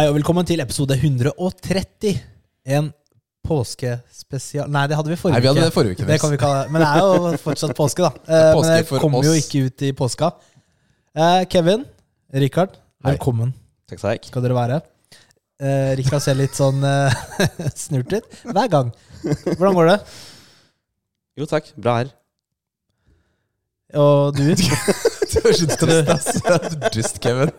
Hei og velkommen til episode 130. En påskespesial Nei, det hadde vi forrige Nei, vi hadde uke. det forrige uke. Det kan vi det. Men det er jo fortsatt påske, da. Eh, Påske Men det kommer jo ikke ut i påska. Eh, Kevin, Rikard, Hei. velkommen Takk, takk. skal dere være. Eh, Rikard ser litt sånn eh, snurt ut hver gang. Hvordan går det? Jo, takk. Bra her. Og du? Det var så dust, ass. Dust, Kevin.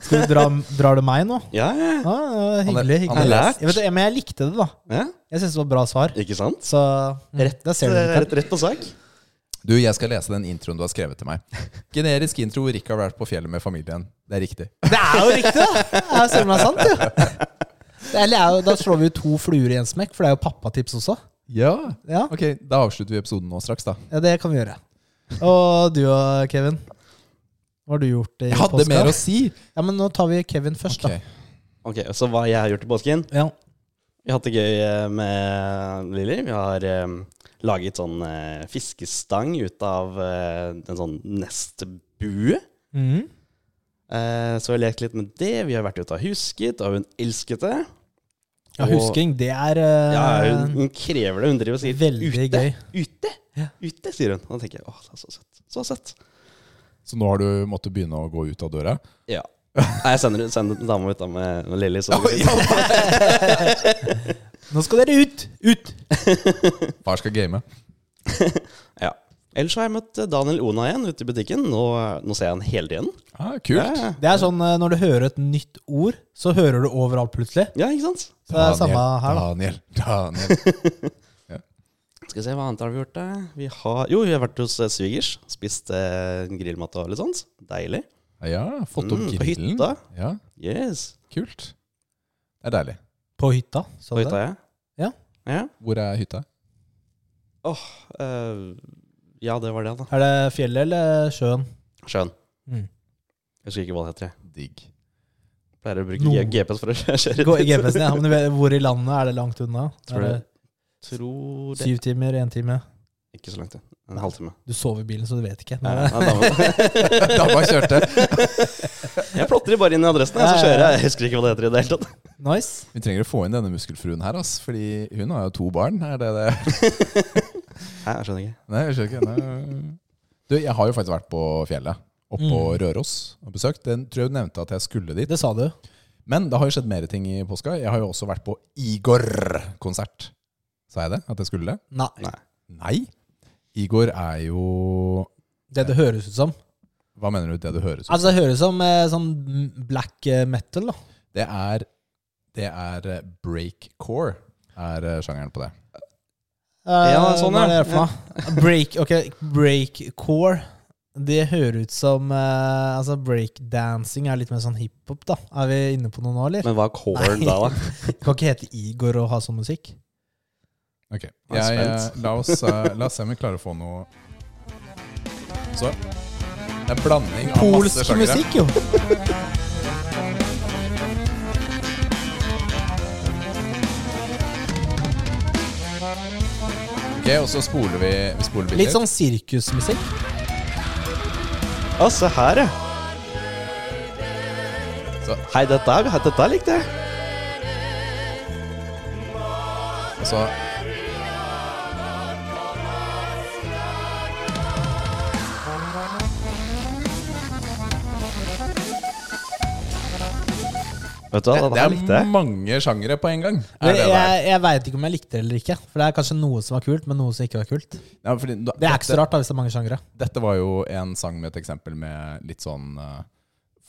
Skal du dra, Drar du meg nå? Ja, ja. Ja, ja, hyggelig. Han er- hyggelig. han er lært. Jeg vet, men jeg likte det, da. ja. Jeg syns det var bra svar. Ikke sant? Så Rett, der ser du. det. rett, rett på sak. Du, jeg skal lese den introen du har skrevet til meg. Generisk intro. Rick har vært på fjellet med familien. Det er riktig. Det er jo riktig, da! Det er søren meg sant, jo. Det jo, da slår vi jo to fluer i en smekk, for det er jo pappatips også. Ja. Ja, Ok, da avslutter vi episoden nå straks, da. ja det kan vi gjøre. Og du og Kevin? Hva har du gjort i Jeg hadde påska? mer å si. Ja, men nå tar vi Kevin først, Ok. da. Ok, Så hva jeg har gjort i påsken? Ja. Vi har hatt det gøy eh, med Lilly. Vi har eh, laget sånn eh, fiskestang ut av eh, en sånn nestbue. Mhm. Eh, så vi har lekt litt med det. Vi har vært ute og husket, og hun elsket det. ja Og- husking, det er eh, Ja, hun, hun krever det. Hun driver og sier veldig ute. gøy. Ute! Ja. Ute, sier hun. Og da tenker jeg åh, det er så søtt. Så søtt. Så nå har du måttet begynne å gå ut av døra? Ja. Nei, jeg sender, sender dama ut da med, med Lilly. ja. Nå skal dere ut! Ut! Far skal game. Ja. Ellers har jeg møtt Daniel Ona igjen ute i butikken. Nå, nå ser jeg han hele tiden. Ah, kult. Ja, Det er sånn eh, når du hører et nytt ord, så hører du overalt plutselig. ja, ikke sant? Så det er samme her, da. Daniel, Daniel. Skal vi se, hva annet har vi gjort? da? Vi har, jo, vi har vært hos eh, svigers. Spist eh, grillmat og litt sånt. Deilig. Ja, fått opp Mm, på grillen. hytta. Ja, Yes. kult. Det er deilig. På hytta. sa På det. hytta, ja. Ja. Ja. Hvor er hytta? Åh, eh, ja, det var det, da. Er det fjellet eller sjøen? Sjøen. Mm. Jeg husker ikke hva det heter. jeg. Digg. Pleier å bruke Nord. G- GPS for å kjøre Gå i GPS-en, ja. Men du vet, hvor i landet er det langt unna? Tror Er det- det Tror det syv timer, én time? Ikke så langt, det. En halvtime. Du sover i bilen, så du vet ikke. Nei, ja, dama- Dama kjørte. jeg plotter bare inn i adressen, jeg, så kjører jeg. Jeg husker ikke hva det heter i det hele tatt. nice. Vi trenger å få inn denne muskelfruen her, ass, fordi hun har jo to barn. Er det det? Nei, jeg skjønner ikke. Nei, jeg skjønner ikke. Nei. Du, jeg har jo faktisk vært på fjellet. Oppå Mm. Røros og besøkt. Den tror jeg du nevnte at jeg skulle dit. Det sa du. Men det har jo skjedd mer ting i påska. Jeg har jo også vært på Igor-konsert. Sa jeg det? At jeg skulle det? Nei. Nei. Igor er jo Det det høres ut som. Hva mener du det det høres ut som? Altså, det høres ut som eh, sånn black eh, metal, da. Det er, det er eh, breakcore, er eh, sjangeren på det. Eh, Ja, sånn, hva er ja. det for noe? Break, ok, breakcore. Det høres ut som eh, Altså, breakdancing er litt mer sånn hiphop, da. Er vi inne på noe nå, eller? Men hva er core Nei. da, da? Det kan ikke hete Igor og ha sånn musikk. Ok, Jeg jeg, eh, la, oss, eh, la oss se om vi klarer å få noe Så. Det er blanding av masse Polsk sjangere. musikk, jo! Ok, og så spoler vi, vi spoler Litt sånn sirkusmusikk. Å, se her, ja. Så. Hei, dette, dette likte jeg. Og så Vet du hva, Det, det er likte mange sjangere på en gang. Er Jeg, det, jeg, jeg veit ikke om jeg likte det eller ikke. For det er kanskje noe som var kult, men noe som ikke var kult. Ja, fordi da- Det er ikke så rart da hvis det er mange sjangere. Dette var jo en sang med et eksempel med litt sånn uh,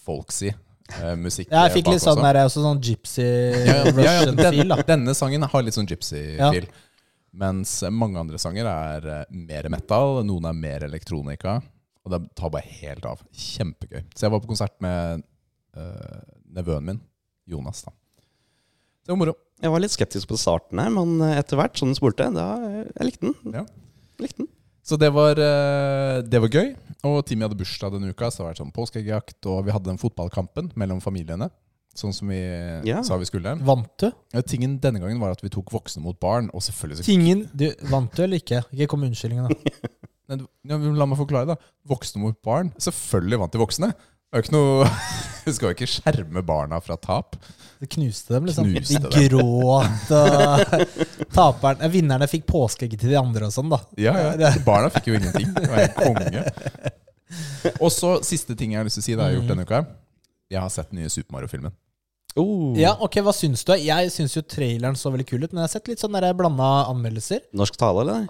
folksy Uh, musikk. Ja, jeg fikk litt sånn, der, også sånn gypsy ja, ja, ja, den, da Denne sangen har litt sånn gypsy-feel. Mens mange andre sanger er eh, mer metal, noen er mer elektronika. Og det tar bare helt av. Kjempegøy. Så jeg var på konsert med uh, nevøen min, Jonas. da Det var moro. Jeg var litt skeptisk på starten her, men etter hvert som du spurte, da jeg likte den. Ja. Likte den. Så det var, eh, det var gøy. Og Timmy hadde bursdag denne uka, så det har vært sånn påskeeggjakt. Og vi hadde den fotballkampen mellom familiene, sånn som vi Ja. sa vi skulle. Vant du? Ja, tingen denne gangen var at vi tok voksne mot barn, og selvfølgelig så Tingen du, Vant du eller ikke? Ikke kom med unnskyldningen, da. Ja, La meg forklare, da. Voksne mot barn. Selvfølgelig vant de voksne. Det er ikke noe Du skal jo ikke skjerme barna fra tap. Du knuste dem, liksom. Knuste de gråt, og taperen, eh, vinnerne fikk påskeegg til de andre og sånn, da. Ja, ja. Barna fikk jo ingenting. Det var en konge. Og så siste ting jeg har lyst til å si, det har jeg gjort denne uka. Jeg har sett den nye Super Mario-filmen. Oh. Ja, ok, Hva syns du? Jeg syns jo traileren så veldig kul ut, men jeg har sett litt sånn blanda anmeldelser. Norsk tale, eller?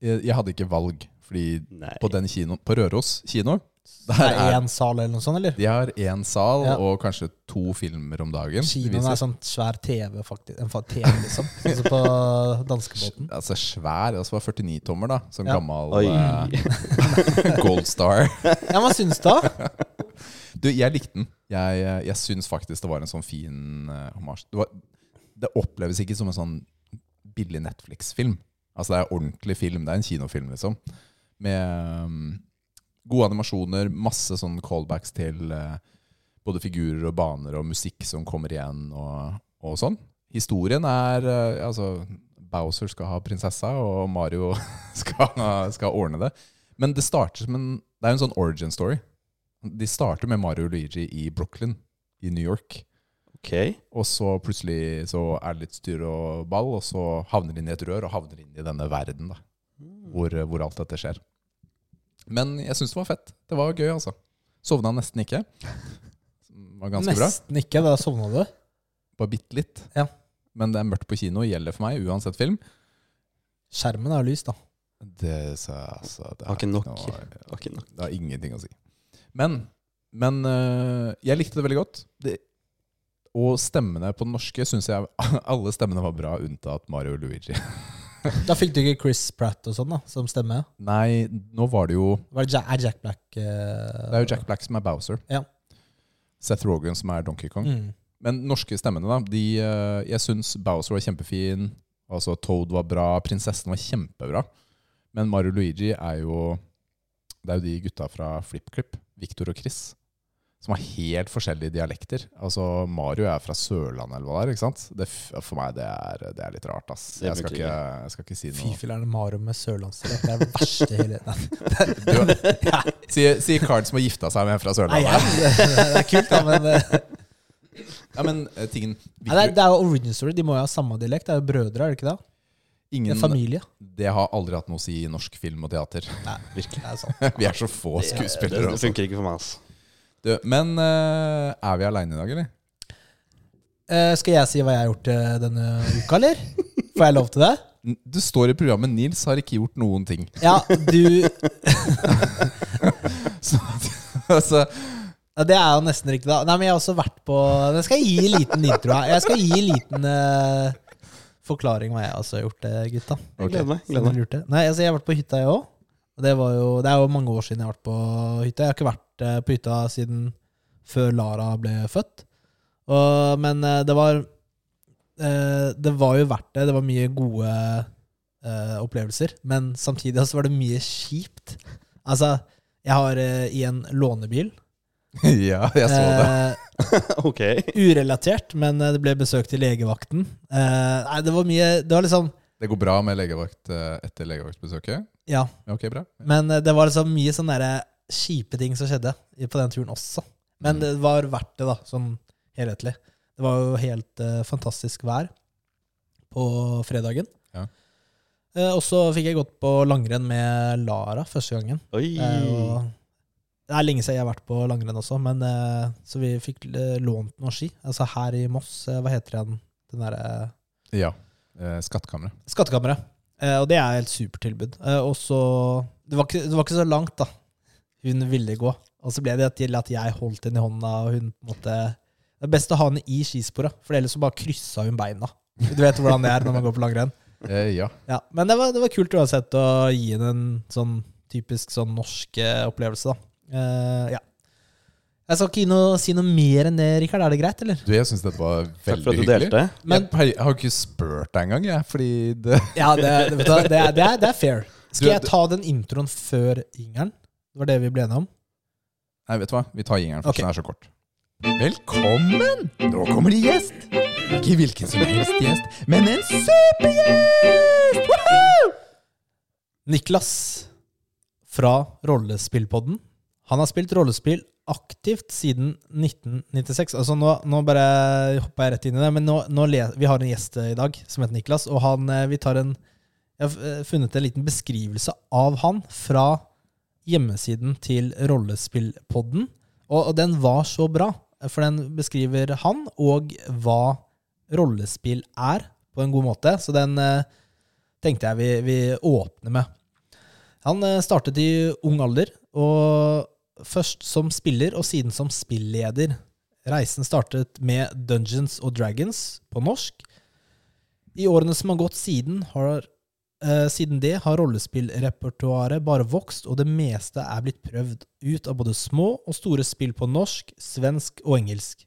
Jeg, jeg hadde ikke valg, fordi Nei. på den kinoen, på Røros kino Det der er er, én sal eller noe sånt, eller? De har én sal Ja. og kanskje to filmer om dagen. Kinoen er sånn svær TV, faktisk. En TV, liksom. Altså på danskebåten. Altså svær. Altså var 49-tommer, da. Sånn Ja. gammel eh, Gold Star. Ja, Hva syns du, da? Du, jeg likte den. Jeg, jeg syns faktisk det var en sånn fin uh, hommage. Det, var, det oppleves ikke som en sånn billig Netflix-film. Altså Det er ordentlig film. Det er en kinofilm, liksom. Med um, gode animasjoner, masse sånn callbacks til eh, både figurer og baner og musikk som kommer igjen, og, og sånn. Historien er eh, Altså, Bowser skal ha prinsessa, og Mario skal, skal ordne det. Men det starter som en Det er jo en sånn origin story. De starter med Mario og Luigi i Brooklyn i New York. Okay. Og så plutselig så er det litt styr og ball, og så havner de inn i et rør og havner inn i denne verden da, hvor, hvor alt dette skjer. Men jeg syns det var fett. Det var gøy, altså. Sovna nesten ikke. Det var ganske bra. Nesten ikke. Da sovna du. Bare bitte litt. Ja. Men det er mørkt på kino, gjelder for meg uansett film. Skjermen er lys, da. Det, så, altså, det Har ikke nok. noe- ja. ikke nok. Det har ingenting å si. Men, men øh, jeg likte det veldig godt. Det, og stemmene på den norske syns jeg alle stemmene var bra, unntatt Mario og Luigi. Da fikk du ikke Chris Pratt og sånn, da, som stemme. Nei, nå var det jo Var det Jack, er Jack Black uh, Det er jo Jack Black som er Bowser. Ja. Seth Rogan som er Donkey Kong. Mm. Men norske stemmene, da. De, øh, jeg syns Bowser var kjempefin. Altså Toad var bra. Prinsessen var kjempebra. Men Mario Luigi er jo Det er jo de gutta fra FlippKlipp, Victor og Chris, som har helt forskjellige dialekter. Altså Mario er fra Sørlandet, eller hva det er. ikke sant? Det, for meg det er, det er litt rart, ass. Jeg skal, ikke, jeg skal ikke si noe. filler'n, Mario med sørlandsdialekt. Det er det verste hele tiden. Du, Sier si Card som har gifta seg med en fra Nei, ja, det, det er kult, da, men eh, Ja, men eh, tingen ja, det, er, det er jo origin story. De må jo ha samme dialekt. Det er jo brødre, er det ikke det? Det ingen, er familie. Det har aldri hatt noe å si i norsk film og teater. Nei, virkelig. Det er sant. Vi er så få Det, skuespillere. det altså. funker ikke for meg, altså. Du, men eh, er vi aleine i dag, eller? Eh, skal jeg si hva jeg har gjort eh, denne uka, eller? Får jeg lov til det? N- Du står i programmet 'Nils har ikke gjort noen ting'. Ja, du Så, altså, ja, Det er jo nesten riktig, da. Nei, men jeg har også vært på Jeg skal gi en liten intro her. Jeg skal gi en liten eh, forklaring hva jeg også har gjort, eh, gutta. Jeg gleder meg. Gleder meg. dere lurte. Nei, altså, jeg har vært på hytta, jeg òg. Det, var jo, det er jo mange år siden jeg har vært på hytta. Jeg har ikke vært eh, på hytta siden før Lara ble født. Og, men eh, det var eh, Det var jo verdt det. Det var mye gode opplevelser. Men samtidig så var det mye kjipt. Altså, jeg har i en lånebil ja, jeg så det. Ok. Urelatert, men det ble besøk til legevakten. Eh, nei, det var mye Det var liksom Det går bra med legevakt eh, etter legevaktbesøket? Ja. Ja, ok, bra. Men eh, det var liksom mye sånne der kjipe ting som skjedde på den turen også. Men Mm. det var verdt det, da, sånn helhetlig. Det var jo helt uh, fantastisk vær på fredagen. Ja. Uh, og så fikk jeg gått på langrenn med Lara første gangen. Oi. Det er, det er lenge siden jeg har vært på langrenn også, men så vi fikk lånt noen ski. Altså her i Moss, hva heter den? Den derre Ja. Eh, Skattkammeret. Skattkammeret. Eh, og det er et supertilbud. Eh, og så det, var ikke- det var ikke så langt, da. Hun ville gå. Og så ble det til at jeg holdt henne i hånda, og hun på en måte Det er best å ha henne i skisporet, for ellers så bare kryssa hun beina. Du vet hvordan det er når man går på langrenn. Eh, ja. Ja, men det var, det var kult uansett å gi henne en sånn typisk sånn norsk opplevelse, da. Eh, ja. Jeg skal ikke noe, si noe mer enn det, Rikard. Er det greit, eller? Du, jeg syns dette var Takk veldig for at du hyggelig. delte. Men jeg, jeg har ikke spurt deg engang, jeg, fordi det ja, det, det, vet du hva, det, er, det, er, det er fair. Skal Du- jeg ta den introen før jingeren? Det var det vi ble enige om. Nei, vet du hva? Vi tar jingeren, for Ok. den er så kort. Velkommen! Nå kommer det gjest. Ikke hvilken som helst gjest, men en supergjest! Woohoo! Niklas fra Rollespillpodden. Han har spilt rollespill aktivt siden 1996. Altså nå, nå bare hopper jeg rett inn i det, men nå, nå le, vi har en gjest i dag som heter Niklas. Og han, eh, vi tar en Jeg har eh, funnet en liten beskrivelse av han fra hjemmesiden til Rollespillpodden. Og, og den var så bra, for den beskriver han og hva rollespill er, på en god måte. Så den eh, tenkte jeg vi, vi åpner med. Han eh, startet i ung alder, og først som spiller og siden som spilleder. Reisen startet med Dungeons og Dragons på norsk. I årene som har gått siden, har, eh, siden det har rollespillrepertoaret bare vokst, og det meste er blitt prøvd ut av både små og store spill på norsk, svensk og engelsk.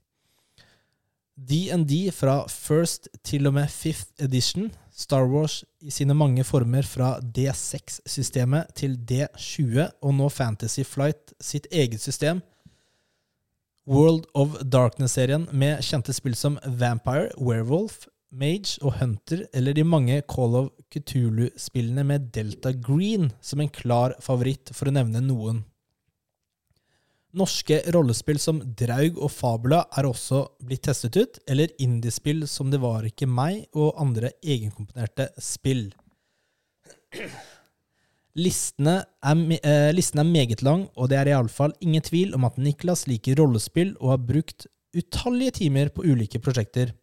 DND fra first til og med fifth edition, Star Wars i sine mange former fra D6-systemet til D20, og nå Fantasy Flight sitt eget system, World of Darkness-serien med kjente spill som Vampire, Werewolf, Mage og Hunter, eller de mange Call of Cthulhu-spillene med Delta Green som en klar favoritt, for å nevne noen. Norske rollespill som Draug og Fabula er også blitt testet ut, eller indiespill som Det var ikke meg, og andre egenkomponerte spill. Listene er, eh, listen er meget lang, og det er iallfall ingen tvil om at Niklas liker rollespill og har brukt utallige timer på ulike prosjekter.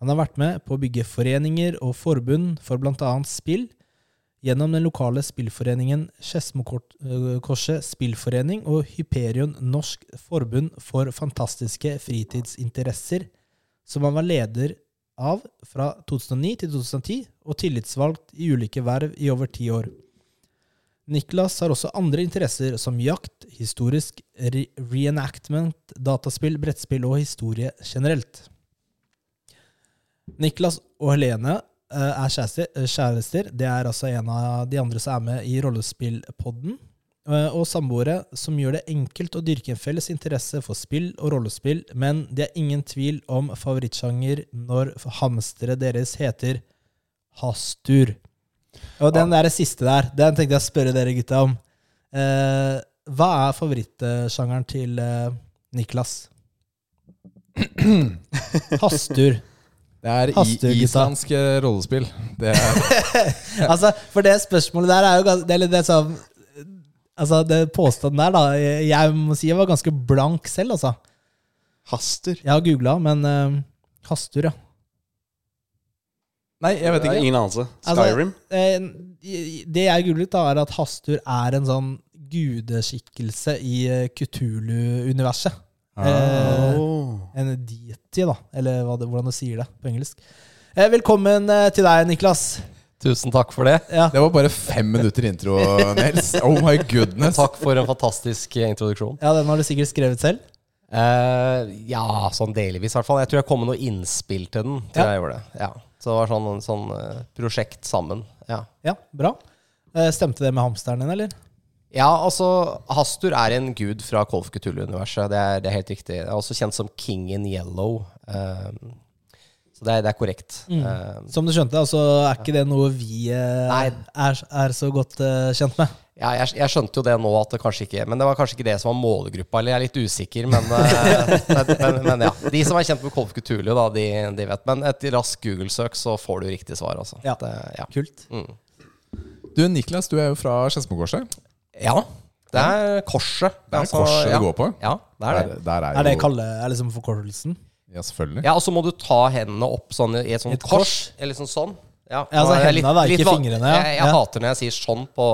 Han har vært med på å bygge foreninger og forbund for bl.a. spill, gjennom den lokale spillforeningen Skedsmokorset spillforening og Hyperion Norsk forbund for fantastiske fritidsinteresser, som han var leder av fra 2009 til 2010, og tillitsvalgt i ulike verv i over ti år. Niklas har også andre interesser som jakt, historisk re reenactment, dataspill, brettspill og historie generelt. Niklas og Helene eh, er kjærester, eh, kjærester. Det er altså en av de andre som er med i rollespillpodden. eh, Og samboere som gjør det enkelt å dyrke en felles interesse for spill og rollespill, men det er ingen tvil om favorittsjanger når hamsteret deres heter hastur. Og den der siste der, den tenkte jeg å spørre dere gutta om. Eh, hva er favorittsjangeren til eh, Niklas? Hastur. Det er i, Hastur, rollespill. Det er, altså, for det spørsmålet der er jo gans- det er det som Altså, det påstanden der, da Jeg må si jeg var ganske blank selv, altså. Hastur. Jeg har googla, men uh, Hastur, ja. nei, jeg vet ikke. ingen anelse. Altså, Skyrim? Altså, det jeg googlet, da, er at Hastur er en sånn gudeskikkelse i eh, Kutulu-universet. Eh, Åh. En deity, da, eller hva det, hvordan du sier det på engelsk. Eh, velkommen eh, til deg, Niklas. Tusen takk for det. Ja. Det var bare fem minutter intro, Nils. Oh my goodness. Takk for en fantastisk eh, introduksjon. ja, den har du sikkert skrevet selv. Eh, ja, sånn delvis i hvert fall. Jeg tror jeg kom med noe innspill til den. Tror Ja. jeg gjorde det. Ja. Så det var sånn, sånn eh, prosjekt sammen. Ja. Ja, bra. Eh, stemte det med hamsteren din, eller? Ja, altså Hastur er en gud fra Kolf Kutulu-universet. Det, er- det er helt riktig. Det er også kjent som King in Yellow. Um, så det er, det er korrekt. Mm. Um, Som du skjønte, altså er ikke det noe vi uh, er, er så godt uh, kjent med. Ja, jeg, jeg skjønte jo det nå, at det kanskje ikke Men det var kanskje ikke det som var målgruppa, eller jeg er litt usikker, men, eh, men, men, men ja. De som er kjent med Kolf Kutulu, da, de, de vet. Men et raskt Google-søk, så får du riktig svar, altså. Ja. Det, ja. Kult. Mm. Du, Niklas, du er jo fra Skedsmokorset. Ja. Det er korset. Det er Altså, korset ja. det går på. Ja, det er det. Der, der er, Er det jo kalle, er liksom forkortelsen? Ja, selvfølgelig. Ja, Og så må du ta hendene opp sånn i et sånt Et kors. kors? Eller sånn sånn. Ja, Ja, altså hendene, litt, jeg da, ikke van- fingrene, ja. Jeg, jeg Ja. hater når jeg sier sånn på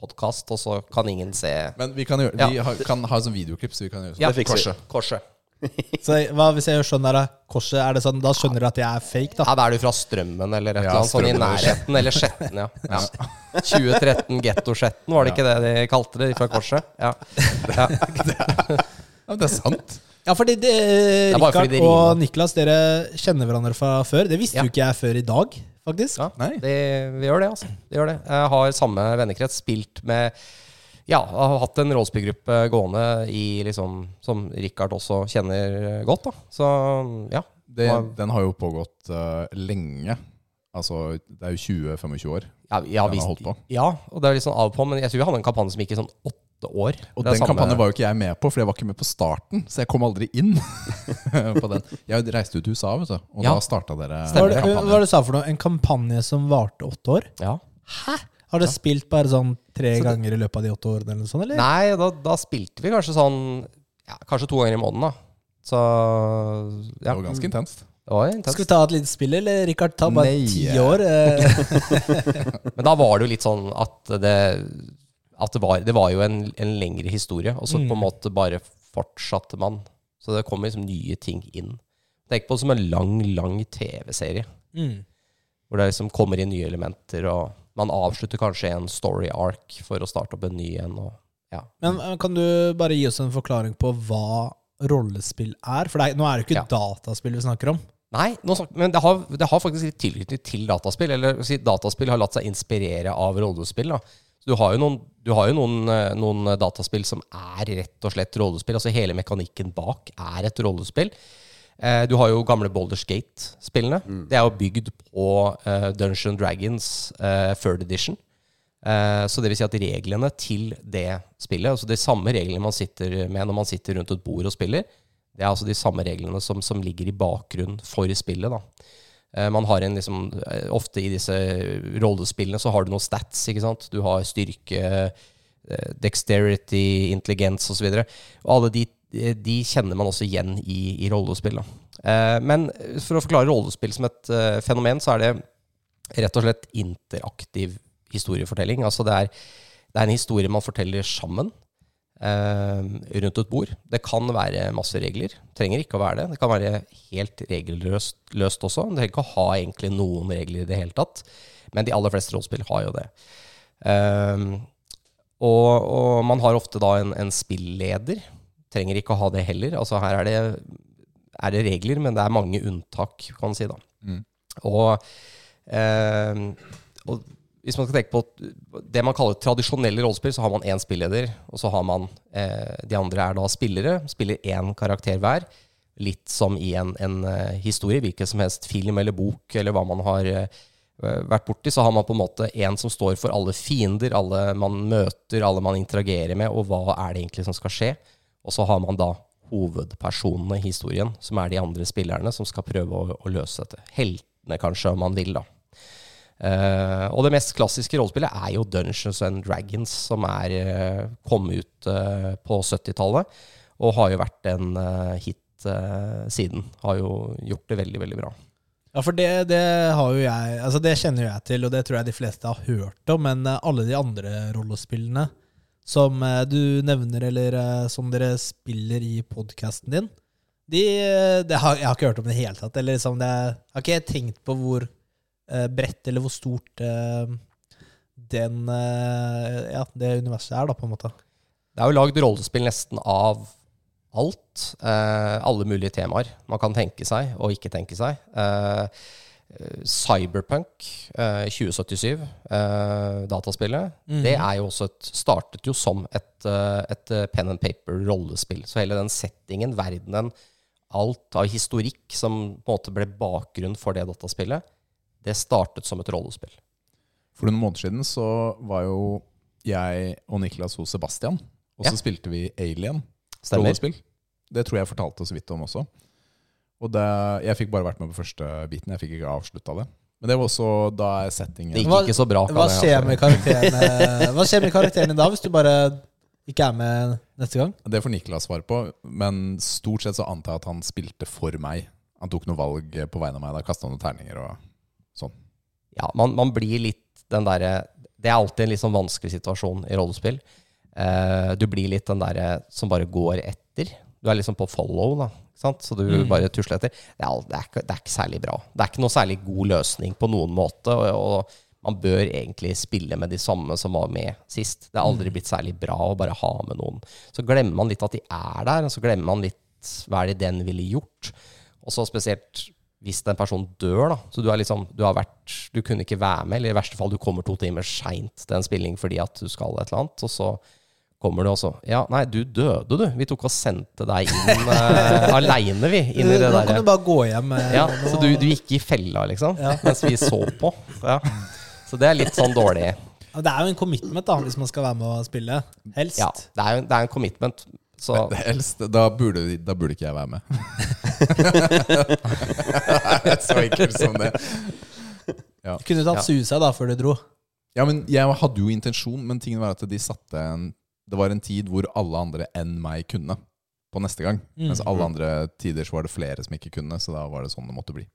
podkast, og så kan ingen se Men vi kan, gjøre, Ja. vi har, kan ha sånn videoklipp, så vi kan gjøre sånn. Ja, Det fikser vi. korset. korset. Så hva hvis jeg gjør sånn der, korset, er det sånn, da skjønner du at jeg er fake, da? Ja, Da er du fra Strømmen eller et Ja, eller annet sånn i Strømmen nærheten. Eller Skjetten, ja. ja. 2013 Getto-Skjetten, var det ikke det de kalte det fra korset? Ja. ja. Ja, men det er sant. Ja, fordi det, er bare Rikard fordi det og. Niklas, dere kjenner hverandre fra før. Det visste Ja. jo ikke jeg før i dag, faktisk. ja. Nei. Det, vi gjør det, altså. Vi gjør det. Jeg har samme vennekrets. Spilt med Ja, jeg har hatt en rollespillgruppe gående i liksom Som Richard også kjenner godt, da. Så ja. Det, den har jo pågått uh, lenge. Altså, det er jo 20-25 år Ja, ja, den har holdt på. ja, og det er litt sånn av og på, men jeg tror vi hadde en kampanje som gikk i sånn åtte år. Og den samme- kampanjen var jo ikke jeg med på, for jeg var ikke med på starten. Så jeg kom aldri inn på den. Jeg reiste ut til USA, vet du, og Ja. da starta dere Hva var det, hva var det du sa for noe? En kampanje som varte åtte år? Ja. Har dere spilt bare sånn tre Så det- ganger i løpet av de åtte årene, eller sånt? Eller? Nei, da, da spilte vi kanskje sånn ja, Kanskje to ganger i måneden, da. Så Det var ganske intenst. Det var Skal vi ta et lite spill, eller Rikard? Ta bare Nei. ti år. eh. Men da var det jo litt sånn at det At det var, det var jo en, en lengre historie, og så på en Mm. måte bare fortsatte man. Så det kom liksom nye ting inn. Tenk på det som en lang, lang TV-serie. Mm. Hvor det liksom kommer inn nye elementer, og man avslutter kanskje en story arc for å starte opp en ny en. Og, ja. Men eh, kan du bare gi oss en forklaring på hva rollespill er? For det er, nå er det jo ikke Ja. dataspill vi snakker om. Nei, nå snak- men det har, det har faktisk litt tilknytning til dataspill. Eller si, dataspill har latt seg inspirere av rollespill. Da. Du har jo, noen, du har jo noen, eh, noen dataspill som er rett og slett rollespill. Altså hele mekanikken bak er et rollespill. Eh, du har jo gamle Boulders Gate-spillene. Det er jo bygd på eh, Dungeon Dragons eh, third edition. Eh, så det vil si at reglene til det spillet, altså de samme reglene man sitter med når man sitter rundt et bord og spiller, det er altså de samme reglene som, som ligger i bakgrunn for spillet. da. Man har en liksom, Ofte i disse rollespillene så har du noen stats. ikke sant? Du har styrke, dexterity, intelligens osv. Og, og alle de, de kjenner man også igjen i, i rollespill. Eh, men for å forklare rollespill som et eh, fenomen, så er det rett og slett interaktiv historiefortelling. Altså det er, det er en historie man forteller sammen eh, rundt et bord. Det kan være masse regler. Trenger ikke å være det. Det kan være helt regelløst løst også. Det trenger ikke å ha egentlig noen regler i det hele tatt. Men de aller fleste rollespill har jo det. Eh, og, og man har ofte da en, en spilleder. Trenger ikke å ha det heller. Altså her er det, er det regler, men det er mange unntak, kan man si. da. Mm. Og, eh, og hvis man skal tenke på det man kaller tradisjonelle rollespill, så har man én spilleder, og så har man eh, De andre er da spillere. Spiller én karakter hver. Litt som i en, en eh, historie, hvilken som helst film eller bok eller hva man har eh, vært borti. Så har man på en måte en som står for alle fiender, alle man møter, alle man interagerer med, og hva er det egentlig som skal skje. Og så har man da hovedpersonene i historien, som er de andre spillerne, som skal prøve å, å løse dette. Heltene, kanskje, om man vil, da. Uh, og det mest klassiske rollespillet er jo Dungeons and Dragons, som er uh, kom ut uh, på 70-tallet, og har jo vært en hit siden. Har jo gjort det veldig, veldig bra. Ja, for det, det har jo jeg Altså det kjenner jo jeg til, og det tror jeg de fleste har hørt om, men alle de andre rollespillene som eh, du nevner, eller eh, som dere spiller i podkasten din, de, eh, har, jeg har ikke hørt om det i det hele tatt. Eller liksom det, jeg har ikke tenkt på hvor eh, bredt eller hvor stort eh, den, eh, ja, det universet er, da, på en måte. Det er jo lagd rollespill nesten av alt. Alle mulige temaer man kan tenke seg og ikke tenke seg. Eh, Cyberpunk eh, 2077, eh, dataspillet, mm. det er jo også et, startet jo som et, eh, et eh, pen and paper-rollespill. Så hele den settingen, verdenen, alt av historikk som på en måte ble bakgrunn for det dataspillet, det startet som et rollespill. For noen måneder siden så var jo jeg og Niklas hos Sebastian, og så Ja. spilte vi Alien. Stemmer. rollespill. Det tror jeg jeg fortalte så vidt om også. Og det, jeg fikk bare vært med på første biten. Jeg fikk ikke avslutta det. Men det var også da settingen Det gikk Hva- ikke så bra. kan Hva skjer altså. med karakterene Hva skjer med karakterene da, hvis du bare ikke er med neste gang? Det får Niklas svare på, men stort sett så antar jeg at han spilte for meg. Han tok noe valg på vegne av meg. Da kasta han noen terninger og sånn. ja, man, man blir litt den derre Det er alltid en litt sånn vanskelig situasjon i rollespill. Uh, du blir litt den derre som bare går etter. Du er liksom på follow, da. Sant? Så du Mm. bare tusler etter. Det er, det, er det er ikke særlig bra. Det er ikke noe særlig god løsning på noen måte. Og, og man bør egentlig spille med de samme som var med sist. Det er aldri blitt særlig bra å bare ha med noen. Så glemmer man litt at de er der, og så glemmer man litt hva er det den ville gjort. Og så spesielt hvis den personen dør, da. Så du, er liksom, du har vært Du kunne ikke være med, eller i verste fall du kommer to timer seint til en spilling fordi at du skal et eller annet, og så kommer du også Ja, nei, du døde, du. Vi tok og sendte deg inn uh, aleine, vi. Inn i det Nå kan du bare gå hjem. eh, ja, nå- så du, du gikk i fella, liksom, Ja. mens vi så på. Ja. Så det er litt sånn dårlig. Ja, Det er jo en commitment da, hvis man skal være med å spille. Helst. Ja, det er jo det er en commitment. Så Men helst, da burde, da burde ikke jeg være med. Så enkelt som det. Du kunne tatt Ja. suicide da før du dro. Ja, men Jeg hadde jo intensjon, men tingen var at de satte en Det var en tid hvor alle andre enn meg kunne på neste gang. Mm. Mens alle andre tider så var det flere som ikke kunne, så da var det sånn det måtte bli.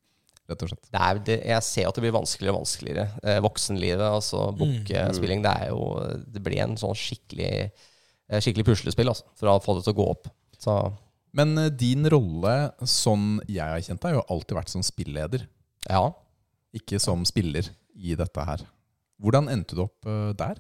Rett og slett. det er, det, jeg ser at det blir vanskeligere og vanskeligere. Eh, voksenlivet, altså bokspilling, det er jo Det blir en sånn skikkelig eh, Skikkelig puslespill altså, for å få det til å gå opp. Så Men eh, din rolle, sånn jeg har kjent deg, har jo alltid vært som spilleder. ja. Ikke som spiller i dette her. Hvordan endte du opp eh, der?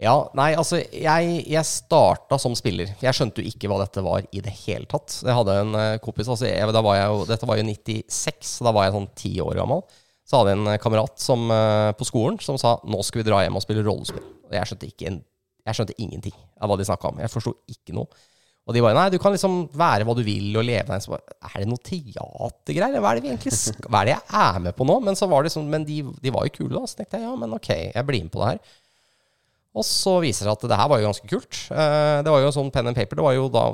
Ja, nei, altså jeg, jeg starta som spiller. Jeg skjønte jo ikke hva dette var i det hele tatt. Jeg hadde en eh, kompis, altså jeg, da var jeg jo, Dette var jo 96, så da var jeg sånn ti år gammel. Så hadde jeg en eh, kamerat som, eh, på skolen som sa nå skal vi dra hjem og spille rollespill. Og jeg skjønte, en, jeg skjønte ingenting av hva de snakka om. Jeg forsto ikke noe. Og de bare nei, du kan liksom være hva du vil og leve deg. Er det noe teatergreier? Hva er det vi egentlig Hva er det jeg er med på nå? Men så var det sånn, men de, de var jo kule, da. Så tenkte jeg ja, men ok, jeg blir med på det her. Og så viser det seg at det her var jo ganske kult. Eh, Det var jo en sånn pen and paper. Det var jo da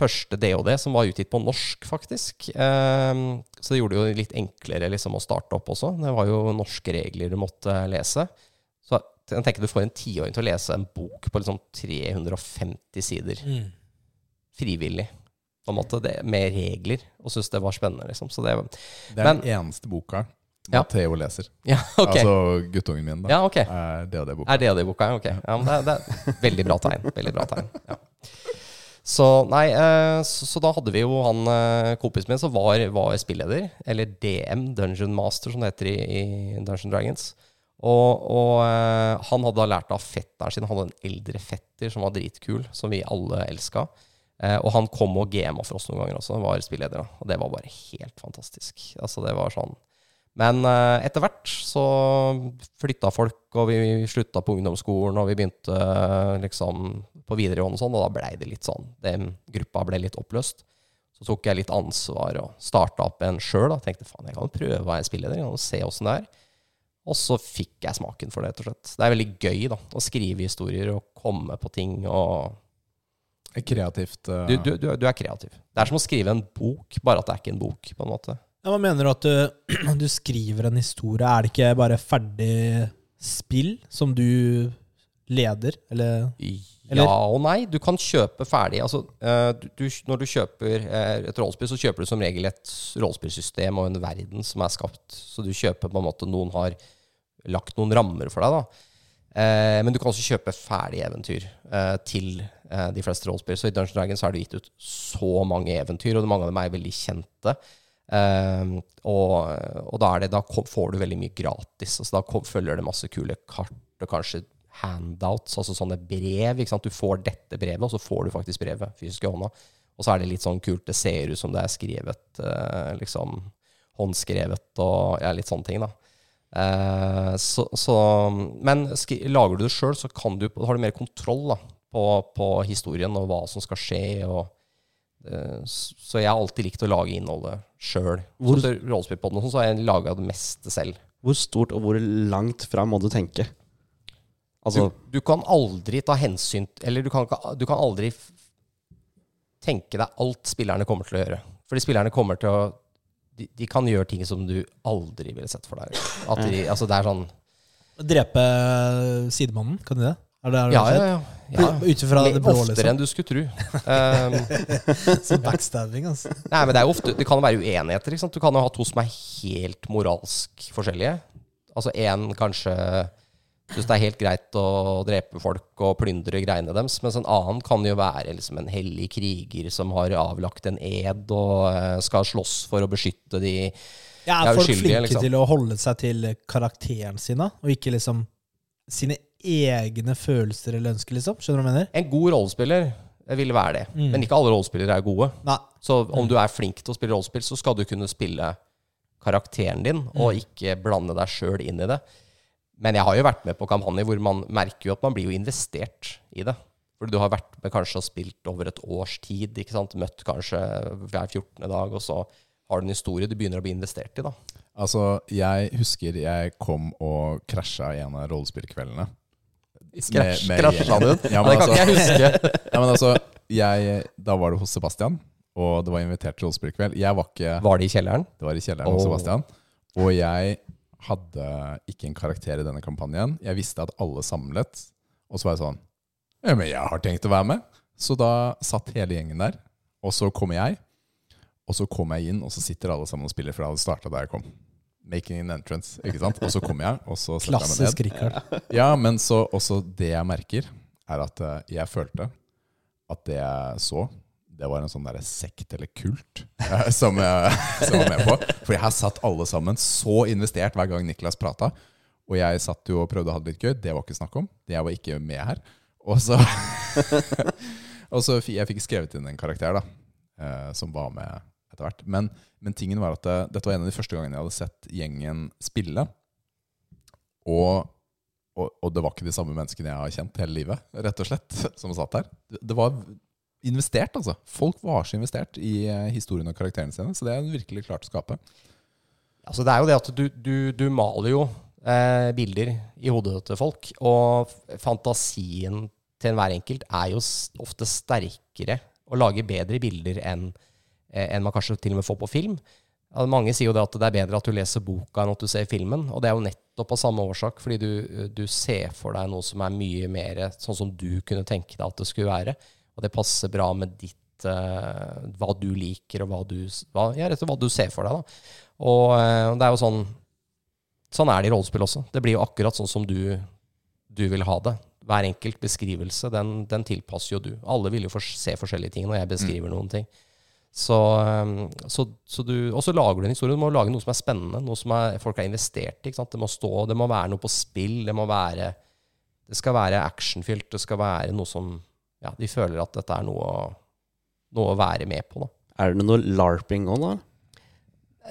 første DOD som var utgitt på norsk, faktisk. Eh, Så det gjorde det jo litt enklere liksom å starte opp også. Det var jo norske regler du måtte lese. Så jeg tenker du får en tiåring til å lese en bok på liksom 350 sider frivillig. På en måte, det, med regler, og syntes det var spennende. liksom. Så det, Det er Men- den eneste boka Ja. Theo leser. ja, ok. Altså guttungen min, da. Ja, ok. Er det og det boka. Er det det boka? Ja, ok. Ja, men det, det er veldig bra tegn. Veldig bra tegn. Ja. Så nei, eh, så, så da hadde vi jo han eh, kompisen min som var, var spilleder, eller DM, Dungeon Master som det heter i, i Dungeon Dragons. Og, og eh, han hadde da lært av fetteren sin, han hadde en eldre fetter som var dritkul, som vi alle elska. Og han kom og GM-a for oss noen ganger også, var spilleder. Og det var bare helt fantastisk. Altså det var sånn men eh, etter hvert så flytta folk, og vi slutta på ungdomsskolen, og vi begynte eh, liksom på videregående og sånn, og da blei det litt sånn Den gruppa ble litt oppløst. Så tok jeg litt ansvar og starta opp en sjøl. Tenkte faen, jeg kan jo prøve å være spilleder, jeg kan jo se åssen det er. Og så fikk jeg smaken for det, rett og slett. Det er veldig gøy da, å skrive historier og komme på ting og Kreativt. Uh... du, du, du, du er kreativ. Det er som å skrive en bok, bare at det er ikke en bok, på en måte. Ja, Hva mener du at du, du skriver en historie? Er det ikke bare ferdig spill som du leder, eller? Eller? Ja og nei. Du kan kjøpe ferdig. Altså, eh, du, når du kjøper eh, et rollespill, så kjøper du som regel et rollespillsystem og en verden som er skapt. Så du kjøper på en måte Noen har lagt noen rammer for deg. da. Eh, men du kan også kjøpe ferdige eventyr eh, til eh, de fleste rollespill. Så i Dungeon Dragons har du gitt ut så mange eventyr, og mange av dem er veldig kjente. Eh, og, og da, det, da får du veldig mye gratis. Altså, da følger det masse kule kart og kanskje handouts, altså sånne brev. Du får dette brevet, og så får du faktisk brevet fysisk i hånda. Og så er det litt sånn kult. Det ser ut som det er skrevet eh, liksom håndskrevet og ja, litt sånne ting, da. Uh, så, så, men lager du det sjøl, så du, har du mer kontroll da, på, på historien og hva som skal skje. Og, uh, så jeg har alltid likt å lage innholdet sjøl. Så Rollespillpodden og sånn, så har jeg laga det meste selv. Hvor stort og hvor langt fram må du tenke? Altså, du, du kan aldri ta hensyn Eller du kan, du kan aldri tenke deg alt spillerne kommer til å gjøre. Fordi spillerne kommer til å de, de kan gjøre ting som du aldri ville sett for deg. At de, altså det er sånn Drepe sidemannen, kan du det? Er det, er det Ja, ja, ja. ja. Ut ifra det blå, oftere liksom. enn du skulle tro. Um, Så backstabbing, altså. nei, men det ofte Det kan være uenigheter. Ikke sant? Du kan jo ha to som er helt moralsk forskjellige. Altså én kanskje syns det er helt greit å drepe folk og plyndre greiene deres, mens en annen kan jo være liksom en hellig kriger som har avlagt en ed og eh, skal slåss for å beskytte de Ja, Jeg er folk flinke liksom. til å holde seg til karakteren sin? Og ikke liksom sine egne følelser eller ønsker, liksom? Skjønner du hva jeg mener? En god rollespiller vil være det, Mm. men ikke alle rollespillere er gode. Nei. Så om du er flink til å spille rollespill, så skal du kunne spille karakteren din, og ikke blande deg sjøl inn i det. Men jeg har jo vært med på kampanjer hvor man merker jo at man blir jo investert i det. Fordi du har vært med kanskje og spilt over et års tid, ikke sant? møtt kanskje hver 14. dag, og så har du en historie du begynner å bli investert i. da. Altså, jeg husker jeg kom og krasja en av rollespillkveldene krasja du? Ja, det kan ikke jeg huske. Ja, men altså, jeg, da var det hos Sebastian, og det var invitert til. Jeg var ikke Var det i kjelleren? Det var i kjelleren hos Sebastian. Og jeg hadde ikke en karakter i denne kampanjen. Jeg visste at alle samlet, og så var jeg sånn Ja, men jeg har tenkt å være med. Så da satt hele gjengen der, og så kommer jeg. Og så kommer jeg inn, og så sitter alle sammen og spiller, for det hadde starta da jeg kom. Making an entrance, ikke sant? Og så kommer jeg, og så setter jeg meg ned. Rikard. Ja, men så også det jeg merker, er at eh, jeg følte at det jeg så, det var en sånn der sekt eller kult eh, som jeg som jeg var med på. For her satt alle sammen så investert hver gang Niklas prata. Og jeg satt jo og prøvde å ha det litt gøy. Det var ikke snakk om. Jeg var ikke med her. Og så, og så jeg fikk skrevet inn en karakter da, eh, som var med etter hvert. Men, men tingen var at det, dette var en av de første gangene jeg hadde sett gjengen spille. Og, og, og det var ikke de samme menneskene jeg har kjent hele livet, rett og slett, som satt der. Det, var investert, altså. Folk var så investert i eh, historien og karakterene sine, så det er virkelig klart å skape. Altså, det er jo det at du, du, du maler jo eh, bilder i hodet til folk, og fantasien til enhver enkelt er jo ofte sterkere og lager bedre bilder enn eh, enn man kanskje til og med får på film. Mange sier jo det at det er bedre at du leser boka enn at du ser filmen, og det er jo nettopp av samme årsak, fordi du, du ser for deg noe som er mye mer sånn som du kunne tenke deg at det skulle være, og det passer bra med ditt uh, hva du liker, og hva du, hva, ja, rett og slett hva du ser for deg. da. Og uh, det er jo sånn Sånn er det i rollespill også. Det blir jo akkurat sånn som du, du vil ha det. Hver enkelt beskrivelse, den, den tilpasser jo du. Alle vil jo for, se forskjellige ting når jeg beskriver noen ting. Så, eh, så, så du, og så lager du en historie. Du må lage noe som er spennende, noe som er, folk er investert i. Det må stå, det må være noe på spill. Det må være Det skal være actionfylt. Det skal være noe som ja, de føler at dette er noe, noe å være med på. da. Er det noe larping òg, da?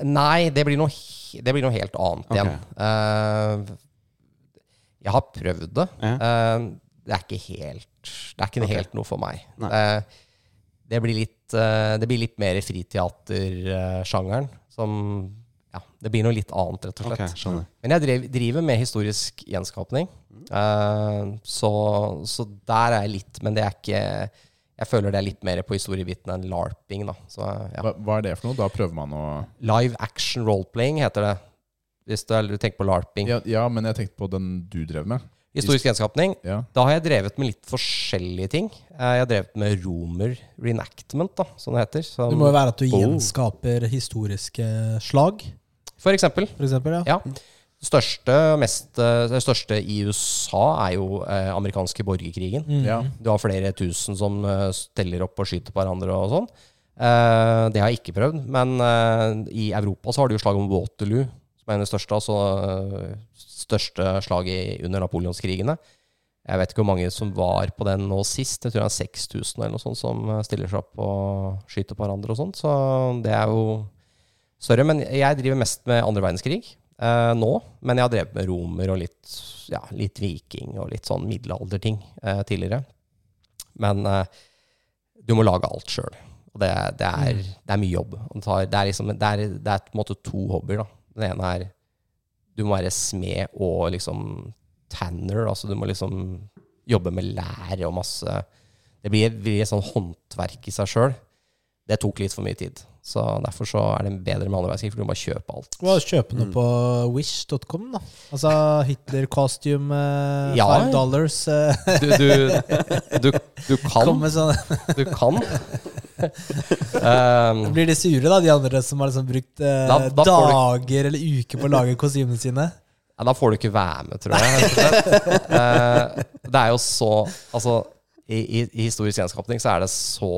Nei, det blir noe, det blir noe helt annet okay. igjen. Uh, jeg har prøvd det. Ja. Uh, det er ikke helt Det er ikke okay. helt noe for meg. Nei. Eh, det, blir litt, eh, det blir litt mer friteatersjangeren. Som Ja, det blir noe litt annet, rett og slett. Okay, Men jeg drev, driver med historisk gjenskapning. Eh, så, så der er jeg litt Men det er ikke Jeg føler det er litt mer på historieviten enn larping, da. Så, ja. Hva, hva er det for noe? Da prøver man å Live action role-playing heter det. Hvis du, eller du tenker på larping. ja, ja, men jeg tenkte på den du drev med. Historisk gjenskapning. Ja. Da har jeg drevet med litt forskjellige ting. Eh, Jeg har drevet med romer reenactment, da, som det heter. Som, Det må jo være at du Oh. gjenskaper historiske slag, For eksempel. for eksempel. Ja. Ja. Det største, mest, eh, det største i USA er jo eh, amerikanske borgerkrigen. Mm. Ja. Du har flere tusen som eh, steller opp og skyter på hverandre og sånn. Eh, det har jeg ikke prøvd. Men eh, i Europa så har du jo slaget om Waterloo, som er en av de største, altså største slaget under napoleonskrigene. Jeg vet ikke hvor mange som var på den nå sist. Jeg tror det er 6000 eller noe sånt som eh, stiller seg opp og skyter på hverandre og sånt. Så det er jo større. Men jeg driver mest med andre verdenskrig eh, nå. Men jeg har drevet med romer og litt, ja, litt viking og litt sånn middelalderting eh, tidligere. Men eh, du må lage alt sjøl. Og det, det, er, det er mye jobb. Det, tar, det, er liksom, det, er, det er på en måte to hobbyer. Da. Den ene er du må være smed og liksom tanner. Altså du må liksom jobbe med lær og masse Det blir, blir et sånn håndverk i seg sjøl. Det tok litt for mye tid. Så derfor så er det bedre med andre for du må bare kjøpe alt. Hva Kjøpe Mm. noe på wish.com, da. Altså Hitler-costume, uh, Ja. five dollars eh, Du, du, du, du kan. Sånn Du kan. um, Blir de sure, da, de andre som har liksom brukt eh, Da- da dager eller uker på å lage kostymene sine? Ja, da får du ikke være med, tror jeg. Eh, det er jo så Altså, i, i, i historisk gjenskapning så er det så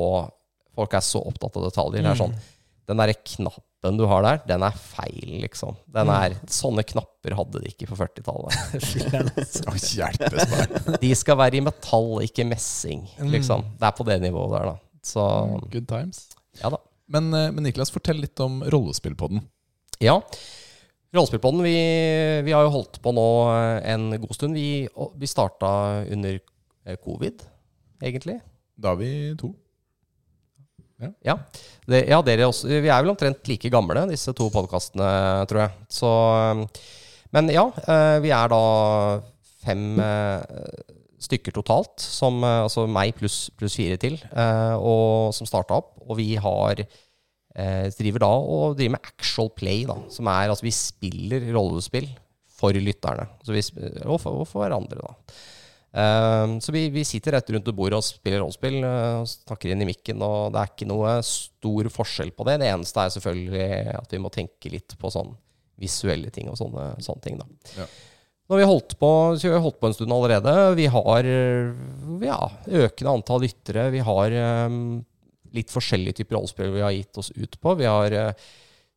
Folk er så opptatt av detaljer. Det er sånn Den derre knappen du har der, den er feil, liksom. Den er, Sånne knapper hadde de ikke på 40-tallet. Å. De skal være i metall, ikke messing, liksom. Det er på det nivået der, da. Så Good times. ja da. Men, eh, men Niklas, fortell litt om rollespillpodden. Ja. Rollespillpodden, vi, vi har jo holdt på nå eh, en god stund. Vi, vi starta under eh, covid, egentlig. Da er vi to. Ja, det, ja også. Vi er vel omtrent like gamle, disse to podkastene, tror jeg. Så, men ja, eh, vi er da fem eh, stykker totalt, som, eh, altså meg pluss plus fire til, og, som starta opp. Og vi har driver da og driver med actual play, da, som er altså vi spiller rollespill for lytterne. Vi, og, for, og for hverandre, da. Eh, så vi, vi sitter rett rundt bordet og spiller rollespill, eh, og snakker inn i mikken, og det er ikke noe stor forskjell på det. Det eneste er selvfølgelig at vi må tenke litt på sånn visuelle ting og sånne, sånne ting, da. Ja. Nå har vi holdt på, så vi har holdt på en stund allerede. Vi har ja, økende antall lyttere. Vi har eh, litt forskjellige typer rollespill vi har gitt oss ut på. Vi har eh,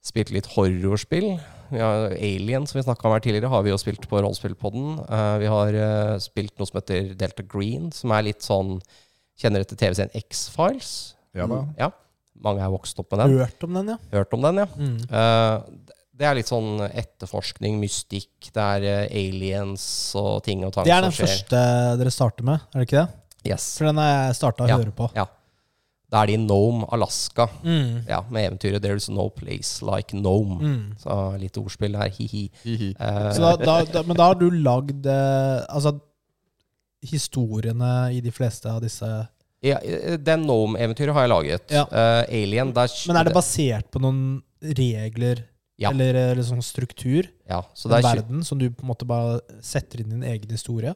spilt litt horrorspill. Vi har Alien, som vi snakka om her tidligere, har vi jo spilt på rollespillpodden. Uh, vi har uh, spilt noe som heter Delta Green, som er litt sånn Kjenner etter TV-serien X-Files? Ja da. Ja. Mange er vokst opp med den. Hørt om den, ja. Hørt om den, ja. Mm. Uh, det er litt sånn etterforskning, mystikk. Det er aliens og ting og tang Det er den første dere starter med, er det ikke det? Yes. For den har jeg starta å Ja. høre på. Ja. Da er de i Nome, Alaska, Mm. ja, med eventyret 'There's no place like Nome'. Mm. Så litt ordspill her, hi-hi. Eh, men da har du lagd eh, Altså historiene i de fleste av disse ja, eh, den Nome-eventyret har jeg laget. Ja. Uh, Alien der, Men er det basert på noen regler Ja. eller, eller sånn struktur? ja, så det er, verden som du på en måte bare setter inn din egen historie?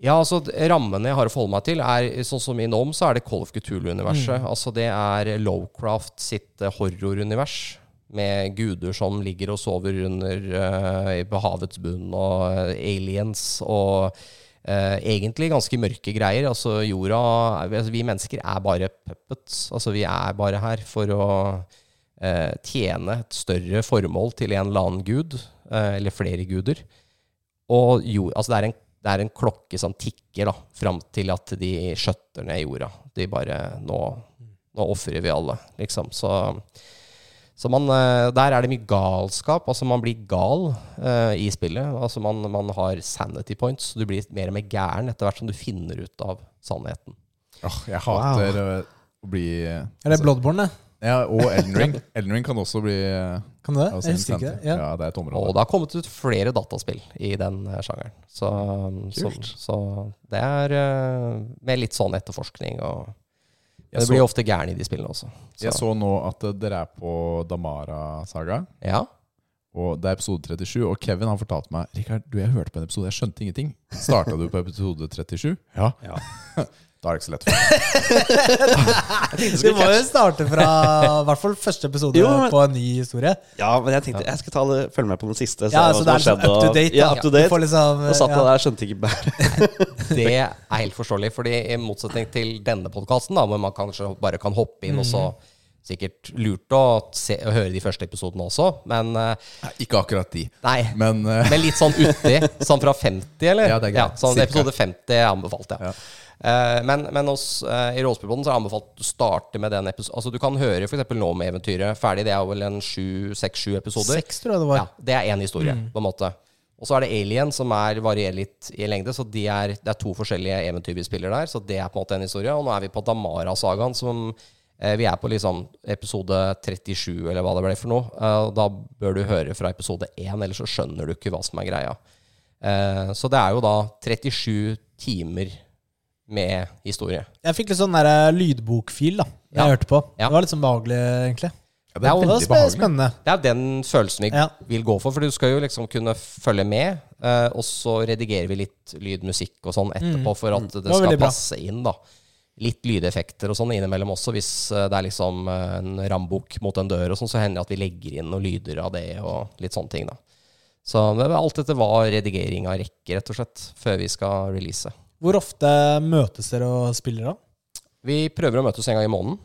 Ja, altså Rammene jeg har å forholde meg til, er sånn som i Nome, så er det Call of Cthulhu-universet. Mm. Altså Det er Lowcraft sitt eh, horrorunivers. Med guder som ligger og sover under uh, på havets bunn, og eh, aliens og uh, egentlig ganske mørke greier. Altså jorda altså, Vi mennesker er bare puppets. Altså Vi er bare her for å uh, tjene et større formål til en eller annen gud, eller flere guder. Og jord, altså det, er en, det er en klokke som tikker da, fram til at de skjøtter ned jorda. De bare Nå, nå ofrer vi alle, liksom. Så, så man, eh, der er det mye galskap. Altså man blir gal uh, i spillet. Altså man, man har sanity points. Du blir mer og mer gæren etter hvert som du finner ut av sannheten. Åh, jeg hater wow. å bli Er det Bloodborne? det? Ja, og Elden Ring. Elden Ring kan også bli øh, Kan du det? Jeg husker ikke det. Ja. Ja, det er et Og det har kommet ut flere dataspill i den eh, sjangeren. Så, så, så det er eh, med litt sånn etterforskning og Jeg Det så, blir ofte gæren i de spillene også. jeg så nå at øh, dere er på Damara-saga. Ja. Og det er episode 37, og Kevin har fortalt meg Rikard, du, jeg hørte på en episode, jeg skjønte ingenting. Starta du på episode 37? Ja. Ja. Da er det ikke så lett for meg. Du må jo starte fra i hvert fall første episode Jo, men- på en ny historie. Ja, men jeg tenkte jeg skal ta det, følge med på den siste. Så Ja, så det er sånn skjedd, up to og- date. Ja, up to date. Ja, liksom, Og satt ja. der, skjønte ikke bæret. Det er helt forståelig, fordi i motsetning til denne podkasten, hvor man kanskje bare kan hoppe inn og så sikkert lurt å se, å høre de første episodene også, men eh, Nei, Ikke akkurat de, Nei. men uh... Men litt sånn uti, sånn fra 50, eller? Ja, det er greit. sånn Cirka. episode 50 er anbefalt, ja. Ja. Eh, men, men hos, eh, i Råspillpodden så er det anbefalt å du med den episoden. Altså Du kan høre f.eks. nå med eventyret ferdig. Det er vel en seks-sju episoder. Seks, tror jeg det var. Ja, Det er én historie, Mm. på en måte. Og så er det Alien, som er varierer litt i lengde. Så de er, det er to forskjellige eventyr vi spiller der. Så det er på en måte en historie. Og nå er vi på Damara-sagaen, som eh, Vi er på liksom episode 37, eller hva det ble for noe. Eh, da bør du høre fra episode 1, ellers så skjønner du ikke hva som er greia. Eh, så det er jo da 37 timer med historie. Jeg fikk litt sånn der eh, lydbokfil da jeg Ja. hørte på. Ja. Det var litt sånn behagelig, egentlig. ja, det er er Det behagelig. spennende. Det er den følelsen vi Ja. vil gå for, for du skal jo liksom kunne følge med. eh, og så redigerer vi litt lyd, musikk og sånn etterpå for at det, Mm. skal passe inn. da Litt lydeffekter og sånn innimellom også, hvis eh, det er liksom en rambukk mot en dør og sånn, så hender det at vi legger inn noen lyder av det og litt sånne ting, da. Så alt dette var redigering av rekke, rett og slett, før vi skal release. Hvor ofte møtes dere og spiller, da? Vi prøver å møtes en gang i måneden.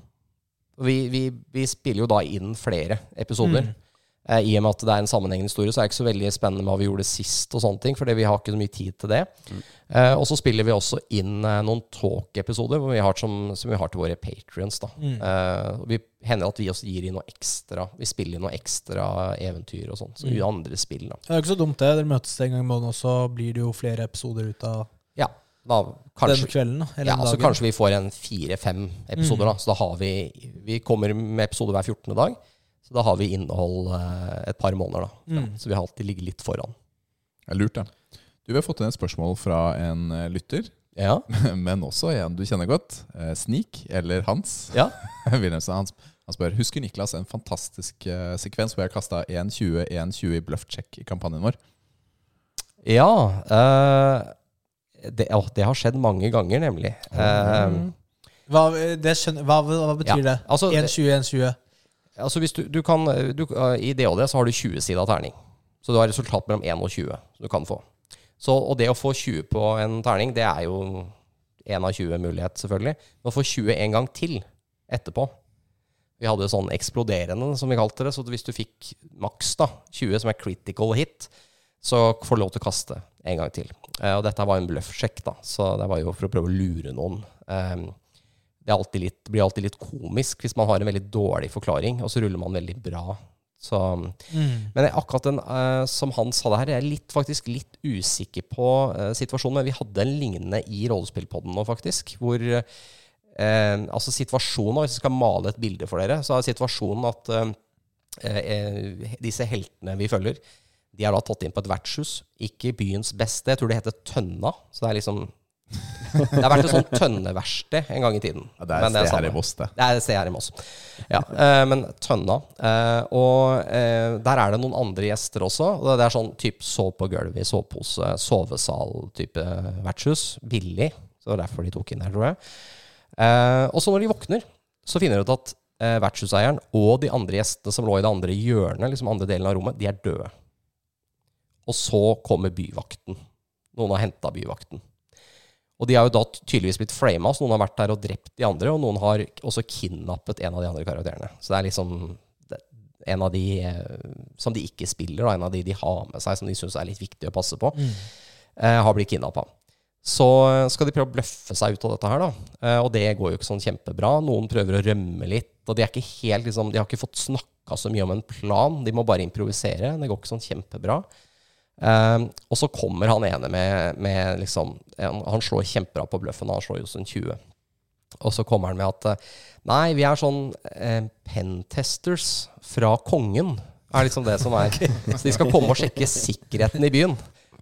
Vi, vi, vi spiller jo da inn flere episoder. Mm. Eh, I og med at det er en sammenhengende historie, så er det ikke så veldig spennende med hva vi gjorde sist, og sånne ting, fordi vi har ikke så mye tid til det. Eh, og så spiller vi også inn eh, noen talk-episoder hvor vi har som, som vi har til våre patrions. Mm. Eh, vi hender at vi også gir inn noe ekstra. Vi spiller inn noe ekstra eventyr og sånn. Så Mm. andre spill, da. Det er jo ikke så dumt, det. Dere møtes en gang i måneden, og så blir det jo flere episoder ut av Ja, da kanskje den kvelden. Eller Ja, den så kanskje vi får en fire-fem episoder, Mm. da. Så da har vi Vi kommer med episode hver 14. dag. Så da har vi innhold eh, et par måneder, da. Mm. Så vi har alltid ligget litt foran. Det er lurt, det. Du, Vi har fått inn et spørsmål fra en eh, lytter Ja. men også en du kjenner godt. Snik, Sneak, eller Hans ja. Han, spør Husker Niklas en fantastisk eh, sekvens hvor jeg kasta 1-20 1-20 i bluff-check i kampanjen vår? Ja. eh, det, å, det har skjedd mange ganger, nemlig. Eh, Hva, det skjønner, hva, hva betyr Ja, det? altså, 1,20, 1,20. altså hvis du, du kan du, I DHD så har du 20-sida terning. Så du har resultat mellom 1 og 20 som du kan få. Så, og det å få 20 på en terning, det er jo 1 av 20 mulighet, selvfølgelig. Men å få 20 en gang til etterpå Vi hadde sånn eksploderende, som vi kalte det. Så hvis du fikk maks da, 20 som er critical hit, så får du lov til å kaste en gang til. Eh, og dette var en bløffsjekk, da, så det var jo for å prøve å lure noen. Eh, det er alltid litt, blir alltid litt komisk hvis man har en veldig dårlig forklaring, og så ruller man veldig bra. Så, men akkurat den eh, som han sa det her, jeg er litt, faktisk litt usikker på eh, situasjonen. Men vi hadde en lignende i rollespillpodden nå, faktisk. Hvor eh, altså situasjonen, Hvis jeg skal male et bilde for dere, så er situasjonen at eh, disse heltene vi følger, de er da tatt inn på et vertshus. Ikke byens beste. Jeg tror det heter Tønna. Så det er liksom Det har vært et sånt tønneverksted en gang i tiden. Ja, det er et sted her i Moss, det. Det er et sted her i Moss. Ja, eh, men Tønna. Eh, og eh, der er det noen andre gjester også. Og det er sånn type sov på gulvet i sovepose, sovesal-type vertshus. Billig. Så det var derfor de tok inn her, tror jeg. Og så når de våkner, så finner de ut at vertshuseieren og de andre gjestene som lå i det andre hjørnet, liksom andre delen av rommet, de er døde. Og så kommer byvakten. Noen har henta byvakten. Og de har jo da tydeligvis blitt flama, så noen har vært der og drept de andre, og noen har også kidnappet en av de andre karakterene. Så det er liksom en av de eh, som de ikke spiller, da, en av de de har med seg, som de syns er litt viktig å passe på, eh, har blitt kidnappa. Så eh, skal de prøve å bløffe seg ut av dette her, da. Eh, og det går jo ikke sånn kjempebra. Noen prøver å rømme litt, og de, er ikke helt, liksom, de har ikke fått snakka så mye om en plan. De må bare improvisere. Det går ikke sånn kjempebra. Um, og så kommer han ene med, med liksom han, han slår kjempebra på bløffen, han slår jo sånn 20. Og så kommer han med at eh, Nei, vi er sånn eh, pentesters fra kongen. Er liksom det som er Så de skal komme og sjekke sikkerheten i byen.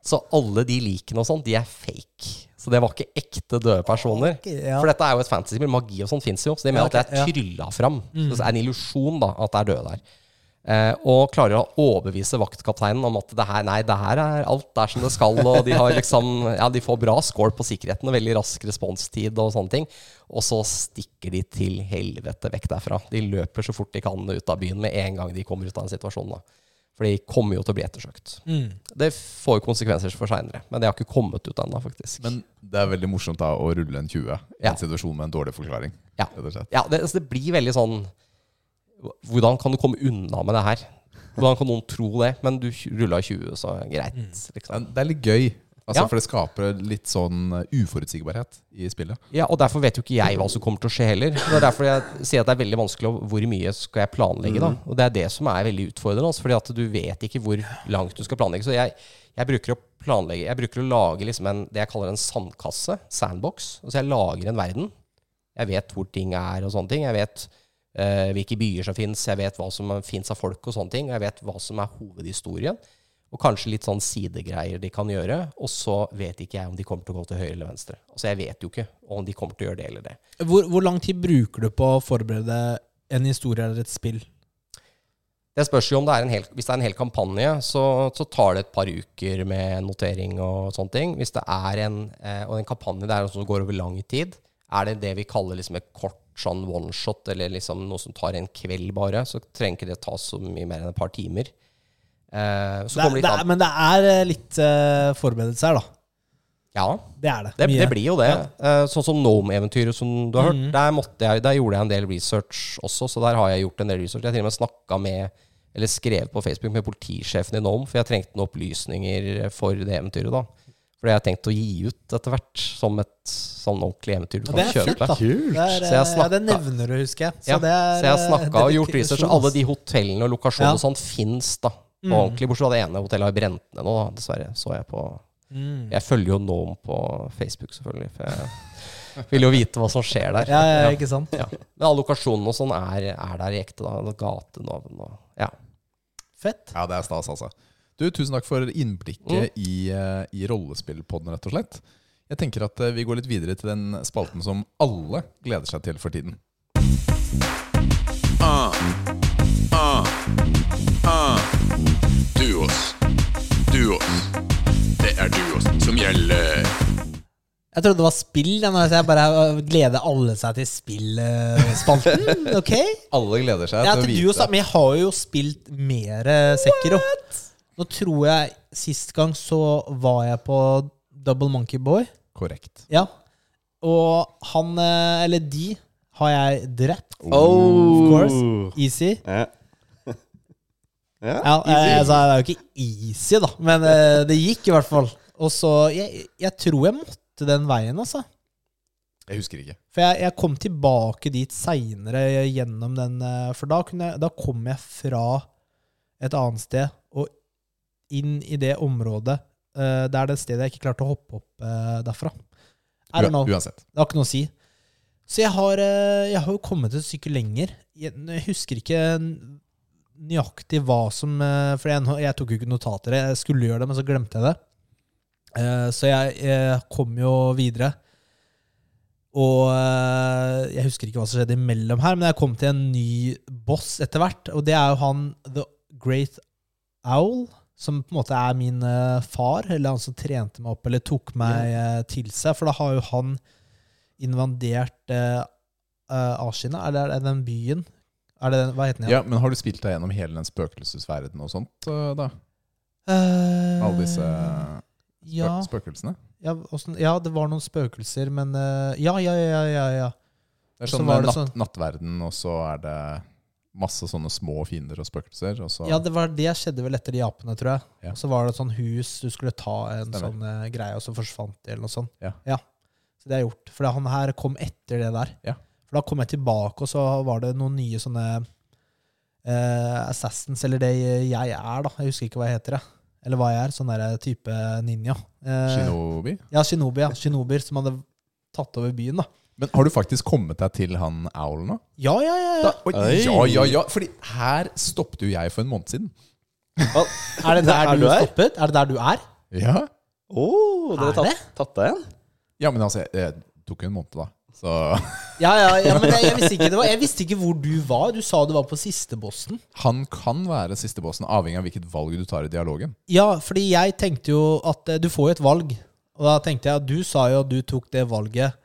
Så alle de likene og sånt, de er fake. Så det var ikke ekte døde personer. Okay, ja. For dette er jo et fantasyspill. Magi og sånt fins jo. Så de mener Ja, at det er trylla fram. Så det er en illusjon da, at det er døde der. Eh, og klarer å overbevise vaktkapteinen om at det her, nei, det her er alt er som det skal. Og de, har liksom, ja, de får bra score på sikkerheten og veldig rask responstid og sånne ting. Og så stikker de til helvete vekk derfra. De løper så fort de kan ut av byen med en gang de kommer ut av en situasjon. da. For de kommer jo til å bli ettersøkt. Mm. Det får jo konsekvenser for seinere, men det har ikke kommet ut ennå, faktisk. Men det er veldig morsomt da å rulle en 20 i Ja. en situasjon med en dårlig forklaring. Ja. Ja, det, altså det blir veldig sånn Hvordan kan du komme unna med det her? Hvordan kan noen tro det? Men du rulla 20, så greit. Liksom. Det er litt gøy, altså, Ja. for det skaper litt sånn uh, uforutsigbarhet i spillet. Ja, og derfor vet jo ikke jeg hva som kommer til å skje heller. Det er derfor jeg sier at det er veldig vanskelig Hvor mye skal jeg planlegge, da? Og det er det som er veldig utfordrende. Altså, fordi at du vet ikke hvor langt du skal planlegge. Så jeg, jeg bruker å planlegge Jeg bruker å lage liksom en, det jeg kaller en sandkasse. Sandbox. Altså jeg lager en verden. Jeg vet hvor ting er og sånne ting. Jeg vet eh, hvilke byer som fins. Jeg vet hva som fins av folk og sånne ting. Og jeg vet hva som er hovedhistorien. Og kanskje litt sånn sidegreier de kan gjøre. Og så vet ikke jeg om de kommer til å gå til høyre eller venstre. Altså Jeg vet jo ikke om de kommer til å gjøre det eller det. Hvor, hvor lang tid bruker du på å forberede en historie eller et spill? Det spørs jo om det er en hel, Hvis det er en hel kampanje, så, så tar det et par uker med notering og sånne ting. Hvis det er en, eh, og en kampanje det er som går over lang tid, er det det vi kaller liksom et kort sånn one-shot, eller liksom noe som tar en kveld bare, så trenger ikke det ta så mye mer enn et par timer. Eh, så Det, er- det er, men det er eh, litt uh, forberedelse her, da. Ja, Det er det. det, det blir jo det. Eh, sånn som Nome-eventyret som du har hørt. Mhm. Der, måtte jeg, der gjorde jeg en del research også, så der har jeg gjort en del research. Jeg til og med snakka med, eller skrevet på Facebook med politisjefen i Nome, for jeg trengte noen opplysninger for det eventyret. da. For det har jeg tenkt å gi ut etter hvert, som et sånn ordentlig eventyr du kan det er kjøpe. fint, da. Kult. Det er, snakka, eh, ja, det nevner du, husker jeg. Så, Ja, det er, så jeg har eh, snakka og gjort research. Alle de hotellene og lokasjonene Ja. og sånt fins da. På Mm. ordentlig, Bortsett fra det ene hotellet har brent ned nå, da, dessverre. Så jeg på Mm. Jeg følger jo Nome på Facebook, selvfølgelig. For jeg vil jo vite hva som skjer der. Ja, ja, Ja. ikke sant? Ja. Men alle lokasjonene og sånn er, er der i ekte. da Gatenavn og Ja. Fett. Ja, det er stas, altså. Du, tusen takk for innblikket Mm. i, uh, i rollespillpodden, rett og slett. Jeg tenker at eh, vi går litt videre til den spalten som alle gleder seg til for tiden. Ah, ah, ah. Duos. Duos. Det er duos som gjelder. Jeg trodde det var spill. så Jeg bare gleder alle seg til spillspalten. Ok? Alle gleder seg Ja, til å til du også, men jeg har jo spilt mer Sekiro. Nå tror jeg Sist gang så var jeg på Double Monkey Boy. Korrekt. Ja. Og han, eh, eller de, har jeg drept. Oh. course. Easy. Ja. ja, Ja, jeg sa det er jo ikke easy, da, men eh, det gikk i hvert fall. Og så jeg, jeg tror jeg måtte den veien, altså. Jeg husker ikke. For jeg, jeg kom tilbake dit seinere gjennom den eh, For da, jeg, da kom jeg fra et annet sted inn i det området. Uh, det er det stedet jeg ikke klarte å hoppe opp uh, derfra. Er det know. Uansett. Det har ikke noe å si. Så jeg har, eh, jeg har jo kommet et stykke lenger. Jeg, jeg husker ikke nøyaktig hva som For jeg, jeg tok jo ikke notater. Jeg skulle gjøre det, men så glemte jeg det. Så jeg, jeg kom jo videre. Og jeg husker ikke hva som skjedde imellom her, men jeg kom til en ny boss etter hvert. Og det er jo han The Great Owl, som på en måte er min eh, far, eller han som trente meg opp, eller tok meg ja. til seg. For da har jo han invadert uh, Asina, eller er det den byen? Er det den, hva heter den? Ja, Men har du spilt deg gjennom hele den spøkelsesverdenen og sånt, uh, da? Eh, Alle disse spøk ja, spøkelsene? ja, også, ja, det var noen spøkelser, men eh, Ja, ja, ja, ja. ja. Det er sånn natt, sånn- nattverden, og så er det masse sånne små fiender og spøkelser. Og så Ja, det, var, det skjedde vel etter de apene, tror jeg. Ja. Og så var det et sånn hus du skulle ta en Stemmer. sånn uh, greie, og så forsvant det, eller noe sånt. Ja. Så det jeg gjort. For han her kom etter det der. Ja. For da kom jeg tilbake, og så var det noen nye sånne uh, Assassins, eller det jeg er, da. Jeg husker ikke hva jeg heter, jeg. Eller hva jeg er. Sånn der type ninja. Uh, Shinobi. Ja, shinobi. ja. Shinobier som hadde tatt over byen, da. Men har du faktisk kommet deg til han Owl nå? Ja, ja, ja. Da, ja. oi, ja, ja, ja. Fordi her stoppet jo jeg for en måned siden. Er det der Er du du stoppet? Er det der du er? Ja, Oh, dere Er har tatt, tatt deg igjen? ja men altså, jeg, jeg tok jo en måned, da. Så Ja, ja, ja, men jeg, jeg, visste ikke, det var, jeg visste ikke hvor du var. Du sa du var på siste bossen. han kan være siste bossen, avhengig av hvilket valg du tar i dialogen. Ja, fordi jeg tenkte jo at eh, du får jo et valg. Og da tenkte jeg at du sa jo at du tok det valget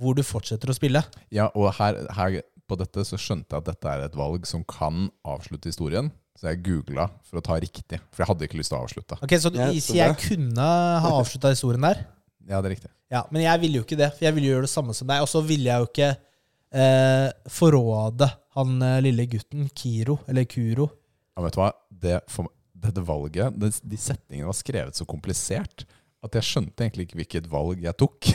hvor du fortsetter å spille. Ja, og her, her på dette så skjønte jeg at dette er et valg som kan avslutte historien. Så jeg googla for å ta riktig, for jeg hadde ikke lyst til å avslutte. Ok, Så, Ja, så jeg kunne ha avslutta historien der? Ja, det er riktig. Ja, Men jeg ville jo ikke det, for jeg ville gjøre det samme som deg. Og så ville jeg jo ikke eh, forråde han eh, lille gutten, Kiro, eller Kuro. Ja, vet du hva? Det, for, dette valget, det, de setningene var skrevet så komplisert at jeg skjønte egentlig ikke hvilket valg jeg tok.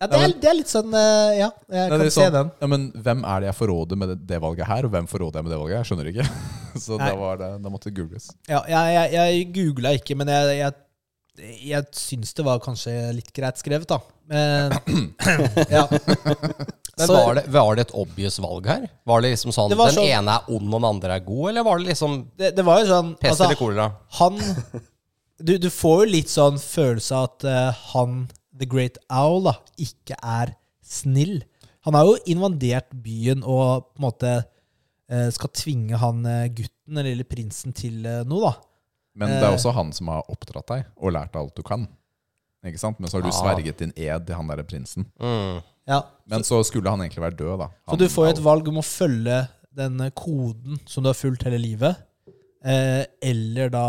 Ja, det, er, det er litt sånn eh, Ja, jeg Nei, kan er se sånn, den. Ja, men hvem er det jeg forråder med det, det valget her, og hvem forråder jeg med det valget? Jeg skjønner ikke. Så da, var det, da måtte det googles. Ja, jeg, jeg, jeg googla ikke, men jeg, jeg, jeg syns det var kanskje litt greit skrevet, da. Men, ja. Men var, det, var det et obvious valg her? Var det liksom sånn Det var Den sånn- ene er ond, og den andre er god? Eller var det liksom det, det var jo sånn pest altså, eller kolera? Han du, du får jo litt sånn følelse av at uh, han, The Great Owl, da, ikke er snill. Han har jo invadert byen og på en måte uh, skal tvinge han uh, gutten, eller lille prinsen, til noe, da. Men det er også han som har oppdratt deg og lært deg alt du kan. Ikke sant? Men så har du ja. sverget din ed til han derre prinsen. Mm. Ja, Men så skulle han egentlig være død, da. Så du får jo et valg om å følge den koden som du har fulgt hele livet, eh, eller da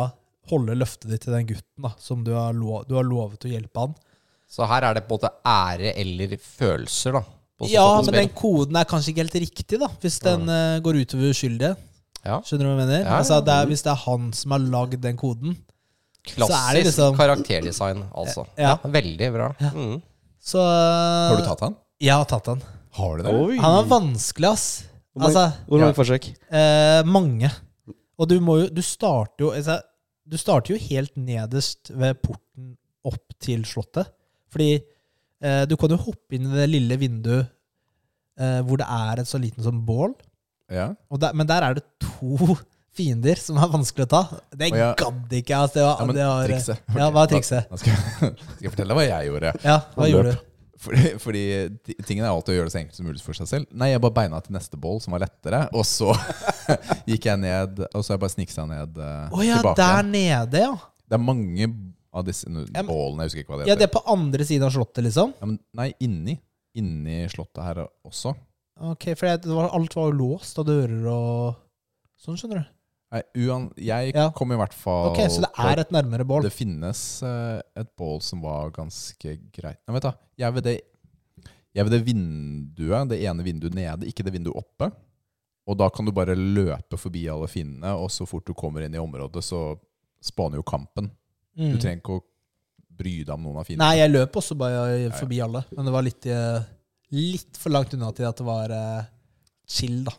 holde løftet ditt til den gutten da, som du har, lov, du har lovet å hjelpe han. Så her er det på en måte ære eller følelser, da. på Ja, men den koden er kanskje ikke helt riktig, da, hvis den eh, går utover uskyldige. Ja. Skjønner du hva jeg mener? Ja, ja. Altså, det er, hvis det er han som har lagd den koden, Klassisk så er det liksom- karakterdesign, altså. Ja. Veldig bra. Mm. så Har du tatt han? Jeg har tatt han. Har du det? Oi. Han er vanskelig, ass. Hvor mange, Altså, hvor mange ja. forsøk? Uh, mange. Og du må jo Du starter jo altså, Du starter jo helt nederst ved porten opp til slottet. Fordi eh, du kan jo hoppe inn i det lille vinduet eh, hvor det er et så liten sånn bål. Ja. Og der, men der er det to fiender som er vanskelig å ta. Det Å, ja. gadd ikke jeg. Altså, det var, Ja, men det var, trikset. Ja, hva er trikset? Nå skal, jeg, skal jeg fortelle hva jeg gjorde. Ja, hva gjorde du? Fordi, fordi tingen er alltid å gjøre det så enkelt som mulig for seg selv. Nei, jeg bare beina til neste bål, som var lettere. Og så gikk jeg ned, og så har jeg bare sniksa ned eh, Å ja, tilbake. der nede, ja. Det er mange av disse nu- Ja, men- bålene, jeg husker ikke hva det Ja. Det er på andre siden av slottet, liksom? Ja, men, nei, inni. Inni slottet her også. Ok, For det var, alt var jo låst, og dører og sånn, skjønner du. Nei, uan, jeg Ja. kom i hvert fall Ok, Så det er et nærmere bål? Det finnes eh, et bål som var ganske greit. Nei, vet du, jeg ved det, jeg ved det vinduet, det ene vinduet nede, ikke det vinduet oppe. Og da kan du bare løpe forbi alle finnene, og så fort du kommer inn i området, så spåner jo kampen. Du Mm. trenger ikke å bry deg om noen av fiendene. Nei, jeg løp også bare forbi alle. Men det var litt, eh, litt for langt unna til at det var eh, chill, da.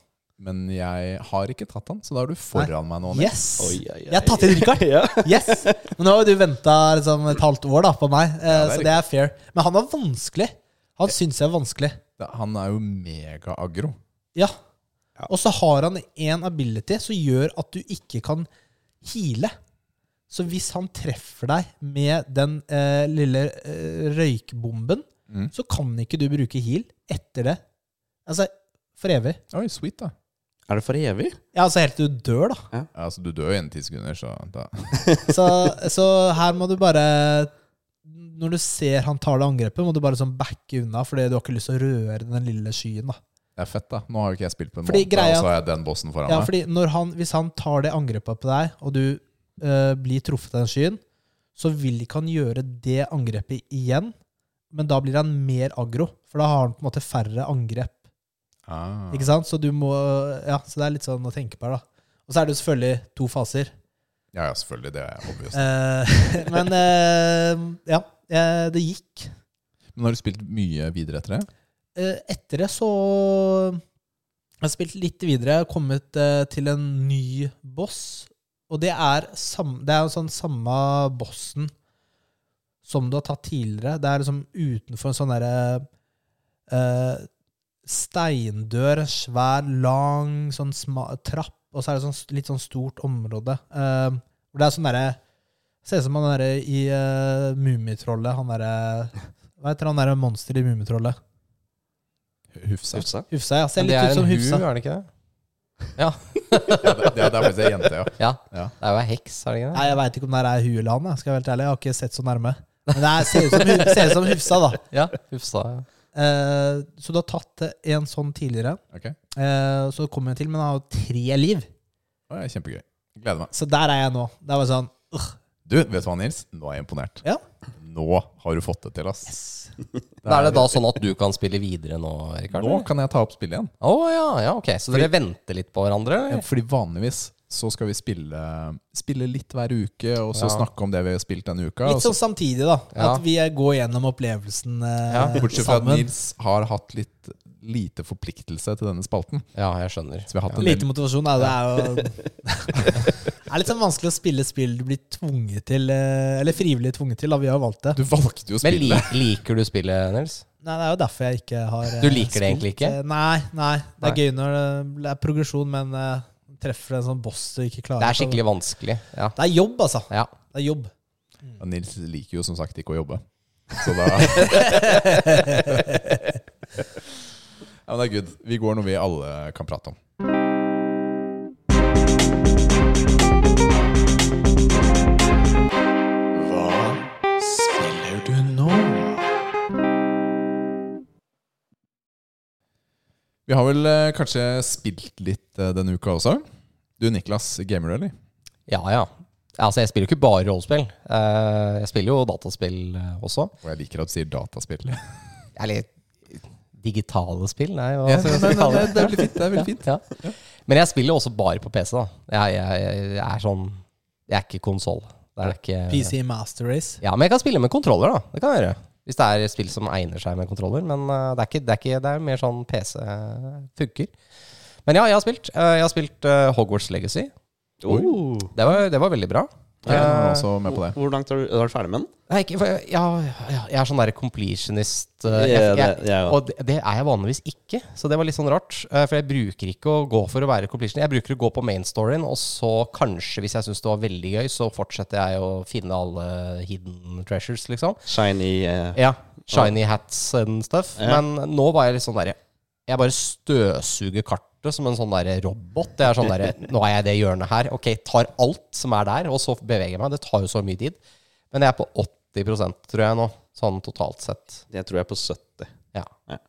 Men jeg har ikke tatt han, så da er du foran meg nå. Nick. Yes! Oi, oi, oi. Jeg har tatt inn Rikard! Yes! Men nå har du venta liksom, et halvt år da, på meg, eh, Ja, det er så det er fair. Men han er vanskelig. Han syns jeg er vanskelig. Det- Han er jo mega-aggro. Ja. Og så har han en ability som gjør at du ikke kan heale. Så hvis han treffer deg med den eh, lille eh, røykbomben, Mm. så kan ikke du bruke heal etter det. Altså for evig. Oi, sweet, da. Er det for evig? Ja, altså helt til du dør, da. Ja, altså, du dør jo innen ti sekunder, så da Så, så her må du bare Når du ser han tar det angrepet, må du bare sånn backe unna, fordi du har ikke lyst til å røre den lille skyen. da Det er fett, da. Nå har jo ikke jeg spilt på en Fordi måned, greia- og så har jeg den bossen foran Ja, meg. fordi når han, Hvis han tar det angrepet på deg, og du øh, blir truffet av den skyen, så vil ikke han gjøre det angrepet igjen, men da blir han mer aggro. For da har han på en måte færre angrep. Ah. Ikke sant? Så du må Ja, så det er litt sånn å tenke på her, da. Og så er det jo selvfølgelig to faser. Ja, ja, selvfølgelig. Det er obvious. Eh, men eh, ja, eh, det gikk. Men har du spilt mye videre etter det? Etter det så Jeg har spilt litt videre, kommet til en ny boss. Og det er, sam, det er sånn samme bossen som du har tatt tidligere. Det er liksom utenfor en sånn derre eh, steindør, svær, lang sånn sma, trapp, og så er det sånn, litt sånn stort område. Uh, hvor det er sånn derre Ser ut som han derre i uh, Mummitrollet. Han derre Hva heter han derre monsteret i Mummitrollet? Hufsa. Hufsa. Hufsa, ja. Ser Men det som er Det er en hu, er det ikke det? Ja, det, det, det er faktisk ei jente, ja. Ja. Ja. Det er jo ei heks, er det ikke det? Nei, Jeg veit ikke om det er hu eller han. Jeg skal være helt ærlig. Jeg har ikke sett så nærme. Men det er, ser, ut som, Hu- ser ut som Hufsa, da. Ja, Hufsa. ja. Eh, så du har tatt en sånn tidligere. Okay. Eh, så kommer jeg til, men jeg har jo tre liv. Å, ja, kjempegøy. Gleder meg. Så der er jeg nå. Det var sånn Du, vet du hva, Nils? Nå er jeg imponert. Ja. Nå har du fått det til, ass. Da er det da sånn at du kan spille videre nå, Rikard? Nå kan jeg ta opp spillet igjen. Å ja, ja, ok. Så dere venter litt på hverandre? Ja, eller? Fordi vanligvis så skal vi spille, spille litt hver uke, og så Ja. snakke om det vi har spilt denne uka. Litt sånn samtidig, da. Ja. At vi går gjennom opplevelsen eh, Ja, Bortsett fra at. Nils har hatt litt lite forpliktelse til denne spalten. Ja, jeg skjønner. Så vi har hatt en Lite motivasjon. Da. Det er jo Det er litt sånn vanskelig å spille spill du blir tvunget til, eh, eller frivillig tvunget til. Da. Vi har valgt det. Du valgte jo å spille. Men liker du spillet, Nils? Nei, Det er jo derfor jeg ikke har eh, Du liker det egentlig ikke? Eh, Nei, nei. Det er Nei. gøy når det er progresjon, men eh, treffer en sånn boss du ikke klarer. Det er skikkelig vanskelig. Ja. Det er jobb, altså. ja. Det er jobb. Og Nils liker jo som sagt ikke å jobbe. Så da Ja, men det er good. Vi går noe vi alle kan prate om. Vi har vel eh, kanskje spilt litt eh, denne uka også. Du Niklas, gamer du, eller? ja, ja. Altså, jeg spiller jo ikke bare rollespill. Eh, jeg spiller jo dataspill eh, også. Og jeg liker at du sier dataspill. Eller digitale spill, nei, hva Ja, skal nei, jeg kalle nei, det er veldig fint. Det er veldig fint. Ja. Men jeg spiller jo også bare på PC, da. Jeg, jeg, jeg er sånn Jeg er ikke konsoll. Det er ikke PC Master Race. Ja, men jeg kan spille med kontroller, da. Det kan jeg gjøre. Hvis det er spill som egner seg med kontroller. Men eh, det, er ikke, det, er ikke, det er mer sånn PC funker. Men ja, jeg har spilt. Eh, jeg har spilt eh, Hogwarts Legacy. Oh. Det var, det var veldig bra. Jeg er Eh, også med på det. Hvor langt er du, er du ferdig med den? Nei, ikke, for jeg, jeg, jeg er sånn der completionist. eh, jeg, jeg, jeg og det, det er jeg vanligvis ikke, så det var litt sånn rart. eh, For jeg bruker ikke å gå for å være completion. Jeg bruker å gå på main storyen, og så kanskje, hvis jeg syns det var veldig gøy, så fortsetter jeg å finne alle hidden treasures, liksom. Shiny uh, Ja, shiny hats and stuff. Ja. Men nå var jeg litt sånn derre Jeg bare støvsuger kartet som en sånn der robot. Det er sånn der, Nå er jeg i det hjørnet her. Ok, tar alt som er der, og så beveger jeg meg. Det tar jo så mye tid. Men jeg er på 80% tror jeg nå, sånn totalt sett. Jeg tror jeg er på 70. Ja.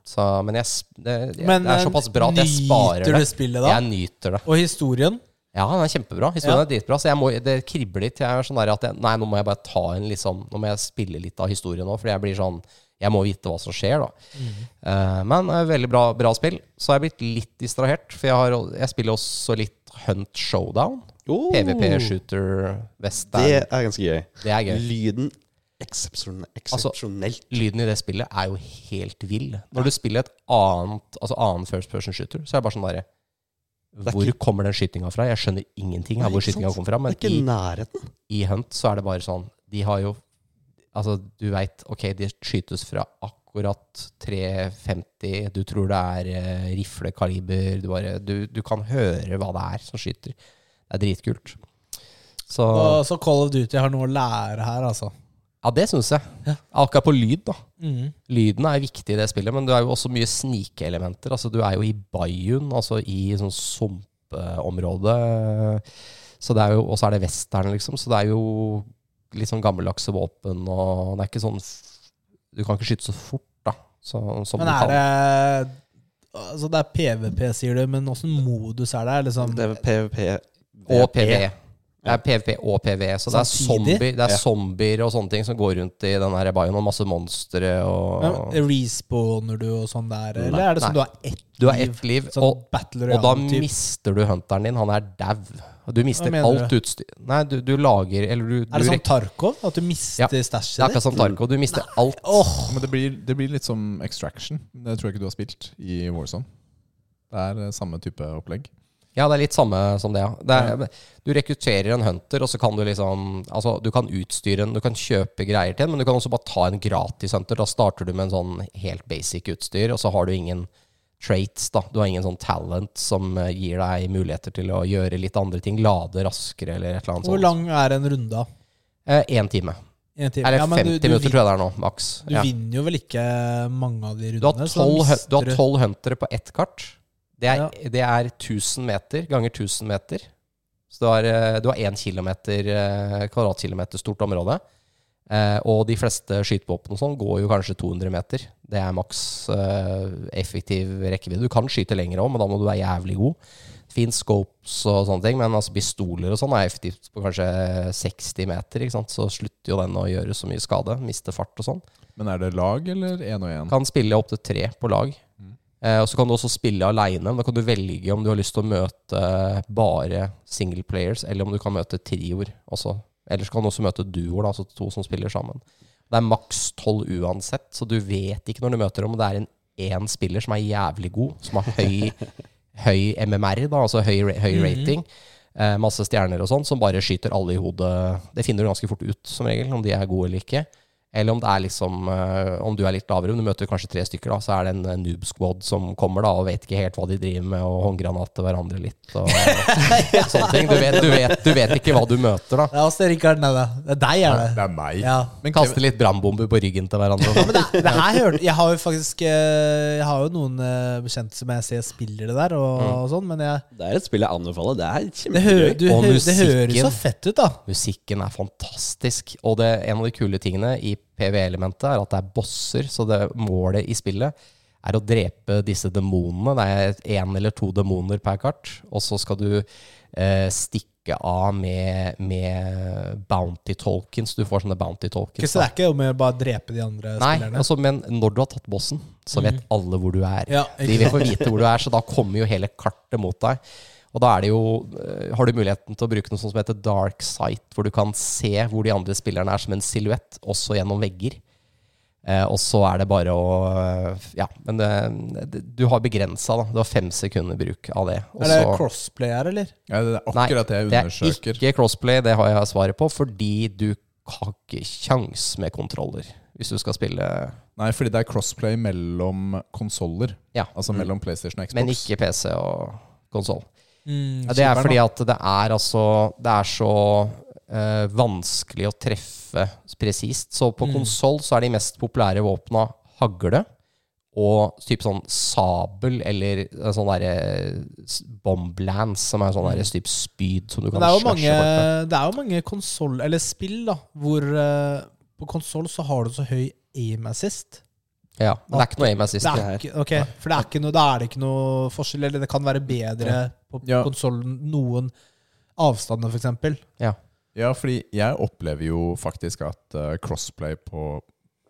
Så, men jeg, det, jeg, Men det er eh, såpass bra at jeg sparer nyter du spillet da? Jeg nyter det. Og historien? Ja, den er kjempebra. Historien Ja. er dritbra. Så jeg må, det kribler litt. Jeg er sånn der at jeg, Nei, nå må jeg bare ta en liksom Nå må jeg spille litt av historien nå, fordi jeg blir sånn Jeg må vite hva som skjer, da. Eh, men uh, veldig bra, bra spill. Så har jeg blitt litt distrahert, for jeg, har, jeg spiller også litt Hunt Showdown. Oh, PVP-shooter, western. Det Det, er ganske gøy. er gøy. Lyden eksepsjonelt. Altså. Lyden i det spillet er jo helt vill. Når du spiller et annet Altså annen first person shooter, så er det bare sånn derre er Hvor ikke- kommer den skytinga fra? Jeg skjønner ingenting av hvor skytinga kom kommer fra. Men det ikke i, i Hunt så er det bare sånn De har jo Altså, du veit Ok, de skytes fra akkurat 350. Du tror det er uh, riflekaliber. Du, bare, du, du kan høre hva det er som skyter. Det er dritkult. Så Og så Call of Duty har noe å lære her, altså. Ja, det syns jeg. Akkurat på lyd, da. Mm. Lyden er viktig i det spillet, men det er jo også mye snikelementer. Altså, du er jo i bayuen, altså i sånn sumpområde. Så det er jo, og så er det western, liksom. Så det er jo litt sånn gammeldagse våpen, og det er ikke sånn Du kan ikke skyte så fort, da. Så, som Men du er kan. det Altså Det er PVP, sier du, men åssen modus er det? Liksom, Det er PVP Og PV. Det er PVP og PVE, så det er, zombier, det er Ja. zombier og sånne ting som går rundt i den her bayen, og masse monstre og Men Respawner du og sånn der, eller Nei. er det sånn du har ett Du har liv? ett liv, Sånn og, Battle og da mister du hunteren din. Han er dau. Du mister alt du? utstyr Nei, du, du lager Eller du, Er det som sånn Tarkov? At du mister Ja. Det er stæsjet akkurat som Tarkov. Du mister alt. Oh. Men det blir, det blir litt som Extraction. Det tror jeg ikke du har spilt i Warzone. Det er eh, samme type opplegg. Ja, det er litt samme som det, ja. Det er, du rekrutterer en hunter, og så kan du liksom Altså, du kan utstyre en Du kan kjøpe greier til en, men du kan også bare ta en gratis hunter. Da starter du med en sånn helt basic utstyr, og så har du ingen traits, da. Du har ingen sånn talent som eh, gir deg muligheter til å gjøre litt andre ting. Lade raskere, eller et eller annet Hvor sånt. lang er en runde? da? Én time. En time. Eller Ja, men 50 du, du, minutter, tror jeg det er nå, maks. du Ja. vinner jo vel ikke mange av de rundene? du har tolv 12 huntere på ett kart. Det er, Ja. det er 1000 meter ganger 1000 meter. Så du har, eh, du har 1 kilometer, eh, kvadratkilometer stort område. Eh, og de fleste skytevåpen og sånn går jo kanskje 200 meter. Det er maks eh, effektiv rekkevidde. Du kan skyte lenger òg, men da må du være jævlig god. Fins scopes og sånne ting, men altså pistoler og sånn er effektivt på kanskje 60 meter. Ikke sant? Så slutter jo den å gjøre så mye skade. Miste fart og sånn. Men er det lag eller én og én? Kan spille opptil tre på lag. Eh, og så kan du også spille aleine. Da kan du velge om du har lyst til å møte bare single players, eller om du kan møte trioer også. Eller så kan du også møte duoer, altså to som spiller sammen. Det er maks tolv uansett, så du vet ikke når du møter dem om det er en én spiller som er jævlig god, som har høy, høy MMR, da, altså høy, høy rating. Eh, masse stjerner og sånn, som bare skyter alle i hodet. Det finner du ganske fort ut, som regel, om de er gode eller ikke. Eller om det er liksom eh, Om du er litt lavere, om du møter kanskje tre stykker, da, så er det en noob squad som kommer da og vet ikke helt hva de driver med, og håndgranater hverandre litt og sånne ting. Du vet, du, vet, du vet ikke hva du møter, da. Det er oss, Rikard. Nei, det er deg, er det. Det er meg. Ja. Men Kaste litt brannbomber på ryggen til hverandre. Sånn. Men det, det her hørte Jeg har jo faktisk eh, Jeg har jo noen eh, bekjente som jeg ser spiller det der, og, og sånn, men jeg, Det er et spill jeg anbefaler. Det er kjempegøy. Det, hø, det høres så fett ut, da. Musikken er fantastisk. Og det, en av de kule tingene i PV-elementet er at det er bosser, så det målet i spillet er å drepe disse demonene. Det er én eller to demoner per kart, og så skal du eh, stikke av med, med bounty tokens. Du får sånne bounty tokens. Så det er ikke om å bare drepe de andre Nei, spillerne. altså, men når du har tatt bossen, så vet alle hvor du er. Ja, De vil få vite hvor du er, så da kommer jo hele kartet mot deg. Og da er det jo, eh, har du muligheten til å bruke noe sånt som heter dark sight, hvor du kan se hvor de andre spillerne er som en silhuett, også gjennom vegger. Eh, og så er det bare å eh, Ja, men det, det, du har begrensa, da. Du har fem sekunder bruk av det. Også, Er det crossplay her, eller? Ja, det er akkurat det jeg undersøker. Nei, det er ikke crossplay, det har jeg svaret på, fordi du har ikke kjangs med kontroller hvis du skal spille Nei, fordi det er crossplay mellom konsoller. Ja. Altså mellom PlayStation og Xbox. Men ikke PC og konsoll. Mm, Ja, det er fordi at det er altså Det er så uh, vanskelig å treffe presist. Så på Mm. konsoll så er de mest populære våpna hagle og typ sånn sabel eller sånn derre bomblance, som er sånn derre type spyd som du kan slashe mange, bort det er jo mange konsoll, eller spill, da, hvor uh, på konsoll så har du så høy aim assist. Ja, men det er ikke noe aim assist. Det er ikke, ok, for det er ikke noe, da er det ikke noe forskjell, eller det kan være bedre på Ja. konsollen noen avstander, for eksempel. Ja, fordi jeg opplever jo faktisk at eh, crossplay på,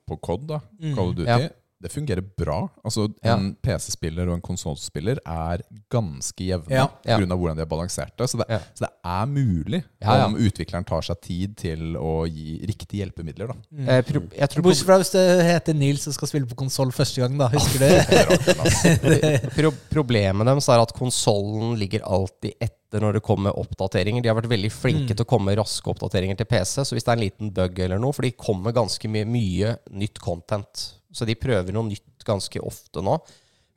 på COD, da, Mm. Call of Duty, Ja. Det fungerer bra. Altså Ja. En PC-spiller og en konsollspiller er ganske jevne Ja. Ja. Av hvordan de har balansert det. Så det, Ja. så det er mulig Ja, ja. om utvikleren tar seg tid til å gi riktige hjelpemidler. da Mm. Jeg, pro jeg tror Bortsett fra hvis det heter Nils og skal spille på konsoll første gang, da. Husker du? Pro problemet deres er at konsollen ligger alltid etter når det kommer oppdateringer. De har vært veldig flinke Mm. til å komme raske oppdateringer til PC. Så hvis det er en liten bug eller noe, for de kommer ganske mye, mye nytt content. Så de prøver noe nytt ganske ofte nå.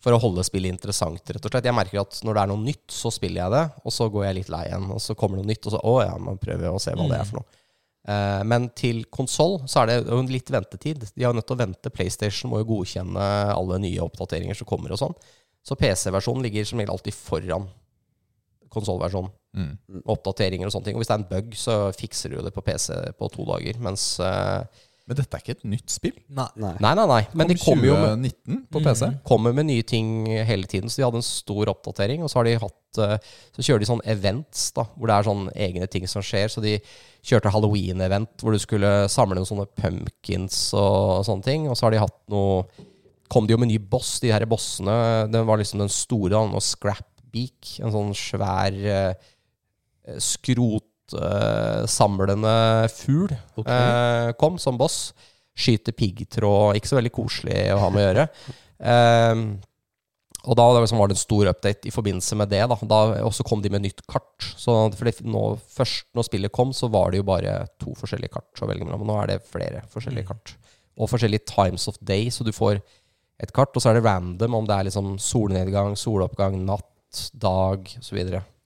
For å holde spillet interessant, rett og slett. Jeg merker at når det er noe nytt, så spiller jeg det, og så går jeg litt lei igjen. Og så kommer det noe nytt, og så å ja, man prøver å se hva det er for noe. Eh, men til konsoll så er det jo en litt ventetid. De har jo nødt til å vente. PlayStation må jo godkjenne alle nye oppdateringer som kommer og sånn. Så PC-versjonen ligger som regel alltid foran konsollversjonen. Mm. Oppdateringer og sånne ting. Og hvis det er en bug, så fikser du det på PC på to dager. Mens eh, Men dette er ikke et nytt spill. Nei. Nei. Nei, nei, nei. Men de kommer jo med 2019 på Mm. Kommer med nye ting hele tiden. Så de hadde en stor oppdatering. Og så har de hatt eh, Så kjører de sånn events, da, hvor det er sånn egne ting som skjer. Så de kjørte halloween-event hvor du skulle samle noen sånne pumpkins og sånne ting. Og så har de hatt noe Kom de jo med ny boss, de her bossene. Den var liksom den store, da, noe scrapbeak. En sånn svær uh, skrotsamlende fugl eh, kom som boss. Skyter piggtråd. Ikke så veldig koselig å ha med å gjøre. Um, og da det liksom var det en stor update i forbindelse med det. da, da Og så kom de med nytt kart. Så nå, Først når spillet kom, så var det jo bare to forskjellige kart å velge mellom. Nå er det flere forskjellige kart. Og forskjellige times of day, så du får et kart, og så er det random om det er liksom solnedgang, soloppgang, natt, dag osv.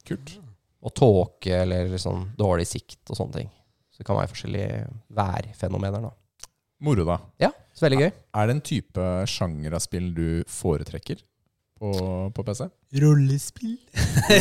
Kult. Og tåke eller liksom dårlig sikt og sånne ting. Så det kan være forskjellige værfenomener. da. Moro, da. Ja, så veldig gøy. Er det en type sjanger av spill du foretrekker på, på PC? Rollespill?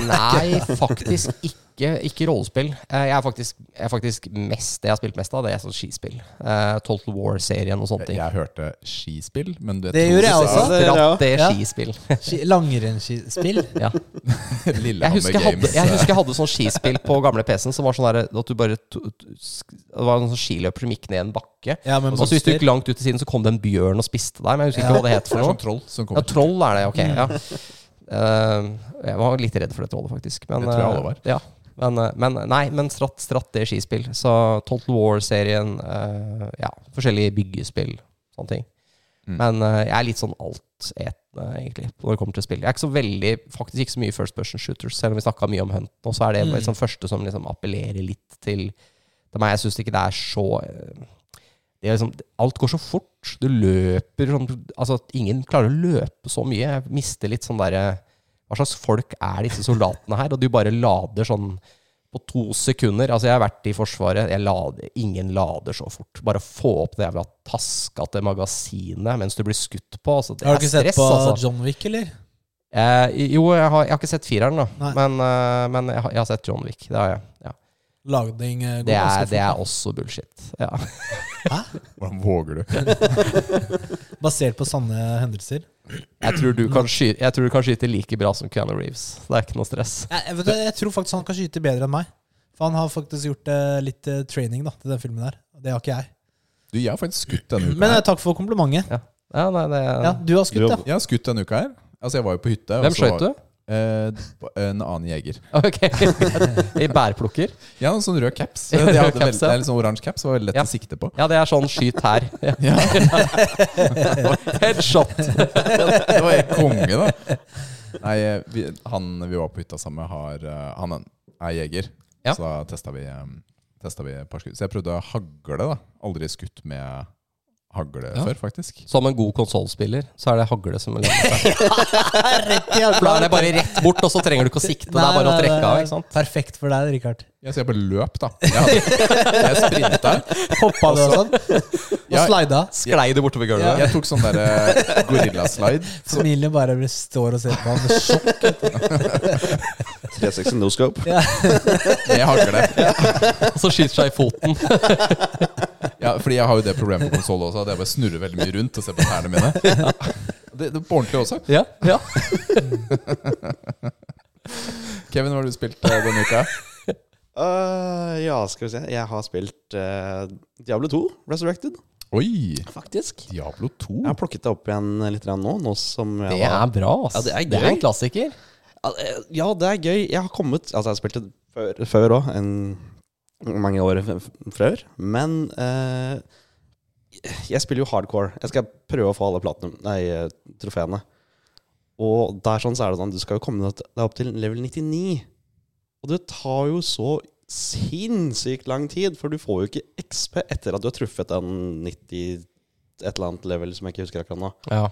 Nei, faktisk ikke. Ikke rollespill. Eh, Jeg er faktisk, jeg er faktisk mest Det jeg har spilt mest av, det er sånn skispill. Uh, Total War-serien og sånne ting. Jeg hørte skispill, men Det gjorde jeg også. det er skispill det Ja. skispill. Ski- Langrennsspill? Ja. Jeg Lillehammer husker, jeg hadde, Games. jeg husker jeg hadde sånn skispill på gamle PC-en som var sånn der, at du bare to, to, Det var en sånn skiløper som gikk ned en bakke. Ja, men Og så hvis du gikk langt ut til siden, så kom det en bjørn og spiste deg. Men jeg husker ikke Ja. hva det het Det for er noe. sånn troll Ja, troll er det, ok. Ja. Eh, jeg var litt redd for dette rollet, faktisk. Men, Det tror jeg alle eh, var. Ja. Men, eh, men nei, men stratt, stratt det skispill. Så Total War-serien, ja, forskjellige byggespill, sånne ting. Mm. Men jeg er litt sånn altetende, egentlig, når det kommer til spill. Jeg er ikke så veldig, faktisk ikke så mye first person shooters, selv om vi snakka mye om Hunt. Og så er det Mm. liksom første som liksom appellerer litt til til meg. Jeg syns ikke det er så liksom, Alt går så fort. Du løper sånn Altså, ingen klarer å løpe så mye. Jeg mister litt sånn derre Hva slags folk er disse soldatene her? Og du bare lader sånn på to sekunder. Altså, jeg har vært i Forsvaret. Lader, ingen lader så fort. Bare få opp det jævla taskete magasinet mens du blir skutt på. Altså, det Har du ikke sett på altså. John Wick, eller? Eh, jo, jeg har, jeg har ikke sett fireren, da. Nei. Men, uh, men jeg, har, jeg har sett John Wick. Det har jeg. Ja. Lagding eh, går Det, er, ganske det er også bullshit. Ja. Hvordan våger du? Basert på sanne hendelser. Jeg, tror du kan skyte, jeg tror du kan skyte like bra som Keanu Reeves. Det er ikke noe stress. Jeg, jeg, vet, du, jeg tror faktisk han kan skyte bedre enn meg. For han har faktisk gjort uh, litt uh, training da, til den filmen der. Det har ikke jeg. Du, jeg har faktisk skutt denne uka. Men uh, takk for komplimentet. Ja, nei, det, Ja, du har skutt, ja. Jeg har skutt denne uka her. Altså, jeg var jo på hytte. Hvem skøyt du? Eh, en annen jeger. Ok. I bærplukker? Ja, en sånn rød caps. De rød caps, veldig, ja. sånn oransje caps, var veldig lett Ja. å sikte på. Ja, det er sånn skyt her. Ja. Headshot! Det var helt konge, da. Nei, vi, han vi var på hytta sammen med, har, eh, han er jeger. Så da testa vi, testa vi et par skudd. Så jeg prøvde hagle, da. Aldri skutt med hagle Ja. før, faktisk. Som en god konsollspiller, så er det hagle som For da er det bare rett bort, og så trenger du ikke å sikte. Det er bare å trekke av. ikke sant? Perfekt for deg, Rikard. Jeg jeg bare løp, da. Jeg, jeg sprinta. Hoppa du og sånn? Og Ja. slida. Sklei du bortover gulvet? gulvet? jeg tok sånn derre gorillaslide. Så, Familien bare står og ser på han med sjokk. 360 no scope. med hagle. Og så skyter seg i foten. Ja, fordi jeg har jo det problemet på konsoll også, at jeg bare snurrer veldig mye rundt og ser på tærne mine. Det, det er på ordentlig også. Ja, ja. Kevin, hva har du spilt eh, denne uka? Øh, ja, skal vi se. Jeg har spilt eh, Diablo 2 Resurrected, Oi! faktisk. Diablo 2. Jeg har plukket det opp igjen litt grann nå, nå som jeg Det var er bra, ass. Ja, det er det er gøy. en klassiker. Ja, eh, Ja, det er gøy. Jeg har kommet Altså, jeg har spilt det før òg, mange år før. Men eh, jeg spiller jo hardcore. Jeg skal prøve å få alle platinum Nei, trofeene. Og der sånn så er det sånn Du skal jo komme deg deg opp til level 99. Og det tar jo så sinnssykt lang tid, for du får jo ikke XP etter at du har truffet en 90 et eller annet level som jeg ikke husker akkurat nå. Ja.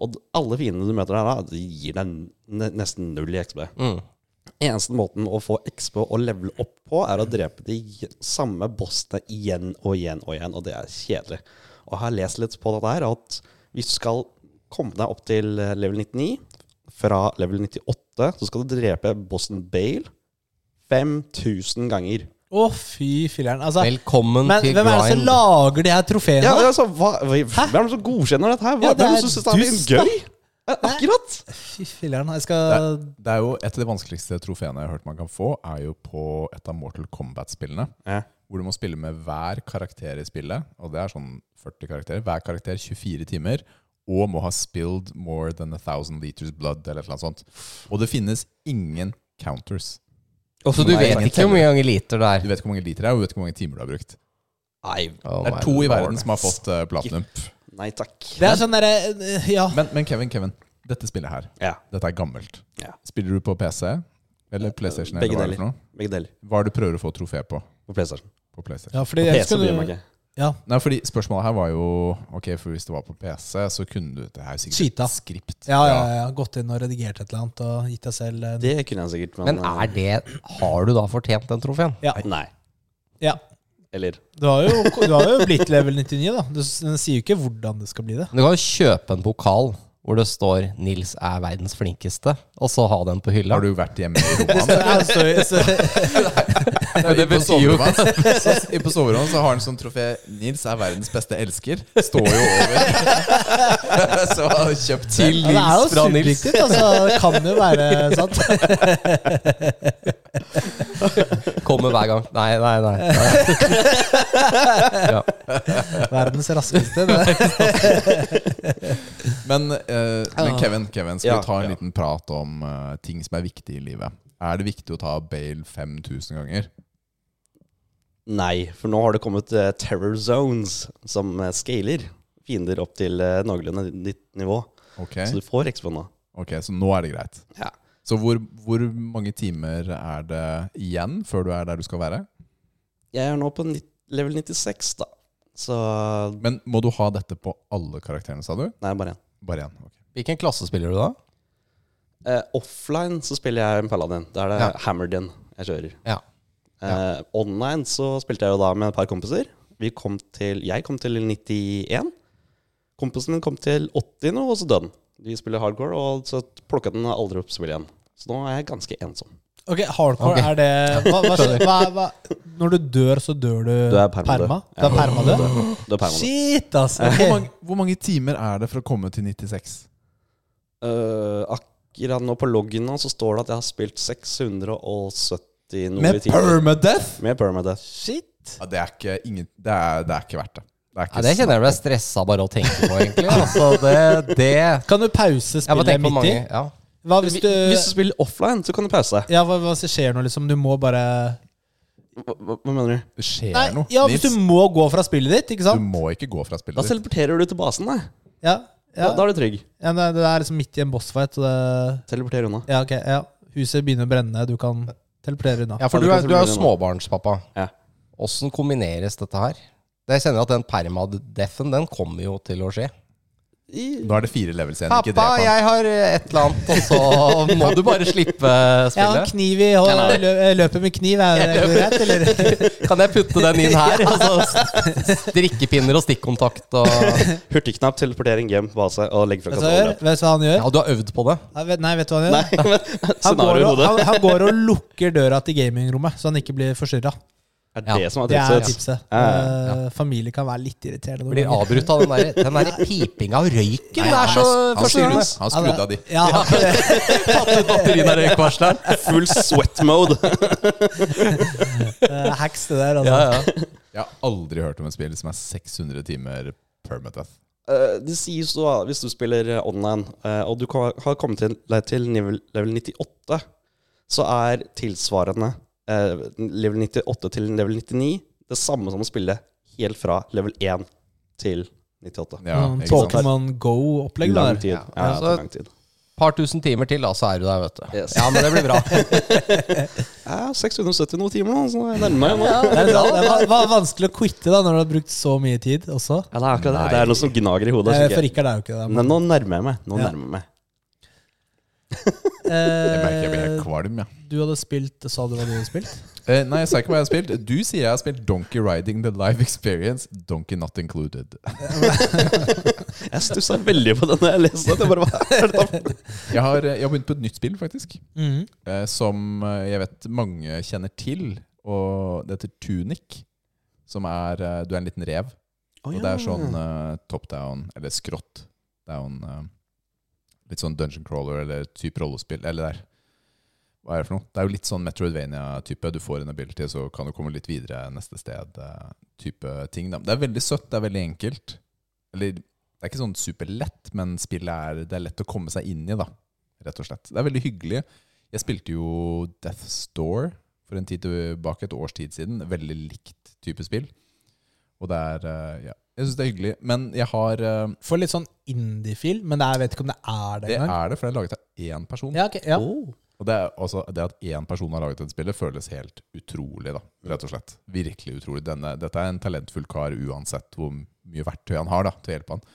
Og alle fiendene du møter der, da, de gir deg nesten null i XP. Mm. Eneste måten å få XP og levele opp på, er å drepe de samme bossene igjen og igjen og igjen, og det er kjedelig. Og jeg har lest litt på dette her, at hvis du skal komme deg opp til eh, level 99, fra level 98, så skal du drepe bossen Bale 5000 ganger. Å, fy filler'n. Altså, Velkommen men til hvem er det som lager de her trofeene? Ja, altså, hva, hvem er det som godkjenner dette her? Hva, Ja, det hvem er synes det er gøy? Ja, Akkurat! Fy filler'n. Jeg skal Det er jo Et av de vanskeligste trofeene jeg har hørt man kan få, er jo på et av Mortal Kombat-spillene. Ja. Hvor du må spille med hver karakter i spillet, og det er sånn 40 karakterer. Hver karakter 24 timer, og må ha spilled more than a thousand liters blood, eller et eller annet sånt. Og det finnes ingen counters. Og Så du vet ikke hvor mange ganger liter det er? Du er? vet ikke hvor mange liter det er, og du vet ikke hvor mange timer du har brukt. Nei, Oh Det er to i verden som har fått uh, platinum. Nei takk. Det er sånn derre eh, Ja. Men, men Kevin, Kevin, dette spillet her, Ja, dette er gammelt. Ja. Spiller du på PC eller PlayStation? Begge eller hva er det for noe? begge deler. Hva er det du prøver å få trofé på? På PlayStation. på PlayStation? ja fordi På jeg PC bryr jeg meg skulle ikke. ja. Nei, fordi Spørsmålet her var jo Ok, for hvis det var på PC, så kunne du Det er jo sikkert Cheata. et skript. Ja, ja, ja. Gått inn og redigert et eller annet og gitt deg selv en Det kunne jeg sikkert, men, Men er det Har du da fortjent den trofeen? Ja. eh, Nei. ja. Eller Du har jo, du har jo blitt level 99, da. Du, den sier jo ikke hvordan det skal bli det. Du kan jo kjøpe en pokal hvor det står 'Nils er verdens flinkeste', og så ha den på hylla. Har du vært hjemme i Roman? Ja, det betyr jo. På soverommet så har han sånn trofé 'Nils er verdens beste elsker'. Står jo over. så han har kjøpt Til selv. ja, det er jo Nils subjektivt, altså. Det kan jo være sant. Kommer hver gang. Nei, nei, nei. nei. ja. Verdens raskeste. Det. Men, uh, men Kevin, Kevin, skal vi ta en liten prat om uh, ting som er viktig i livet? Er det viktig å ta Bale 5000 ganger? Nei, for nå har det kommet eh, terror zones som uh, scaler fiender opp til eh, noenlunde ditt nivå. Ok, Så du får XP nå. ok, så nå er det greit. Ja. Så hvor, hvor mange timer er det igjen før du er der du skal være? Jeg er nå på nitt- level 96, da. Så Men må du ha dette på alle karakterene, sa du? Nei, bare én. Bare én. ok. Hvilken klasse spiller du da? Eh, offline så spiller jeg en Paladin. Da er det Ja. Hammerdin jeg kjører. Ja. Eh, online så spilte jeg jo da med et par kompiser. Vi kom til, jeg kom til 91. Kompisen min kom til 80 nå, og så døde han. Vi spiller hardcore, og så plukka den aldri opp spillet igjen. Så nå er jeg ganske ensom. Ok, hardcore, okay. er det hva, hva, hva, hva, Når du dør, så dør du Du er perma? Du er perma, Du er permanent. Shit, altså. Hvor, mange, hvor mange timer er det for å komme til 96? Eh, akkurat nå på loggen nå så står det at jeg har spilt 670 noe i Med permadeath? Med permadeath. Shit. Ja, det, er ikke, ingen, det, er, det er ikke verdt det. Det, er ikke Ja, det kjenner jeg ble stressa bare å tenke på, egentlig. Altså, det, det Kan du pause spillet midt i? ja. Hva hvis du Hvis du spiller offline, så kan du pause. Ja, hva, hva skjer noe, liksom? Du må bare Hva, hva, mener du? Det skjer Nei, noe. ja, hvis du må gå fra spillet ditt, ikke du må ikke gå fra spillet ditt. Da teleporterer du til basen, da. Ja. Da, da er du trygg. ja det, det er liksom midt i en bossfight, så det Teleporter unna. Ja, ok. Ja. Huset begynner å brenne, du kan teleportere unna. Ja, for Ja, du du er, du er jo småbarnspappa. Ja. Åssen kombineres dette her? Jeg kjenner at den permad-deffen, den kommer jo til å skje. Nå er det fire levels igjen. Pappa, drep jeg har et eller annet, og så må du bare slippe Jeg har spillet. kniv i hånda, løper med kniv. Er det greit, eller? Kan jeg putte den inn her? Altså, så drikkepinner og stikkontakt og hurtigknapp, teleportering, game, base og legg fra? Vet du hva han gjør? Ja, du har øvd på det? Nei, vet, du hva han gjør? Nei, men Han går, og, han, han går og lukker døra til gamingrommet, så han ikke blir forstyrra. Er Ja, det som er Det er tipset? tipset. Ja, ja, Eh, familie kan være litt irriterende. Blir avbrutt av den der, den der pipinga og røyken. Det er så Han skrudde, forstyrrende. han skrudde av de. Ja, Tatt ut batteriene av røykvarsleren. Full sweat mode. eh, hacks, det der. Altså. Ja, ja. Jeg har aldri hørt om et spill som er 600 timer permadeath. Eh, det sies da, hvis du spiller online, eh, og du kan, har kommet til, til level, level 98, så er tilsvarende eh, level 98 til level 99 det samme som å spille helt fra level 1 til 98. Ja, sant? Pokémon Go-opplegg. Lang der. tid. Ja. Ja, ja, Så- det tar lang tid. par tusen timer til, da, så er du der, vet du. Yes. Ja, men det blir bra. Ja, 670 noen timer nå, så jeg nærmer meg nå. Det var det er vanskelig å quitte da når du har brukt så mye tid også. Ja, det er akkurat det. Det er noe som gnager i hodet. For ikke- er det jo ikke det. Men nå nærmer jeg meg. Nå nærmer jeg meg. Jeg merker jeg blir helt Eh, kvalm, ja. Du hadde spilt Sa du hva du hadde spilt? Eh, nei, jeg sa ikke hva jeg har spilt. Du sier jeg har spilt Donkey Riding The Live Experience. Donkey Not Included. Jeg stussa veldig på den da jeg leste den. Jeg bare, hva er dette? Jeg har, jeg har begynt på et nytt spill, faktisk. Mhm. eh, som eh, jeg vet mange kjenner til. Og det heter Tunic. Som er eh, Du er en liten rev. Og det er sånn eh, top down, eller skrått down eh, Litt sånn dungeon crawler eller type rollespill. Eller der. Hva er det for noe? Det er jo litt sånn Metroidvania-type. Du får en ability, så kan du komme litt videre neste sted. eh, ting. Det er veldig søtt, det er veldig enkelt. Eller det er ikke sånn superlett, men spillet er, det er lett å komme seg inn i, da. Rett og slett. Det er veldig hyggelig. Jeg spilte jo Death's Door for en tid tilbake, et års tid siden. Veldig likt type spill. Og det er eh, Ja, jeg syns det er hyggelig. Men jeg har eh, Får litt sånn indie-feel, men er, jeg vet ikke om det er det Det engang. er det, for det er laget av én person. Ja, ok, ja. Oh. Og det, er, altså, det at én person har laget et spill, det føles helt utrolig, da. Rett og slett. Virkelig utrolig. Denne, dette er en talentfull kar uansett hvor mye verktøy han har da, til å hjelpe han.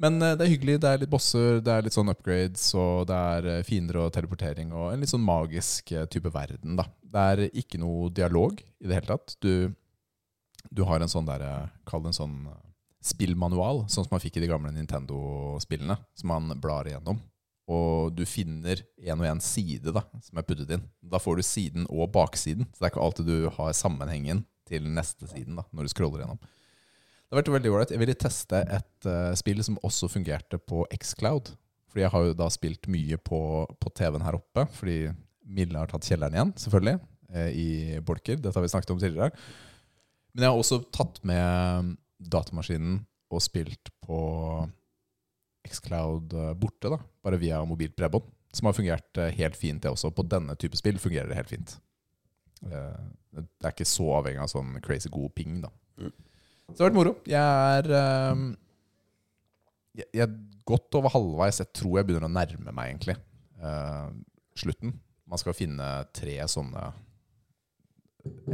Men eh, det er hyggelig. Det er litt bosser, det er litt sånn upgrades, og det er eh, fiender og teleportering, og en litt sånn magisk eh, type verden, da. Det er ikke noe dialog i det hele tatt. Du, du har en sånn der, eh, kall det en sånn eh, spillmanual, sånn som man fikk i de gamle Nintendo-spillene, som man blar igjennom og du finner en og en side da, som er puttet inn. Da får du siden og baksiden, så det er ikke alltid du har sammenhengen til neste siden da, når du scroller gjennom. Det har vært veldig ålreit. Jeg ville teste et uh, spill som også fungerte på Xcloud. Fordi jeg har jo da spilt mye på, på TV-en her oppe, fordi Mille har tatt kjelleren igjen, selvfølgelig, i bolker. Dette har vi snakket om tidligere. Men jeg har også tatt med datamaskinen og spilt på Xcloud eh, borte, da, bare via mobilt bredbånd. Som har fungert eh, helt fint, det også. På denne type spill fungerer det helt fint. Eh, Det er ikke så avhengig av sånn crazy god ping, da. Mm. Så det har vært moro. Jeg er eh, jeg, jeg er godt over halvveis. Jeg tror jeg begynner å nærme meg, egentlig, slutten. Man skal finne tre sånne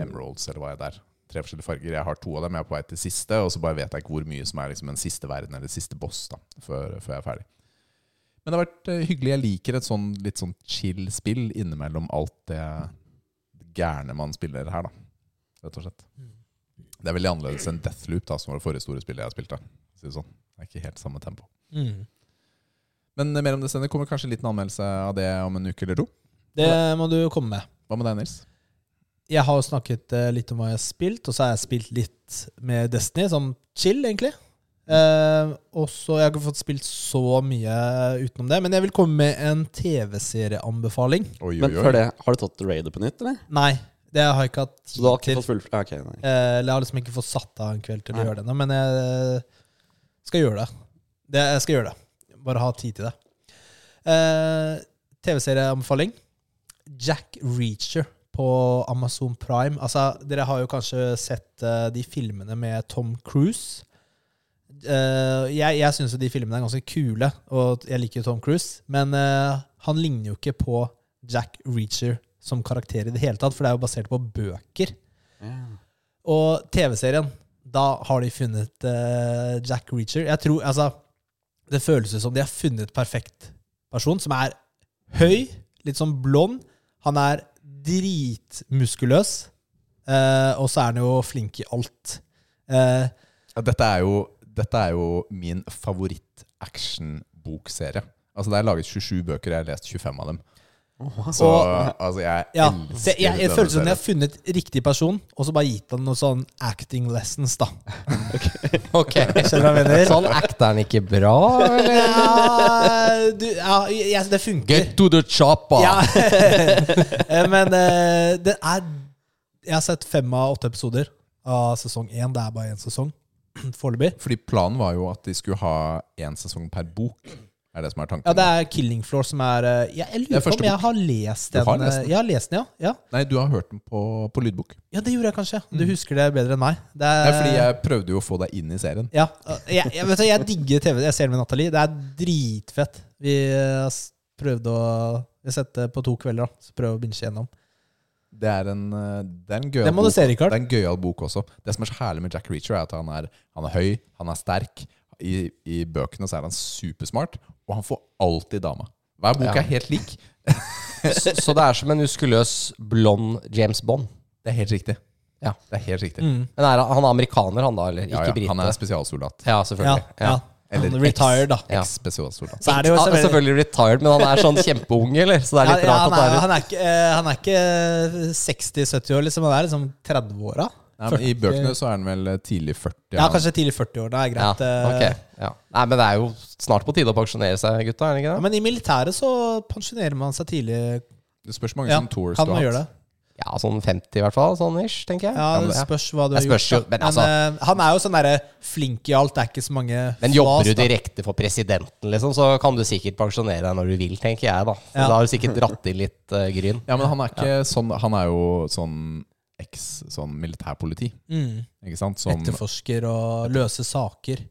emeralds, eller hva er det der. Tre forskjellige farger. Jeg har to av dem. Jeg er på vei til siste, og så bare vet jeg ikke hvor mye som er liksom en siste verden eller siste boss da, før, før jeg er ferdig. Men det har vært eh, hyggelig. Jeg liker et sånn litt sånn chill spill innimellom alt det gærne man spiller her, da. Rett og slett. Det er veldig annerledes enn Deathloop, da, som var det forrige store spillet jeg spilte. Det sånn. Det er ikke helt samme tempo. Mm. Men eh, mer om det senere. Kommer kanskje en liten anmeldelse av det om en uke eller to. Det må du komme med. Hva med deg, Nils? Jeg har jo snakket eh, litt om hva jeg har spilt, og så har jeg spilt litt med Destiny, sånn chill, egentlig. Eh, og så Jeg har ikke fått spilt så mye utenom det, men jeg vil komme med en TV-serieanbefaling. Men før det, har du tatt raidet på nytt, eller? Nei, det har jeg ikke hatt Så du har ikke til. fått full... Okay, nei. Eh, jeg har liksom ikke fått satt av en kveld til å gjøre det ennå, men jeg skal gjøre det. det. Jeg skal gjøre det. Bare ha tid til det. Eh, TV-serieanbefaling. Jack Reacher på Amazon Prime. Altså, dere har jo kanskje sett uh, de filmene med Tom Cruise. Uh, jeg jeg syns jo de filmene er ganske kule, og jeg liker jo Tom Cruise. Men uh, han ligner jo ikke på Jack Reacher som karakter i det hele tatt, for det er jo basert på bøker. Og TV-serien, da har de funnet Jack Reacher. Jeg tror, altså Det føles som de har funnet perfekt person, som er høy, litt sånn blond. Han er dritmuskuløs, eh, og så er han jo flink i alt. Eh, Ja, Dette er jo, dette er jo min favoritt-action-bokserie. Altså Det er laget 27 bøker, jeg har lest 25 av dem. Så Og- altså, jeg ja, elsker det, jeg, jeg føler som jeg har funnet riktig person, og så bare gitt han noen sånn acting lessons, da. Ok. Skjønner du hva jeg mener? Sånn acter han ikke bra, eller? Ja, du, ja jeg, det funker. Get to the chopper! Ja. Eh, Men uh, det er Jeg har sett fem av åtte episoder av sesong én. Det er bare én sesong foreløpig. Fordi planen var jo at de skulle ha én sesong per bok. Er det som er tanken? Ja, det er Killing Floor som er eh, Jeg, jeg er lurer på om jeg har lest Du den. har lest eh, den? Jeg har lest den, ja. ja. Nei, du har hørt den på, på lydbok. Ja, det gjorde jeg kanskje. Du husker det bedre enn meg. Det er, er fordi jeg prøvde jo å få deg inn i serien. Ja, jeg, jeg, vet du, jeg digger TV. Jeg ser den med Nathalie. Det er dritfett. Vi har s- prøvde å Vi har sett det på to kvelder, da. Så prøve å binche gjennom. Det er en, eh, det er en gøyal du bok. se. Det er en gøyal bok også. Det som er så herlig med Jack Reacher, er at han er, han er høy, han er sterk. I, I bøkene så er han supersmart, og han får alltid dama. Hver bok Ja. er helt lik. Så, så det er som en muskuløs, blond James Bond. Det er helt riktig. Ja. Det er helt riktig. Mm. Men er, han er amerikaner, han da? Eller ikke ja. brite? Han er spesialsoldat. Ja, Ja, selvfølgelig. ja. Eller Han retired, da. Ja. Eks-spesialsoldat. Så er det jo Ja, selvfølgelig- selvfølgelig retired, men han er sånn kjempeunge, eller? Så det er litt Ja, ja, rart han, at det er, er han, er ikke, eh, han er ikke 60-70 år, liksom. Han er liksom 30-åra. Nei, men I bøkene så er han vel eh, tidlig 40. Ja, kanskje tidlig 40-år. Det er greit. Ja, okay. ja. Nei, men det er jo snart på tide å pensjonere seg, gutta. er det ikke Ja, men i militæret så pensjonerer man seg tidlig. Det spørs hvor mange Ja, sånne tours kan du man har hatt. det? Ja, sånn 50 i hvert fall. Sånn ish, tenker jeg. Ja, Det det- spørs hva du har gjort. jo, men, altså, Men, eh, han er jo sånn derre flink i alt. Det er ikke så mange Men jobber du flas, direkte for presidenten, liksom, så kan du sikkert pensjonere deg når du vil, tenker jeg, da. Ja. Da har du sikkert dratt inn litt uh, gryn. Ja, men han er ikke sånn Han er jo sånn eks sånn militærpoliti, Mm. ikke sant? Som, Etterforsker og løser saker.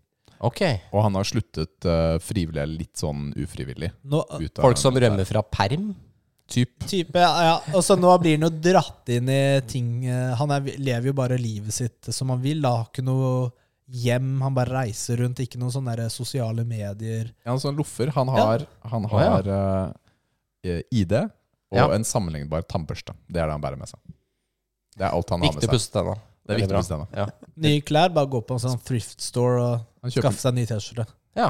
Ok. og han har sluttet uh, frivillig eller litt sånn ufrivillig. Nå, ut av Folk som rømmer fra perm? Typ. type, ja, ja. Og så nå blir han jo dratt inn i ting eh, Han er, lever jo bare livet sitt som han vil. Da. Har ikke noe hjem. Han bare reiser rundt. Ikke noen sånne sosiale medier. Ja, han sånn loffer. Han har, han ja. har eh, ID og Ja. en sammenlignbar tannbørste. Det er det han bærer med seg. Det er alt han har med Viktig å seg. pusse tenna. Det er Veldig viktig bra. å tenna. Ja. Nye klær. Bare gå på en sånn thrift store og Han kjøper skaffe seg en ny T-skjorte. ja.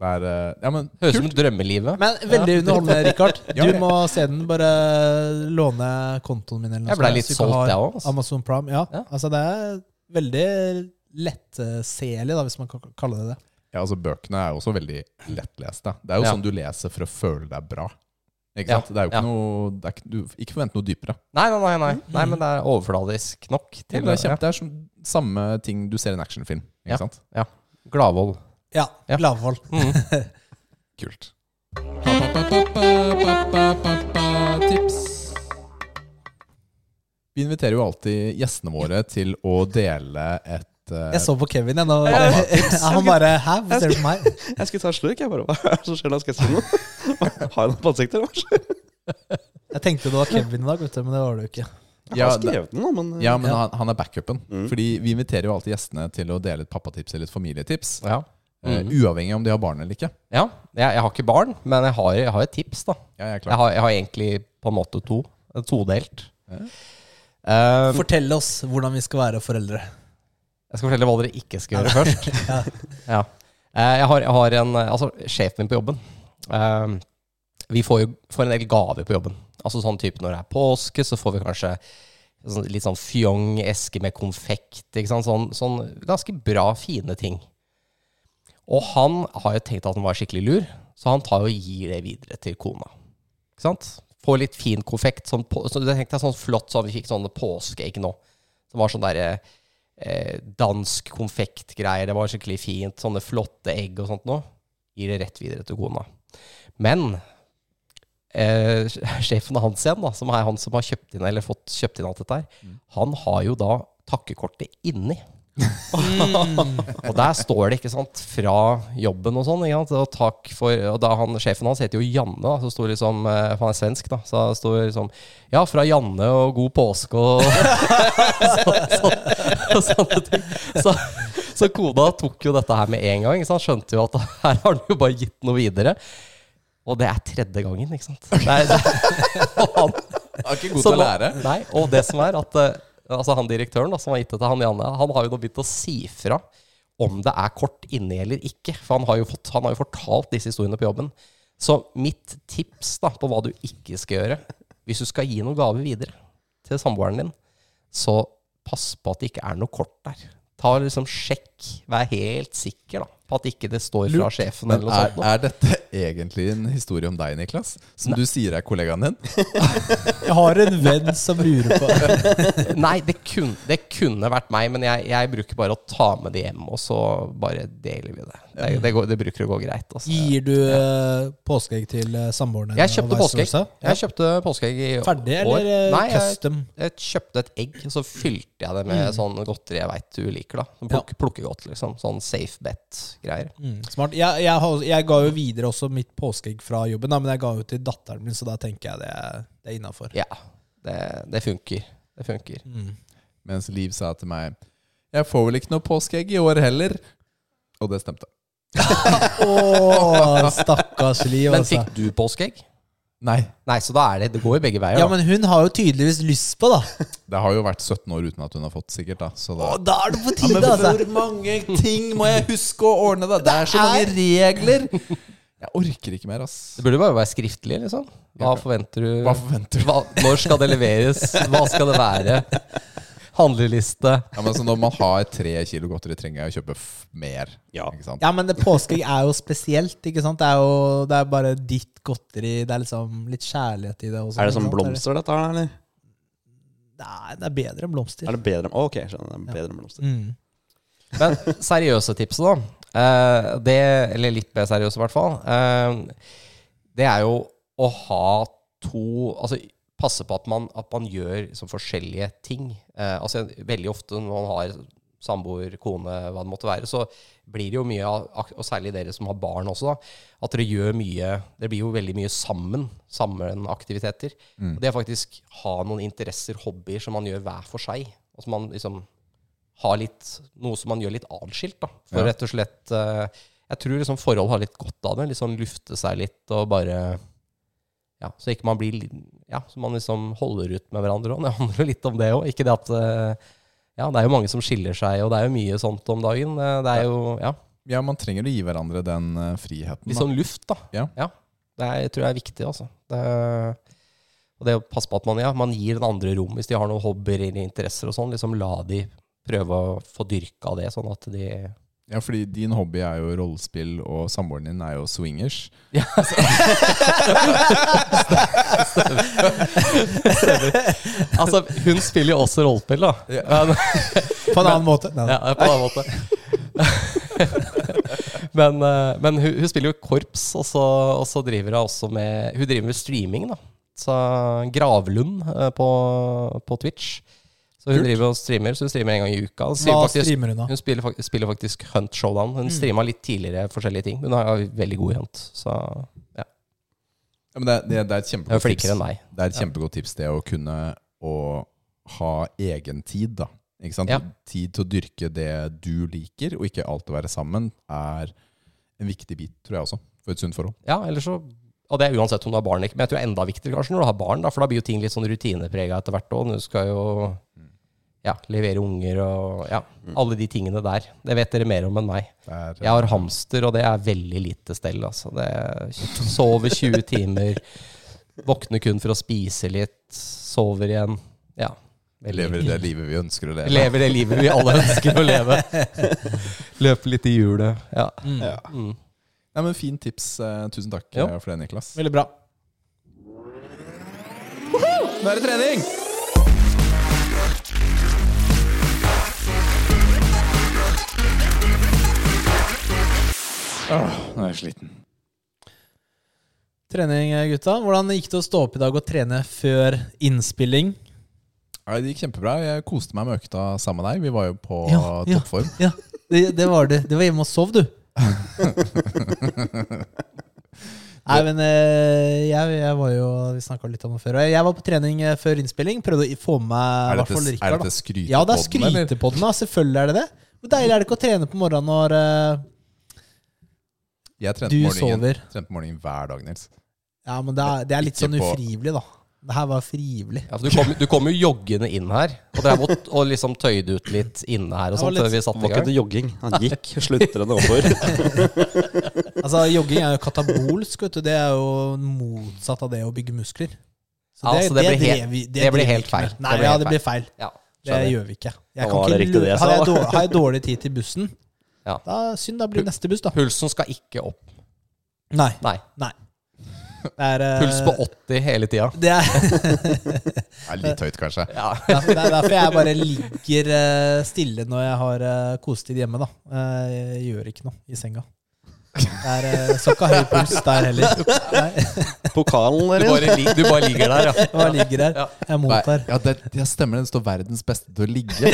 det er, eh, Ja, men Høres ut som drømmelivet. Men veldig underholdende, Rikard. Du ja. må se den. Bare låne kontoen min. Eller noe Jeg ble sånt, litt så du ikke solgt, har jeg òg. Amazon Prime. Ja. Ja. Altså, det er veldig lettseelig, da, hvis man kan kalle det det. Ja, altså Bøkene er jo også veldig lettleste. Det er jo Ja. sånn du leser for å føle deg bra. Ikke Ja, sant? Det er jo ikke ja. noe det er ikke, Du ikke forvent noe dypere. Nei, nei, nei, nei. nei, men det er overfladisk nok. Ja, det, er kjempe, det er som samme ting du ser i en actionfilm. Ikke Ja. sant? ja. Gladvold. Ja. Ja. Gladvold. Mm. Kult. Tips. Vi inviterer jo alltid gjestene våre til å dele et eh, Jeg så på Kevin, jeg. Nå. Ja, Han bare Hæ, hva ser du på meg? Jeg skulle ta en slurk, jeg bare. Hva er det som skjer nå? Skal jeg si noe? Har jeg noe på ansiktet? eller hva? Jeg tenkte det var Kevin i dag, vet du, men det var det jo ikke. Ja, har skrevet noe, men Ja, men Ja. han, han er backupen. Mm. Fordi vi inviterer jo alltid gjestene til å dele et pappatips eller et familietips. Ja. Mm. Uh, uavhengig om de har barn eller ikke. ja. Jeg, jeg har ikke barn, men jeg har, jeg har et tips, da. Ja, jeg Jeg har, jeg har egentlig på en måte to. Todelt. Ja. Uh, Fortell oss hvordan vi skal være foreldre. Jeg skal fortelle hva dere ikke skal gjøre først. Ja. Ja. Eh, Jeg har, jeg har en Altså, sjefen min på jobben eh, Vi får jo får en del gaver på jobben. Altså sånn type når det er påske, så får vi kanskje sånn, litt sånn fjong eske med konfekt. Ikke sant? Sånn, sånn ganske bra, fine ting. Og han har jo tenkt at han var skikkelig lur, så han tar og gir det videre til kona. Ikke sant? Får litt fin konfekt. Sånn, på, så jeg tenkte sånn flott sånn, Vi fikk sånne påskeegg nå. Som var sånn derre eh, dansk konfektgreier. Det var skikkelig fint. Sånne flotte egg og sånt noe. Gir det rett videre til kona. Men eh, sjefen hans igjen, da, som er han som har kjøpt inn eller fått kjøpt inn alt dette her, han har jo da takkekortet inni. og der står det, ikke sant, fra jobben og sånn. Ikke sant? Og takk for Og da han, sjefen hans heter jo Janne, da. Så sto liksom eh, For han er svensk, da. Så det sto liksom Ja, fra Janne og god påske og så, så, og sånne ting. Så, så kona tok jo dette her med en gang. Ikke sant? Skjønte jo at her har han jo bare gitt noe videre. Og det er tredje gangen, ikke sant. Er, det, og han, Jeg er ikke god til å lære. Nei, og det som er at eh, Altså han direktøren da, som har gitt det til han Janne, han har jo nå begynt å si fra om det er kort inni eller ikke. For han har fått, han har jo fortalt disse historiene på jobben. Så mitt tips da på hva du ikke skal gjøre, hvis du skal gi noen gave videre til samboeren din, så pass på at det ikke er noe kort der. Ta liksom Sjekk, vær helt sikker da på at ikke det står fra Lurt. sjefen Men eller noe er, sånt. nå. er dette egentlig en historie om deg, Niklas? Som du sier er kollegaen din? Jeg har en venn som lurer på Nei, det, kun, det kunne vært meg, men jeg, jeg bruker bare å ta med det hjem, og så bare deler vi det. Det, det, går, det bruker å gå greit. Altså. Gir du ja. påskeegg til samboerne? samboeren? Jeg kjøpte påskeegg. Jeg kjøpte påskeegg i Ferdig, år. eller eh, Nei, custom? jeg kjøpte et egg, og så fylte jeg det med sånn godteri jeg veit du liker. da Sånn pluk, Plukkegodt, liksom. Sånn safe bet-greier. Mm, smart. Jeg, jeg, jeg ga jo videre også mitt påskeegg fra jobben, da, men jeg ga jo til datteren min, så da tenker jeg det, det er innafor. Ja, det, det funker. Det funker. Mm. Mens Liv sa til meg Jeg får vel ikke noe påskeegg i år heller. Og det stemte. Å, stakkars Liv, Men altså. fikk du påskeegg? Nei. Nei, så da er det Det går jo begge veier. Ja, da. men hun har jo tydeligvis lyst på, da. Det har jo vært 17 år uten at hun har fått, sikkert. da Så da Å, da er det på tide, men altså. Hvor mange ting må jeg huske å ordne, da? Det er så mange regler! Jeg orker ikke mer, ass. Det burde bare være skriftlig, liksom. Hva forventer du? Hva forventer du? Hva, når skal det leveres? Hva skal det være? Handleliste. Ja, men så Når man har tre kilo godteri, trenger jeg å kjøpe f mer. Ja. Ikke sant? Ja, men det påskeegg er jo spesielt, ikke sant? Det er jo det er bare ditt godteri. Det er liksom litt kjærlighet i det. Også, Er det som sant? blomster, dette her, eller? Nei, det er bedre enn blomster. Er det bedre Å, Ok, skjønner. Det er bedre enn blomster. Mm. Men seriøse tipset, da. eh, det, eller litt mer seriøse, i hvert fall. eh, det er jo å ha to Altså passe på at man, at man gjør liksom, forskjellige ting. Eh, altså Veldig ofte når man har samboer, kone, hva det måtte være, så blir det jo mye av, og særlig dere som har barn også, da, at dere gjør mye Det blir jo veldig mye sammen. Sammenaktiviteter. Mm. Og det å faktisk ha noen interesser, hobbyer, som man gjør hver for seg. Som man liksom har litt Noe som man gjør litt atskilt, da. For Ja. rett og slett eh, Jeg tror liksom forhold har litt godt av det. Sånn lufte seg litt og bare Ja, så ikke man blir Ja, så man liksom holder ut med hverandre òg. Det handler jo litt om det òg. Ikke det at eh, Ja, det er jo mange som skiller seg, og det er jo mye sånt om dagen. Eh, Det er jo Ja, Ja, man trenger å gi hverandre den eh, friheten. litt sånn luft, da. Ja. Det er, jeg tror jeg er viktig, altså. Det, og det å passe på at man, ja, man gir den andre rom hvis de har noen hobbyer eller interesser og sånn. Liksom la de prøve å få dyrka det, sånn at de Ja, fordi din hobby er jo rollespill, og samboeren din er jo swingers. Ja, altså, hun spiller jo også rollespill, da. Men, På en annen måte. Nei. ja, på en annen måte. men eh, men hun, hun spiller jo korps, og så, og så driver hun også med Hun driver med streaming, da. Så Gravlund eh, på, på Twitch. Så hun Kult. driver og streamer, så hun streamer en gang i uka. Hva faktisk, streamer hun, da? hun spiller, fak- spiller faktisk Hunt Showdown. Hun streama litt tidligere forskjellige ting. Hun er veldig god i Hunt, så Ja, men det, det, det er et kjempegodt tips. enn meg. Det er et kjempegodt tips, det å kunne å ha egen tid, da. Ikke sant? Ja. Tid til å dyrke det du liker, og ikke alltid være sammen, er en viktig bit, tror jeg også, for et sunt forhold. Ja, eller så Og det er uansett om du har barn eller ikke. Men jeg tror det er enda viktigere kanskje når du har barn, da, for da blir jo ting litt sånn rutineprega etter hvert òg. Du skal jo ja, levere unger og ja, alle de tingene der. Det vet dere mer om enn meg. Jeg har hamster, og det er veldig lite stell. Altså. Det sover 20 timer, våkner kun for å spise litt, sover igjen. Ja. veldig- lever det livet vi ønsker å leve. Lever det livet vi alle ønsker å leve. Løper litt i hjulet. Ja. Mm. Mm. Nei, men Fint tips. Eh, tusen takk Jo. eh, for det, Niklas. Veldig bra. Nå er det trening! Åh, nå er jeg sliten. Trening, gutta. Hvordan gikk det å stå opp i dag og trene før innspilling? Ja, det gikk kjempebra. Jeg koste meg med økta sammen med deg. Vi var jo på Ja, ja. toppform. Ja, det, det var det. Det var hjemme og sov, du. Nei, men eh, jeg, jeg var jo Vi snakka litt om det før. Jeg var på trening eh, før innspilling. Prøvde å få med meg Er hvert fall dette, er dette skrytepodden, Ja, det er skrytepodden. Selvfølgelig er det det. Hvor deilig er det ikke å trene på morgenen når eh, Jeg trente du på morgenen, sover? trente morgenen hver dag, Nils. Ja, men det er, det er litt Ikke sånn ufrivillig, da. Det her var frivillig. Ja, du, kom, du kom jo joggende inn her, og drev og, liksom tøyde ut litt inne her og Det var litt- før vi Det satte var i ikke gang. det jogging. Han gikk slutrende over. Altså, Jogging er jo katabolsk. vet du. Det er jo motsatt av det å bygge muskler. Ja, så det blir drev helt- vi- det blir helt feil. Nei. Det blir ja, det blir feil. Ja, Det gjør vi ikke. Jeg kan ikke det det jeg har, jeg dårlig, har jeg dårlig tid til bussen, Ja. da synd, da blir det neste buss, da. Pulsen skal ikke opp. Nei. Nei. Det er, eh, Puls på 80 hele tida. Det er, Det er litt høyt, kanskje. Ja. det er derfor jeg bare ligger eh, stille når jeg har uh, kosetid hjemme. da Eh, Jeg gjør ikke noe i senga. Det er uh, ikke høy puls der heller. Nei, Pokalen Du, der igjen. bare, du bare ligger der, ja. jeg bare ligger. Ja. Jeg mottar. Ja, det, det stemmer det. Det står 'verdens beste til å ligge'.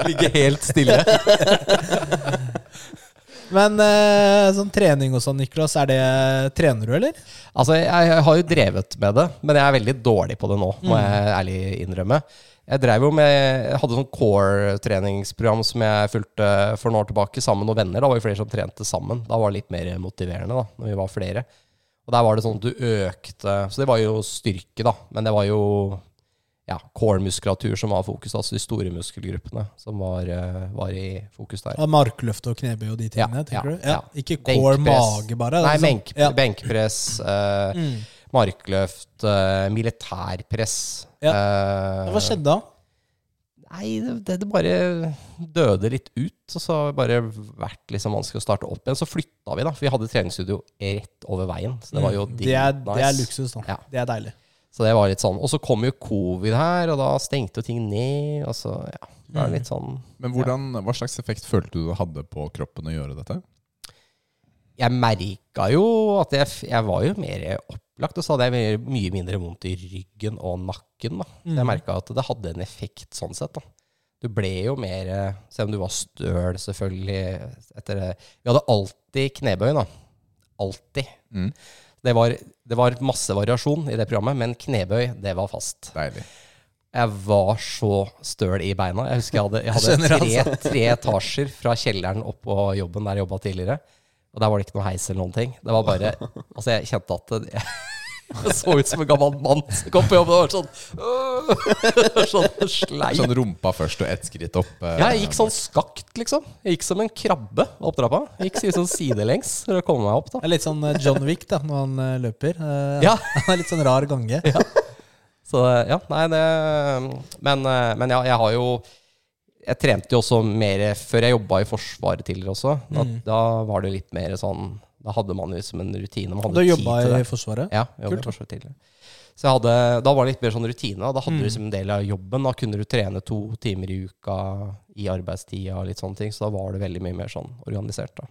Ligger helt stille. Men eh, sånn trening og sånn, Niklas, er det trener du, eller? Altså, jeg, jeg har jo drevet med det, men jeg er veldig dårlig på det nå, må jeg ærlig innrømme. Jeg drev jo med Jeg hadde sånn core-treningsprogram som jeg fulgte for noen år tilbake sammen med noen venner. Da var vi flere som trente sammen. Da var det litt mer motiverende, da, når vi var flere. Og der var det sånn at du økte Så det var jo styrke, da. Men det var jo ja, core-muskulatur som var fokus. Altså de store muskelgruppene som var, eh, var i fokus der. Ja, Markløft og knebøy og de tingene, Ja, tenker ja, du? Ja. Ikke core Benkpress. mage, bare? Nei, benk, sånn- ja. benkpress, eh, Mm. markløft, eh, militærpress. Eh, Hva skjedde da? Nei, det, det, bare døde litt ut. Og så har det bare vært liksom vanskelig å starte opp igjen. Så flytta vi, da. For vi hadde treningsstudio rett over veien. Så det var jo Mm. det, er, nice. det er luksus, da. Det er deilig. Så det var litt sånn. Og så kom jo covid her, og da stengte jo ting ned. Og så, ja. Det Mm. var litt sånn Men hvordan, hva slags effekt følte du det hadde på kroppen å gjøre dette? Jeg merka jo at jeg, jeg var jo mer opplagt, og så hadde jeg mye mindre vondt i ryggen og nakken. da. Så jeg Mm. merka at det hadde en effekt sånn sett. da. Du ble jo mer Selv om du var støl, selvfølgelig etter det. Vi hadde alltid knebøy, da. Alltid. Mm. Det, var, det var masse variasjon i det programmet, men knebøy, det var fast. Deilig. Jeg var så støl i beina. Jeg husker jeg hadde, jeg hadde Skjønner, tre, tre etasjer fra kjelleren opp på jobben der jeg jobba tidligere. Og der var det ikke noe heis eller noen ting. Det var bare Altså, jeg kjente at det, jeg så ut som en gammel mann som kom på jobb og var sånn øh, Sånn sleip. Sånn rumpa først og ett skritt opp. eh, Ja, jeg gikk sånn skakt, liksom. Jeg gikk som en krabbe opp trappa. Jeg gikk sånn sidelengs for å komme meg opp, da. Det er litt sånn eh, John Wick da, når han eh, løper. Eh, Ja. Han er litt sånn rar gange. Så ja, nei, det Men, men ja, jeg har jo Jeg trente jo også mer før jeg jobba i Forsvaret tidligere også. Da, Mm. da var det litt mer sånn Da hadde man liksom en rutine. Man hadde Du jobba i. Forsvaret? Ja, jeg Kult. i Forsvaret tidligere. Så jeg hadde, da var det litt mer sånn rutine. Da hadde Mm. du liksom en del av jobben. Da kunne du trene to timer i uka i arbeidstida og litt sånne ting. Så da var det veldig mye mer sånn organisert. da.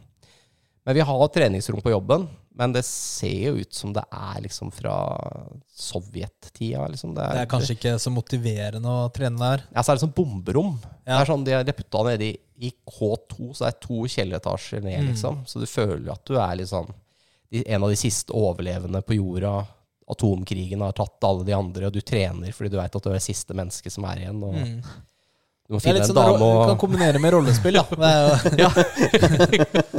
Men vi har treningsrom på jobben. Men det ser jo ut som det er liksom fra sovjettida. Liksom. Det er kanskje ikke så motiverende å trene der. Ja, så er det sånn bomberom. Ja. Det er sånn, De har putta nede i, i K2, så det er to kjelleretasjer ned, Mm. liksom. Så du føler at du er litt sånn en av de siste overlevende på jorda. Atomkrigen har tatt alle de andre, og du trener fordi du veit at du er det siste mennesket som er igjen. Og Mm. Du må Det finne en sånn dame og Du kan kombinere med rollespill, da. Det ja.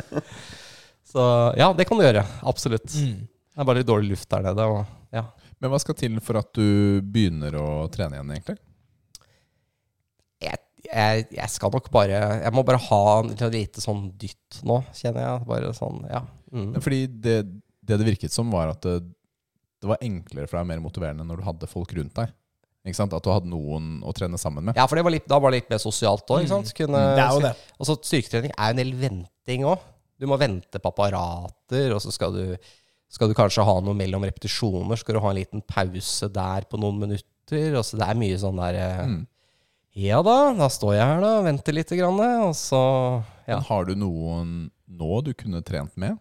Så ja, det kan du gjøre. Absolutt. mm. Det er bare litt dårlig luft der nede. Og, ja. Men hva skal til for at du begynner å trene igjen, egentlig? Jeg, jeg, skal nok bare Jeg må bare ha en lite sånn dytt nå, kjenner jeg. Bare sånn, ja. Mm. Fordi det, det det virket som, var at det, det var enklere for deg, mer motiverende, når du hadde folk rundt deg. Ikke sant? At du hadde noen å trene sammen med. Ja, for det var litt, da var det litt mer sosialt òg. Mm. Det. Og så styrketrening er jo en del venting òg. Du må vente på apparater, og så skal du, skal du kanskje ha noe mellom repetisjoner. Skal du ha en liten pause der på noen minutter. Og så det er mye sånn der eh, Mm. Ja da, da står jeg her da, venter litt. grann, og så Ja. Men har du noen nå du kunne trent med?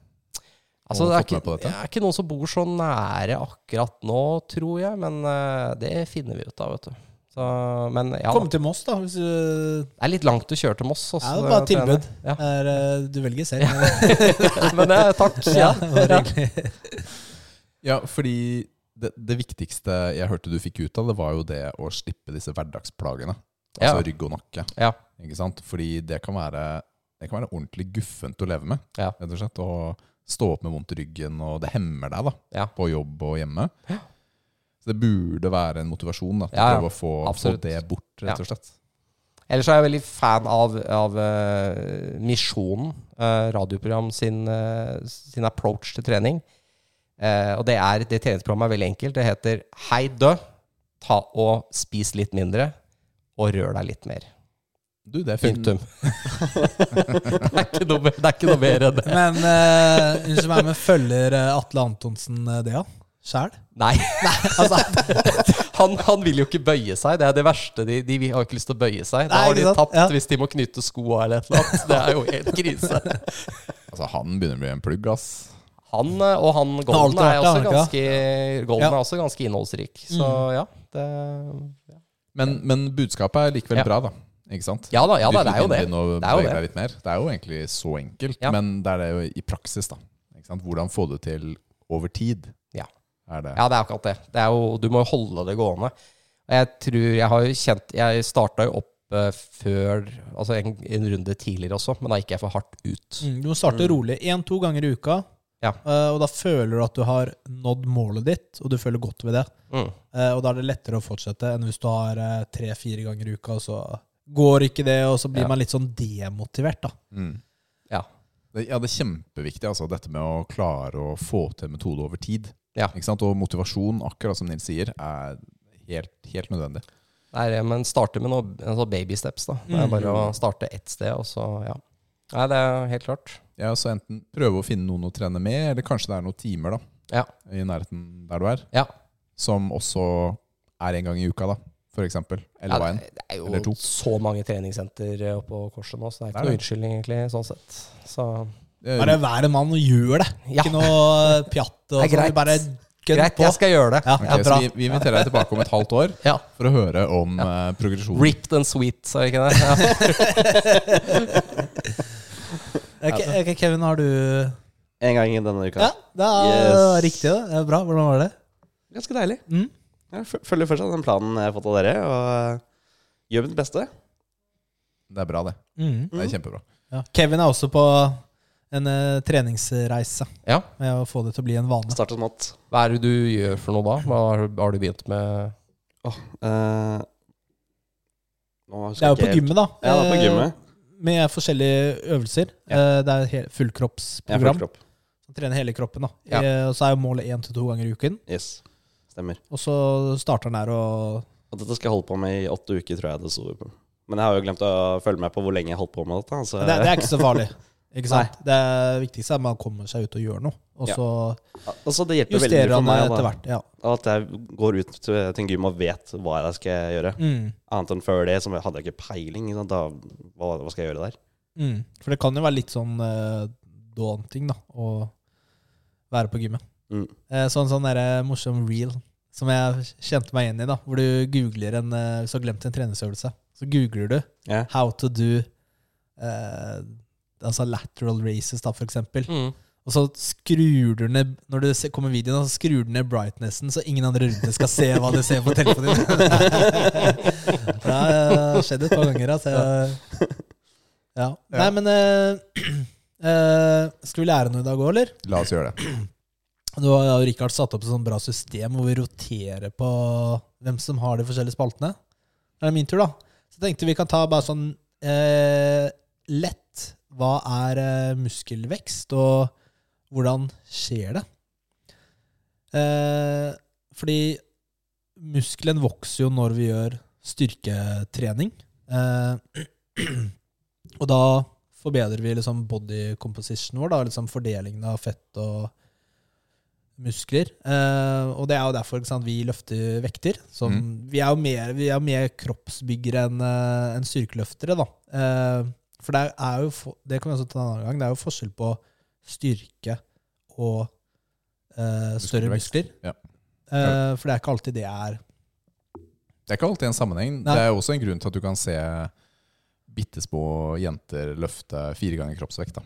Altså, det er ikke, det er ikke noen som bor så nære akkurat nå, tror jeg. Men uh, det finner vi ut av, vet du. Så, men ja, Kom til Moss, da. Hvis du, det er litt langt å kjøre til Moss. det også, er bare tilbud. Ja. Er, eh, du velger selv. Men uh, takk. Ja, Ja. det. Ja, fordi det, det viktigste jeg hørte du fikk ut av det, var jo det å slippe disse hverdagsplagene. Ja. Altså rygg og nakke. Ja. Ikke sant? Fordi det kan være, det kan være ordentlig guffent å leve med. Ja. Rett og slett. Og stå opp med vondt i ryggen, og det hemmer deg da, Ja. på jobb og hjemme. Så det burde være en motivasjon da, til Ja, å prøve å få, få det bort, rett og slett. Ellers er jeg veldig fan av, av uh, Misjonen, uh, radioprogram sin, uh, sin approach til trening. Og det er, det treningsprogrammet er veldig enkelt. Det heter Hei dø, ta og spis litt mindre, og rør deg litt mer. Du, det er. Punktum. det, er ikke noe, det er ikke noe mer enn det. Men uh, unnskyld meg, men følger eh, Atle Antonsen eh, det, da? Sjæl? Nei, Altså, han, han vil jo ikke bøye seg. Det er det verste. De, de har ikke lyst til å bøye seg. Da Nei, har de tapt Ja. hvis de må knytte skoa eller et eller annet. Det er jo helt krise. Altså, han begynner å bli en plugg, ass. Han og han Golden er også ganske Golden Ja. er også ganske innholdsrik. Så Mm. ja, det Men, men budskapet er likevel Ja. bra, da. Ikke sant? Ja da, ja da, det er jo det. Det er jo det. Det er jo egentlig så enkelt, Ja. men det er det jo i praksis, da. Ikke sant? Hvordan få det til over tid, Ja. er det. Ja, det er akkurat det. det er jo, du må jo holde det gående. Og jeg tror Jeg har jo kjent Jeg starta jo opp eh, før Altså en, en runde tidligere også, men da gikk jeg for hardt ut. mm, du må starte rolig. Én-to ganger i uka. Ja. Uh, og da føler du at du har nådd målet ditt, og du føler godt ved det. Mm. Uh, og da er det lettere å fortsette enn hvis du har uh, tre-fire ganger i uka, og så går ikke det, og så blir Ja. man litt sånn demotivert, da. Mm. Ja. Det, ja, det er kjempeviktig, altså, dette med å klare å få til metode over tid. Ja. Ikke sant? Og motivasjon, akkurat som Nils sier, er helt, helt nødvendig. Det er, men starte med noen altså baby steps, da. Det er Mm. bare å starte ett sted, og så Ja. Nei, det er helt klart. Ja, så enten prøve å finne noen å trene med, eller kanskje det er noen timer da, Ja. i nærheten der du er, Ja. som også er en gang i uka, da, for eksempel. Eller Ja, veien. det, det er Eller to. jo så mange treningssenter eh, oppå korset nå, så det er ikke noen noe unnskyldning, egentlig, sånn sett. Så Bare vær en mann og gjør det. Ja. Ikke noe pjatt. Og sånn. greit. Bare greit, på. jeg skal gjøre det. Ja, okay, ja, så vi, vi inviterer deg tilbake om et halvt år Ja. for å høre om uh, progresjonen. Ripped and sweet, sa jeg ikke det? Ok, ok, Kevin, har du En gang i denne uka. Ja, det er Yes. riktig. det. det er bra. Hvordan var det? Ganske deilig. Mm. Jeg f- følger fortsatt den planen jeg har fått av dere, og eh, gjør mitt beste. Det er bra, det. Mm. Det er kjempebra. Ja. Kevin er også på en eh, treningsreise ja. med å få det til å bli en vane. Starte smått. Hva er det du gjør for noe da? Hva har, har du begynt med? Eh, nå Det er jo på gymmet, da. Ja, det er på Eh, gymmet. Med forskjellige øvelser. Ja. Eh, Det er fullkroppsprogram. Fullkroppsprogram. full kropp. Hele kroppen. da Ja. Eh, Og så er jo målet én til to ganger i uken. Yes. Stemmer. Og så starter den der og Og dette skal jeg holde på med i åtte uker, tror jeg det sto. Men jeg har jo glemt å følge med på hvor lenge jeg holdt på med dette. Så det, det er ikke så farlig. Ikke sant? Det viktigste er at man kommer seg ut og gjør noe. Og Ja. så altså, det justerer han meg etter hvert. Ja. at jeg går ut til en gym og vet hva jeg skal gjøre. Mm. Annet enn før det, som jeg hadde ikke peiling. Da, hva, hva skal jeg gjøre der? Mm. For det kan jo være litt sånn uh, daunting, da, å være på gymmet. Mm. Eh, sånn sånn der, morsom reel som jeg kjente meg igjen i, da. Hvor du googler en eh, Hvis du har glemt en treningsøvelse, så googler du yeah. 'how to do' eh, Altså lateral races, da, for eksempel. Mm. Og så skrur du ned Når du kommer videoen, så skrur du ned brightnessen, så ingen andre rundt skal se hva du ser på telefonen din. det har skjedd et par ganger, altså. Ja. Nei, men uh, uh, Skal vi lære noe i dag òg, eller? La oss gjøre det. Nå har jo Rikard satt opp et sånt bra system hvor vi roterer på hvem som har de forskjellige spaltene. Det er min tur, da. Så tenkte vi kan ta bare sånn eh, lett Hva er eh, muskelvekst, og hvordan skjer det? Eh, fordi muskelen vokser jo når vi gjør styrketrening. Eh, og da forbedrer vi liksom body composition vår, da, liksom fordelingen av fett og muskler. Eh, og det er jo derfor sant, vi løfter vekter. Som, Vi er jo mer, vi er mer kroppsbyggere enn en styrkeløftere. Da. Eh, for det er jo, for, det kan vi også ta en annen gang, det er jo forskjell på styrke og eh, større muskler. Ja. Eh, for det er ikke alltid det er Det er ikke alltid en sammenheng. Nei. Det er også en grunn til at du kan se bitte små jenter løfte fire ganger kroppsvekt. da.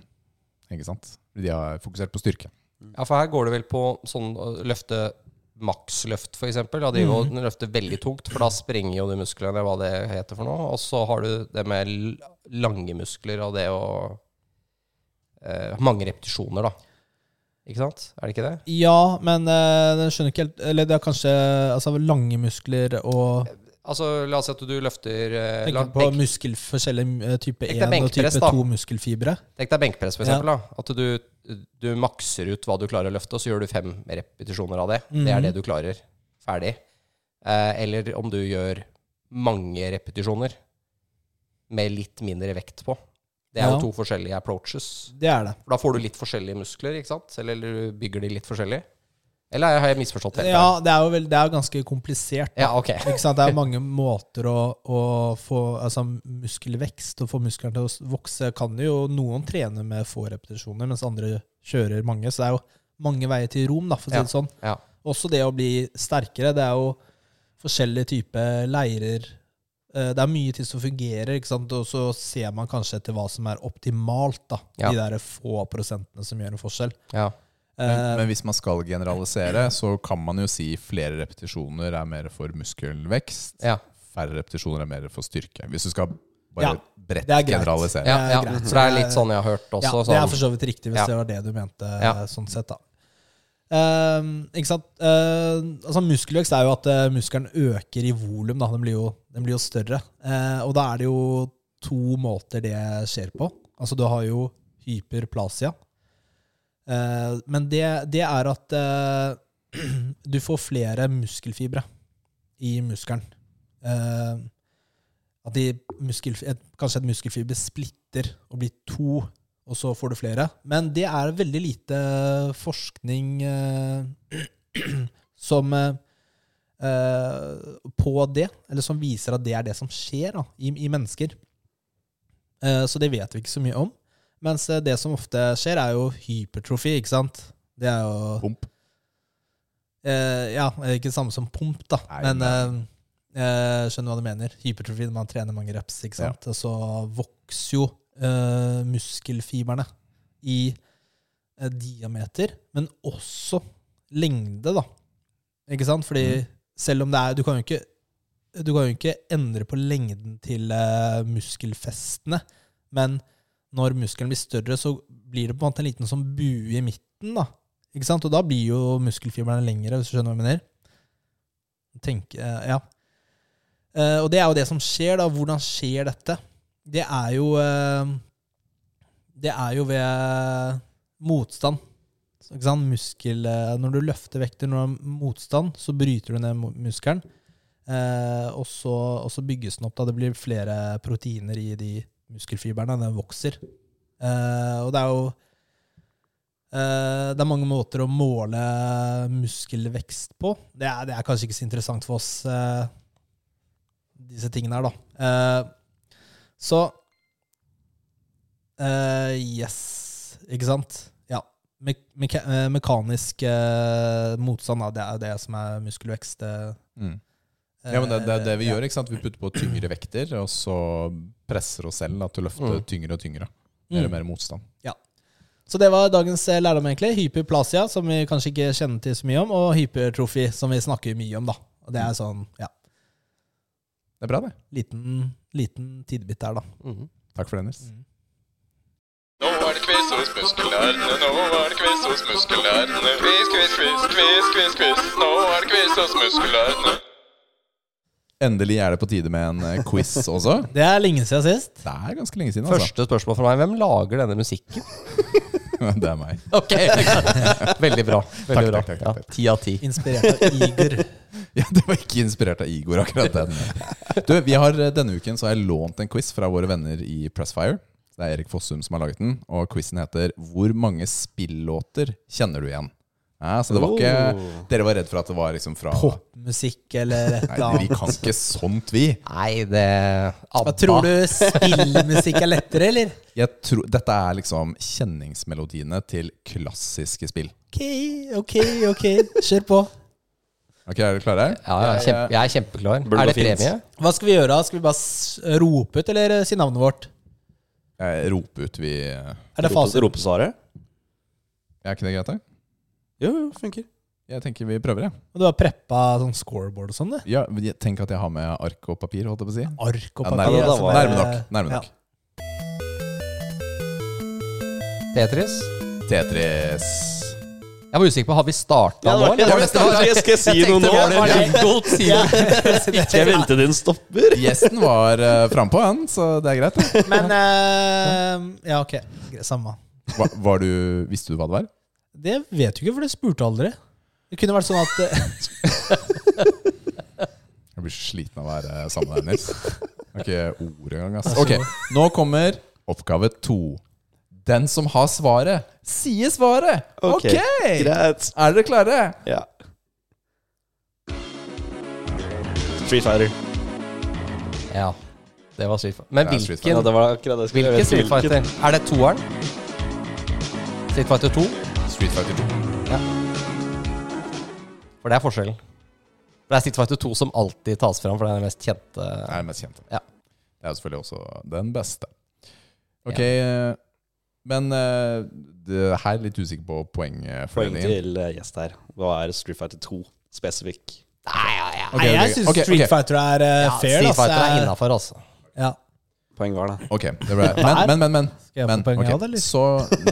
Ikke sant? De har fokusert på styrke. Ja, for her går det vel på sånn løfte maksløft, f.eks. Da de mm. løfter veldig tungt, for da sprenger jo de musklene, hva det heter for noe. Og så har du det med lange muskler og det å eh, Mange repetisjoner, da. Ikke sant? Er det ikke det? Ja, men eh, den skjønner ikke helt Eller det er kanskje altså, lange muskler og Altså, la oss si at du løfter Tenk la, på benk, forskjellige eh, type 1 og type 2 muskelfibre. Tenk deg benkpress, for Ja. At du, du makser ut hva du klarer å løfte, og så gjør du fem repetisjoner av det. Det Mhm. er det du klarer. Ferdig. Eh, eller om du gjør mange repetisjoner med litt mindre vekt på. Det er Ja. jo to forskjellige approaches. Det er det. Da får du litt forskjellige muskler, ikke sant? Eller, eller du bygger de litt forskjellig. Eller har jeg misforstått helt? Ja, det er jo vel, det er ganske komplisert. ja, ok. Ikke sant? Det er mange måter å, å få altså, muskelvekst og få musklene til å vokse. Kan jo noen trene med få repetisjoner, mens andre kjører mange. Så det er jo mange veier til rom, da, for å si det sånn. Ja. Også det å bli sterkere. Det er jo forskjellige typer leirer. Eh, Det er mye til som fungerer, ikke sant? og så ser man kanskje etter hva som er optimalt. da. Ja. De der få prosentene som gjør en forskjell. Ja. Men, Eh, men hvis man skal generalisere, så kan man jo si flere repetisjoner er mer for muskelvekst. Ja. Færre repetisjoner er mer for styrke. Hvis du skal bare Ja, bredt er generalisere. Ja, Det er ja. For det er litt sånn jeg har hørt også. ja, det sånn, er for så vidt riktig, hvis Ja. det var det du mente. Ja. sånn sett da. Uh, ikke sant? Uh, altså Muskelvekst er jo at eh, muskelen øker i volum. Den, blir jo- den blir jo større. Uh, og da er det jo to måter det skjer på. Altså Du har jo hyperplasia. Eh, men det, det er at eh, du får flere muskelfibre i muskelen. Eh, at muskel, et, kanskje et muskelfiber splitter og blir to, og så får du flere. Men det er veldig lite forskning som på det, eller som viser at det er det som skjer da, i, i mennesker. Så det vet vi ikke så mye om. Mens eh, det som ofte skjer, er jo hypertrofi, ikke sant? Det er jo Pump. Eh, ja, ikke det samme som pump, da. Nei, men eh, jeg skjønner hva du mener. Hypertrofi når man trener mange reps, ikke sant. Og så vokser jo eh, muskelfibrene i eh, diameter, men også lengde, da. Ikke sant? Fordi Mm. selv om det er Du kan jo ikke du kan jo ikke endre på lengden til eh, muskelfestene, men når muskelen blir større, så blir det på en måte en liten sånn bue i midten. da. Ikke sant? Og da blir jo muskelfibrene lengre, hvis du skjønner hva jeg mener. Tenk, eh, ja. Eh, og det er jo det som skjer, da. Hvordan skjer dette? Det er jo eh, Det er jo ved motstand. Ikke sant? Muskel, når du løfter vekter når du har motstand, så bryter du ned muskelen. Og, så, og så bygges den opp. da Det blir flere proteiner i de muskelfibrene. Den vokser. Uh, og det er jo uh, Det er mange måter å måle muskelvekst på. Det er, det er kanskje ikke så interessant for oss, uh, disse tingene her, da. Så Yes, ikke sant? Ja. Me eh, mekanisk motstand, da, det er det som er muskelvekst. Mm. Ja, men det, det er det vi ja. gjør. ikke sant? Vi putter på tyngre vekter, og så presser oss selv da, til å løfte Mm. tyngre og tyngre. Mer og Mm. mer motstand. Så det var dagens eh, lærdom, egentlig. Hyperplasia, som vi kanskje ikke kjenner til så mye om, og hypertrofi, som vi snakker mye om, da. Og det er sånn, ja, Det er bra, det. liten, liten tidbit der, da. Mm. Takk for det, Nils. Nå er det quiz hos muskelnerdene, nå er det quiz hos muskelnerdene. Quiz, quiz, quiz, quiz, quiz, quiz. Nå er det quiz hos muskelnerdene. Endelig er det på tide med en eh, quiz også. Det er lenge siden sist. Det er ganske lenge siden, altså. Første spørsmål fra meg. Hvem lager denne musikken? Det er meg. Ok, Veldig bra. Veldig Takk, bra. takk, takk, Ja, takk. Ti av ti. Inspirert av Igor. Ja, Det var ikke inspirert av Igor, akkurat den. Du, vi har, eh, Denne uken så har jeg lånt en quiz fra våre venner i Pressfire. Det er Erik Fossum som har laget den, og quizen heter 'Hvor mange spillåter kjenner du igjen?' Ja, så det var ikke Oh. Dere var redd for at det var liksom fra Popmusikk eller et eller Nei, vi kan ikke sånt, vi. Nei, det ABBA. Hva tror du spillmusikk er lettere, eller? Jeg tror, dette er liksom kjenningsmelodiene til klassiske spill. Ok, ok, ok. Kjør på. Ok, Er dere klare? Ja, jeg er, kjempe, jeg er kjempeklar. Burde er det premie? Hva skal vi gjøre? Skal vi bare rope ut, eller si navnet vårt? Eh, rope ut vi Er Er det fasit? Ropesvaret? ikke det greit? da? Jo, jo, funker. Jeg tenker vi prøver, jeg. Og du har preppa sånn scoreboard og sånn? du? Ja, jeg- tenk at jeg har med ark og papir, holdt jeg på å si. Ark og Ja, papir? nærme, altså, nærme nok. Nærme Ja. nok. Tetris? Tetris. Jeg var usikker på Har vi starta Ja, det nå? var- eller? det var jeg skal si Jeg noe nå. Var det, var det godt siden? Ikke jeg venter din stopper. Gjesten var uh, frampå, han, så det er greit. det. Men eh, Ja, ok. Samme. Var, var du, visste du hva det var? Det vet du ikke, for det spurte aldri. Det kunne vært sånn at eh, Jeg blir sliten av å være sammen med deg, Nils. Er ikke ord engang. ass. Ok, Nå kommer oppgave to. Den som har svaret, sier svaret! Ok, Ok! Greit. Er dere klare? Ja. Street Fighter. Ja, det var Street Fighter. Men Det er Street Ja, hvilken, det var akkurat det jeg skulle hvilken Street Fighter? Er det toeren? Street Fighter 2? Street Fighter 2. For det er forskjellen. For det er Street Fighter 2 som alltid tas fram, for det er den mest kjente. Det er den mest kjente. Ja. Det er selvfølgelig også den beste. Ok, ja. men eh, det her er litt usikker på Poeng poengfordelingen. til eh, gjest her. Hva er Street Fighter 2 spesifikk? Nei, ja, ja. Okay, Nei, jeg syns Street. Fighter er uh, ja fair. Street. Fighter er innafor, altså. Ja. Poeng hver, da. Ok, det ble Men, men, men, men, men poeng, ok, jeg? Så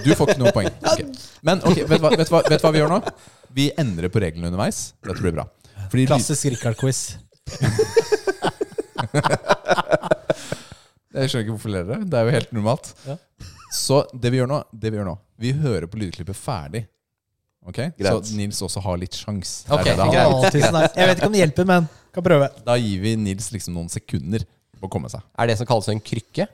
du får ikke noe poeng. Okay. Men ok, vet du hva, hva, hva vi gjør nå? Vi endrer på reglene underveis. Dette blir bra. Fordi Klassisk Rikard-quiz. Jeg skjønner ikke hvorfor ler dere. Det er jo helt normalt. Ja. Så det vi gjør nå, det vi gjør nå Vi hører på lydklippet ferdig. Ok? Greit. Så Nils også har litt sjans. Okay, det det. Jeg vet ikke om det hjelper, men kan prøve. Da gir vi Nils liksom noen sekunder å komme seg. Er det som kalles en krykke?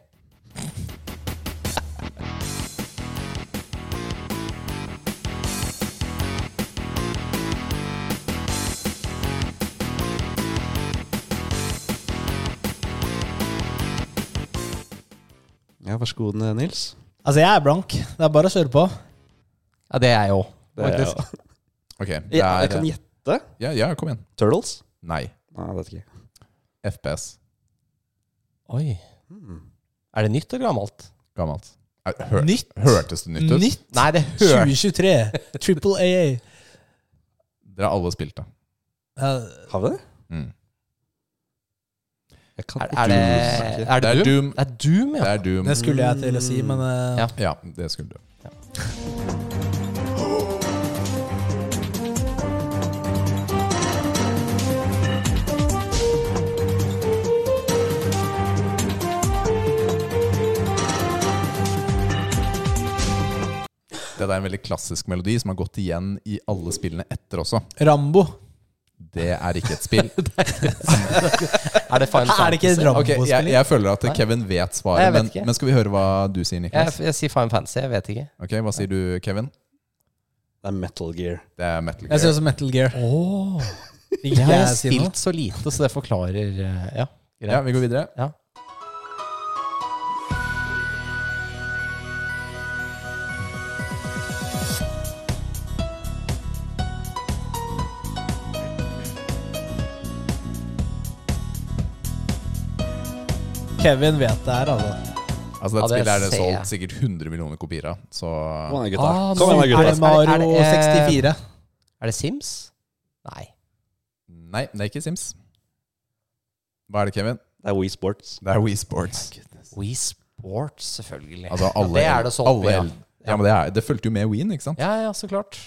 Ja, vær så god, Nils. Altså, jeg er blank. Det er bare å kjøre på. Ja, det er jeg òg, faktisk. Ok, det er, jeg kan gjette. Ja, ja, kom igjen. Turtles? Nei. Nei, jeg vet ikke. FPS. Oi. Hmm. Er det nytt eller gammelt? Gammelt. Hør, Nytt. Hørtes det nytt ut? Nytt Nei, det hørtes 2023. Triple AA. Dere har alle spilt det. Ja, Har vi det? Mm. Jeg kan er, er det, er det, Det er Doom? Doom. Det er Doom, ja. Det er Doom. det skulle jeg til å si, men eh, Ja. Ja, det skulle du. Det er en veldig klassisk melodi som har gått igjen i alle spillene etter også. Rambo. Det er ikke et spill. Er det Final Er det ikke et Fantasy? Rambo? Ok, jeg, jeg føler at Kevin vet svaret, jeg vet men, men skal vi høre hva du sier, Niklas? jeg sier Final Fantasy, jeg vet ikke. Ok, Hva sier du, Kevin? Det er Metal Gear. Det er Metal Jeg sier også Metal Gear. Oh. Jeg har jeg spilt så lite, så det forklarer eh, Ja, greit. Ja, vi går videre. Ja. Kevin vet det her, altså. Altså, dette spillet er det solgt sikkert 100 millioner kopier av. Så Kom igjen, gutta. Ah, Kom igjen, gutta. Er det Mario Er det- er det- 64? Er det Sims? Nei. Nei, det er ikke Sims. Hva er det, Kevin? Det er Wii Sports. Det er Wii Sports. Wii Sports, selvfølgelig. Altså alle, det er det solgt alle mye Ja, men det, er, det fulgte jo med Ween, ikke sant? Ja, ja, så klart.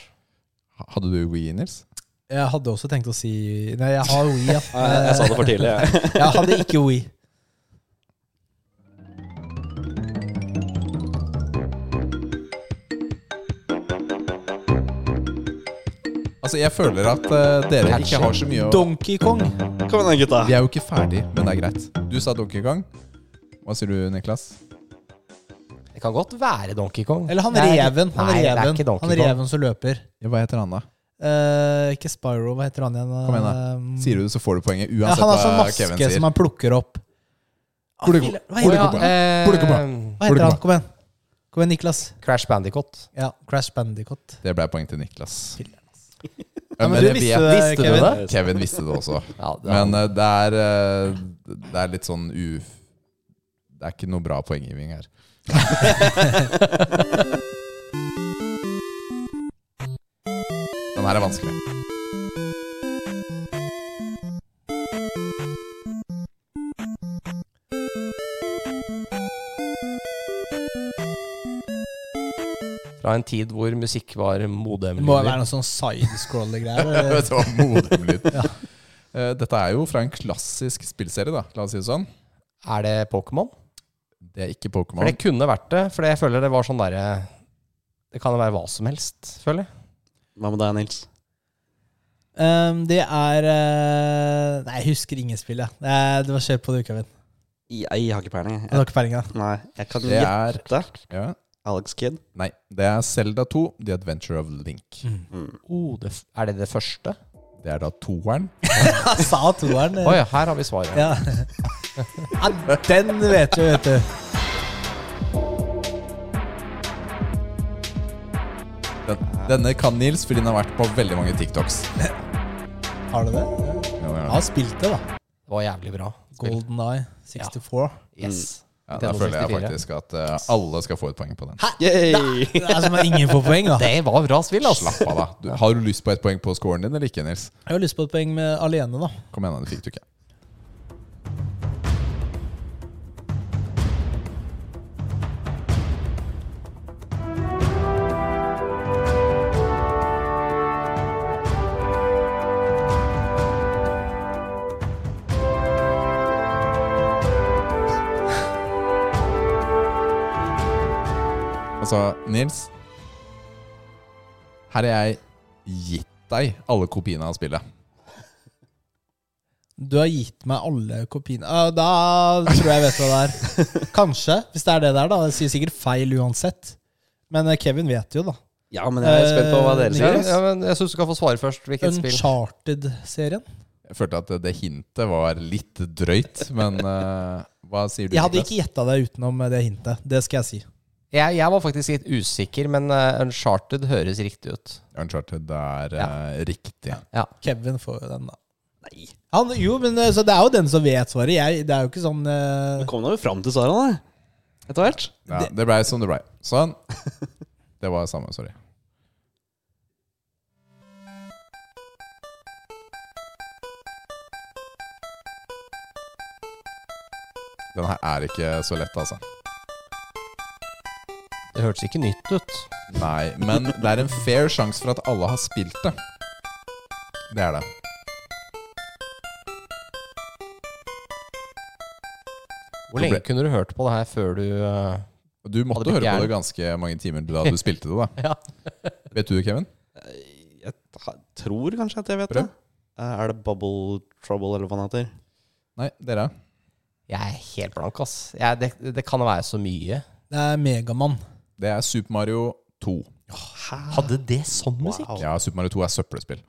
Hadde du Wii, Nils? Jeg hadde også tenkt å si Nei, jeg har Wii, ja. Jeg, jeg sa det for tidlig. Jeg. Jeg hadde ikke Wii. Altså, jeg føler at uh, dere ikke har så mye å Donkey Kong. Kom igjen, gutta. Vi er jo ikke ferdig, men det er greit. Du sa Donkey Kong. Hva sier du, Niklas? Det kan godt være Donkey Kong. Eller han er- reven. Han Nei, det er reven, ikke Donkey han Kong. reven som løper. Ja, hva heter han, da? Eh, ikke Spyro, hva heter han igjen? Kom igjen, da. Eh, Sier du det, så får du poenget. ja, Uansett Han har sånn hva Kevin maske sier. som han plukker opp. Ah, Plukke- filler- Hva Å heter ja, han? eh, Plukke på. Hva heter han? Kom igjen. Kom igjen, Niklas. Crash Bandicoot. Ja, Crash Bandicoot. Det ble poeng til Niklas. Ja, men du visste vet- Visste du Kevin. det? Kevin visste det også. Ja, det Men uh, det er uh, Det er litt sånn u... Det er ikke noe bra poenggiving her. Den her er vanskelig. Fra en tid hvor musikk var modemlyder. må være noe sånn side-scroller-greier. det var modemlyd. ja. Dette er jo fra en klassisk spillserie, da. La oss si det sånn. Er det Pokémon? Det er ikke Pokémon. For det kunne vært det. For jeg føler det var sånn derre Det kan jo være hva som helst, føler jeg. Hva med deg, Nils? Um, det er uh, Nei, jeg husker ingen spill, jeg. Det, det var kjør på det, Kevin. Jeg, har ikke peiling. Jeg har Jeg, ikke peiling. da. nei, jeg kan Det gjette. ja. Alex Kidd. Nei, det er Selda 2, The Adventure of Link. Mm. Oh, det, f- er det det første? Det er da toeren. Sa toeren. Oi, her har vi svaret. Ja. ja, den vet du, vet du. Den, denne kan Nils, fordi den har vært på veldig mange TikToks. Har du det? Ja, Jeg det. har spilt det, da. Det var jævlig bra. spill. Golden Eye 64. Yes. Ja, da føler jeg faktisk at uh, alle skal få et poeng på den. Yay! Det er som at ingen får poeng, da. Det var bra spill, altså. Slapp av, da. Du, har du lyst på et poeng på scoren din eller ikke, Nils? Jeg har lyst på et poeng med alene, da. Kom igjen. Det fikk du ikke. Altså, Nils Her har jeg gitt deg alle kopiene av spillet. Du har gitt meg alle kopiene uh, Da tror jeg jeg vet hva det er. Kanskje, hvis det er det der, da. Det sier sikkert feil uansett. Men eh, Kevin vet jo, da. Ja, men jeg er spent på hva dere Ja, sier. ja, men jeg syns du skal få svare først. Hvilket spill? Uncharted-serien. Jeg følte at det, det hintet var litt drøyt, men uh, hva sier du? Jeg hadde ikke gjetta det utenom det hintet. Det skal jeg si. Jeg, jeg var faktisk litt usikker, men uh, Uncharted høres riktig ut. Uncharted er Ja. uh, riktig. Kevin får jo den, da. Nei. Han, jo, men eh, så det er jo den som vet svaret. Jeg, det er jo ikke sånn uh... Vi kom da jo fram til svarene, da. Etter hvert. Ja, det blei som det blei. Sånn. Det var samme, sorry. Den her er ikke så lett, altså. Det hørtes ikke nytt ut. Nei, men det er en fair sjanse for at alle har spilt det. Det er det. Hvor lenge kunne du hørt på det her før du uh, Du måtte Hadde høre på det ganske mange timer da du spilte det, da. Ja. Vet du det, Kevin? Jeg ha- tror kanskje at jeg vet Prøv. det. Eh, Er det Bubble Trouble, eller hva den heter? Nei, dere? Jeg er helt blank, ass. Jeg, det, det kan være så mye. Det er Megamann. Det er Super Mario 2. Hadde det sånn musikk? Wow. Ja, Super Mario 2 er søppelspill.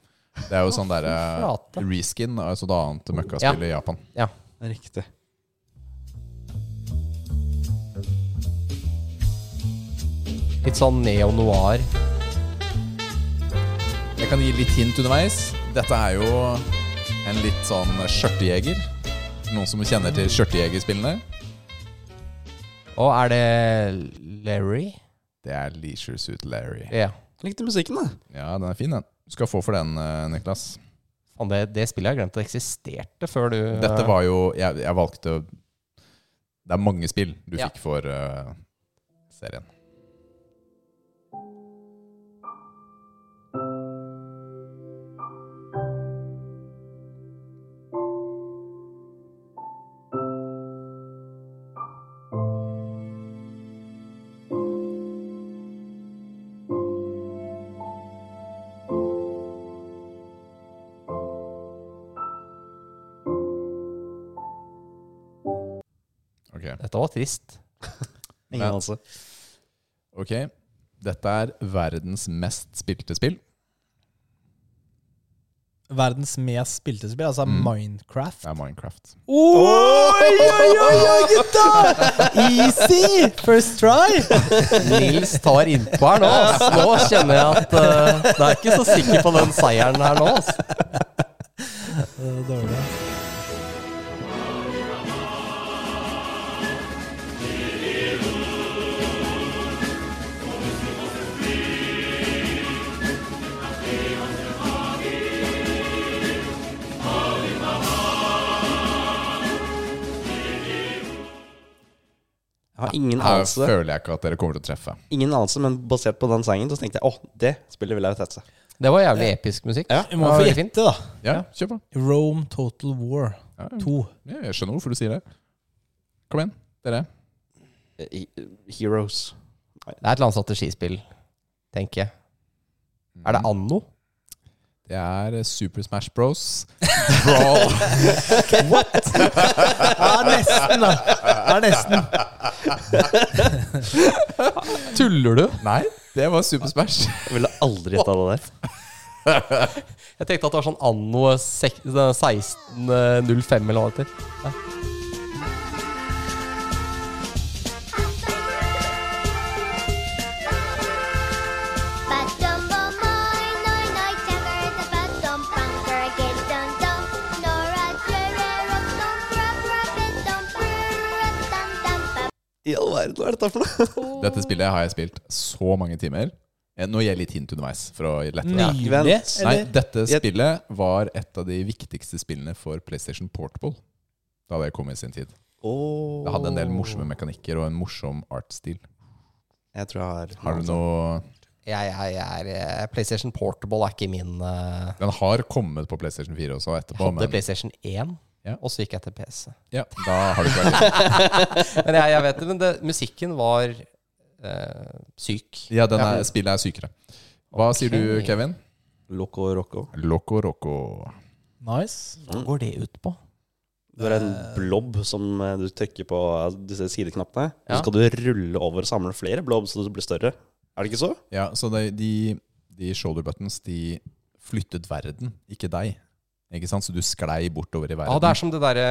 Det er jo sånn derre reskin, altså et annet møkkaspill i Japan. Ja, Riktig. Litt sånn neo-noir. Jeg kan gi litt hint underveis. Dette er jo en litt sånn skjørtejeger. Noen som kjenner til skjørtejegerspillene? Og er det Larry? Det er Leisure Suit Larry. Ja. Likte musikken, da. Ja, den er fin, den. Du skal få for den, eh, Niklas. Fan, det, det spillet har jeg glemt at eksisterte før du Dette var jo Jeg, jeg valgte Det er mange spill du Ja. fikk for uh, serien. Dette var trist. Ingen Men- anelse. ok. Dette er verdens mest spilte spill. verdens mest spilte spill, altså Mm. Minecraft. Det er Minecraft. Oi, oi, oi, oi, gutta! Easy! First try. Nils tar innpå her nå. ass. Nå kjenner jeg at uh, det er ikke så sikker på den seieren her nå. ass. Anelse, føler jeg ikke at dere kommer til å treffe. ingen anelse, men basert på den sangen så tenkte jeg åh, det spillet vil jeg teste. Det var jævlig episk musikk. Ja. Vi må få gjette, da. Ja, kjør på. Rome Total War 2. ja, jeg skjønner hvorfor du sier det. Kom igjen, dere. Eh, Heroes. Det er et eller annet strategispill, tenker jeg. Er det Anno? Det er eh, Super Smash Bros. Brawl. Ja, nesten, da. Ja, nesten. Tuller du? Nei, det var Super Smash. Jeg ville aldri gjetta det der. Jeg tenkte at det var sånn Anno 1605 eller hva I all verden, hva er dette for noe? Dette spillet har jeg spilt så mange timer. Eh, Nå gir jeg litt hint underveis. For å lette det. Nei, dette spillet var et av de viktigste spillene for PlayStation Portable. Da det kom i sin tid. Oh. Det hadde en del morsomme mekanikker og en morsom artstil. Jeg tror jeg har Har du noe Jeg, jeg, jeg er eh, PlayStation Portable er ikke min uh... Den har kommet på PlayStation 4 også Jeg hadde men PlayStation 1, Ja. og så gikk jeg til PC. ja, da har du ikke vært Men jeg, jeg vet det, men det, musikken var eh, syk. Ja, denne Ja. er, spillet er sykere. Hva okay. sier du, Kevin? Loco Roco. Loco Roco. Nice. Hva går det ut på? Du har en blob som eh, du trykker på eh, disse sideknappene. Ja. så skal du rulle over og samle flere blob så det blir større. Er det ikke så? Ja, så de, de, de shoulder buttons, de flyttet verden, ikke deg. Ikke sant? Så du sklei bortover i verden. Ja, det er som det derre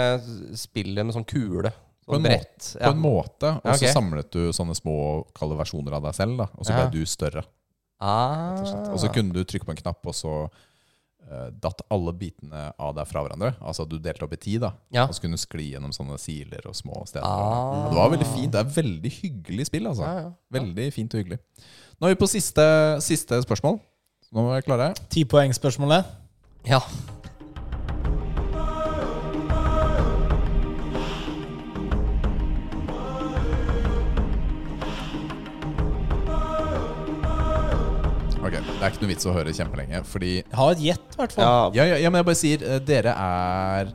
spillet med sånn kule. På en Sånn ja. på en måte. Og Ja, så ok. samlet du sånne små kalde versjoner av deg selv, da. Og så ble Ja. du større. Ah. og så kunne du trykke på en knapp, og så uh, datt alle bitene av deg fra hverandre. Altså du delte opp i tid, da. Ja. Og så kunne du skli gjennom sånne siler og små steder. Ah. Og det var veldig fint. Det er veldig hyggelig spill, altså. Ja, ja. Veldig fint og hyggelig. Nå er vi på siste, siste spørsmål. Nå må vi klare. Ti poeng spørsmålet. ja. Det er ikke noe vits å høre kjempelenge, fordi har et gjett, i hvert fall. Ja, Ja, ja, ja men jeg bare sier eh, Dere er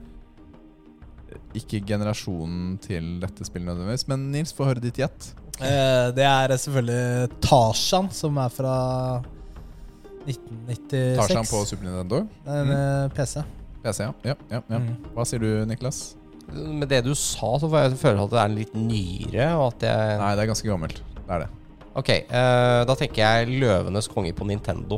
ikke generasjonen til dette spillet nødvendigvis. Men Nils, få høre ditt gjett. Eh, det er selvfølgelig Tarzan, som er fra 1996. Tarzan på Super Nintendo. En eh, PC. PC, ja. ja, ja, ja. Mm. Hva sier du, Niklas? Med det du sa, så får jeg føle at det er litt nyere, og at jeg Nei, det er ganske gammelt. Det er det. Ok, uh, da tenker jeg Løvenes konge på Nintendo.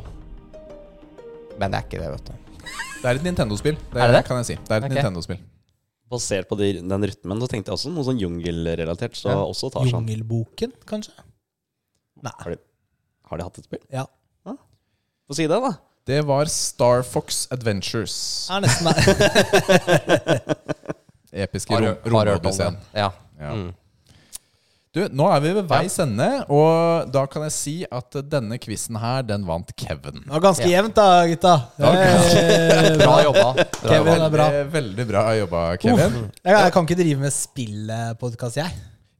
Men det er ikke det, vet du. Det er et Nintendo-spill. Det, Er det det? kan jeg si. Det er et okay. Nintendo-spill. Basert på de, den rytmen, så tenkte jeg også noe sånn jungelrelatert. Så Ja. også Tarzan. Jungelboken, kanskje? Nei. Har de hatt et spill? Ja. Få si det, da. Det var Star Fox Adventures. Er nesten der. Episke Har, rom- har hørt om det. romodysseen. Ja. Ja. Mm. Du, nå er vi ved veis ende, og da kan jeg si at denne quizen her, den vant Kevin. Det var ganske Ja. jevnt, da, gutta. Eh, Bra jobba. Bra Kevin jobba. er bra. Veldig, veldig bra jobba, Kevin. Jeg, jeg kan ikke drive med spillpodkast, jeg.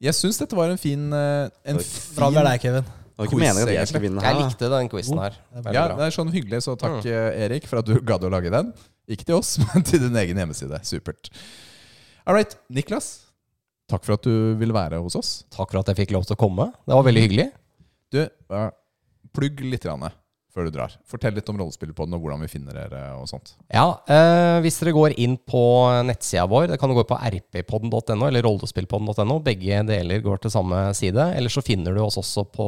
Jeg syns dette var en fin, eh, en Bra fin er deg, Kevin. Det var ikke Quiz, meningen at jeg skulle vinne Jeg her. likte den quizen her. Det Ja, det er sånn hyggelig, så takk eh, Erik for at du gadd å lage den. Ikke til oss, men til din egen hjemmeside. Supert. All right, Niklas. Takk for at du ville være hos oss. Takk for at jeg fikk lov til å komme. Det var veldig hyggelig. Du, plugg litt, grann, før du drar. Fortell litt om Rollespillpodden og hvordan vi finner dere og sånt. Ja, eh, Hvis dere går inn på nettsida vår, det kan du gå på rppodden.no eller rollespillpodden.no. Begge deler går til samme side. Eller så finner du oss også på,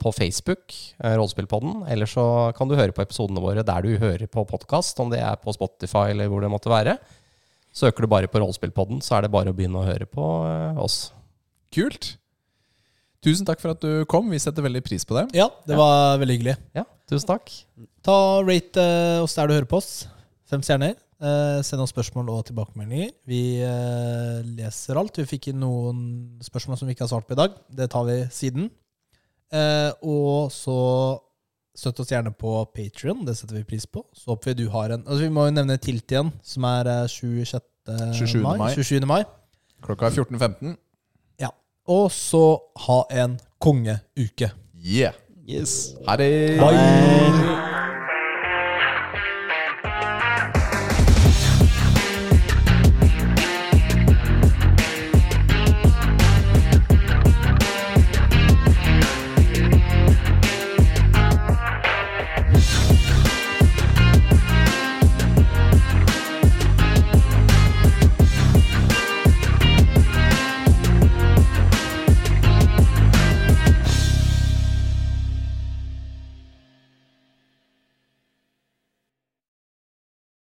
på Facebook, eh, Rollespillpodden. Eller så kan du høre på episodene våre der du hører på podkast, om det er på Spotify eller hvor det måtte være. Søker du bare på Rollespillpodden, så er det bare å begynne å høre på eh, oss. Kult! Tusen takk for at du kom. Vi setter veldig pris på det. Ja, det var veldig hyggelig. Ja, tusen takk. Ta Rate eh, oss der du hører på oss. Fem stjerner. Eh, send oss spørsmål og tilbakemeldinger. Vi eh, leser alt. Vi fikk inn noen spørsmål som vi ikke har svart på i dag. Det tar vi siden. Eh, og så støtt oss gjerne på Patrion. Det setter vi pris på. Så håper vi du har en altså Vi må jo nevne Tilt igjen, som er eh, 26. 27. mai. 27. mai. Klokka er 14.15. Og så ha en kongeuke. Yeah! Yes. Ha det! Bye.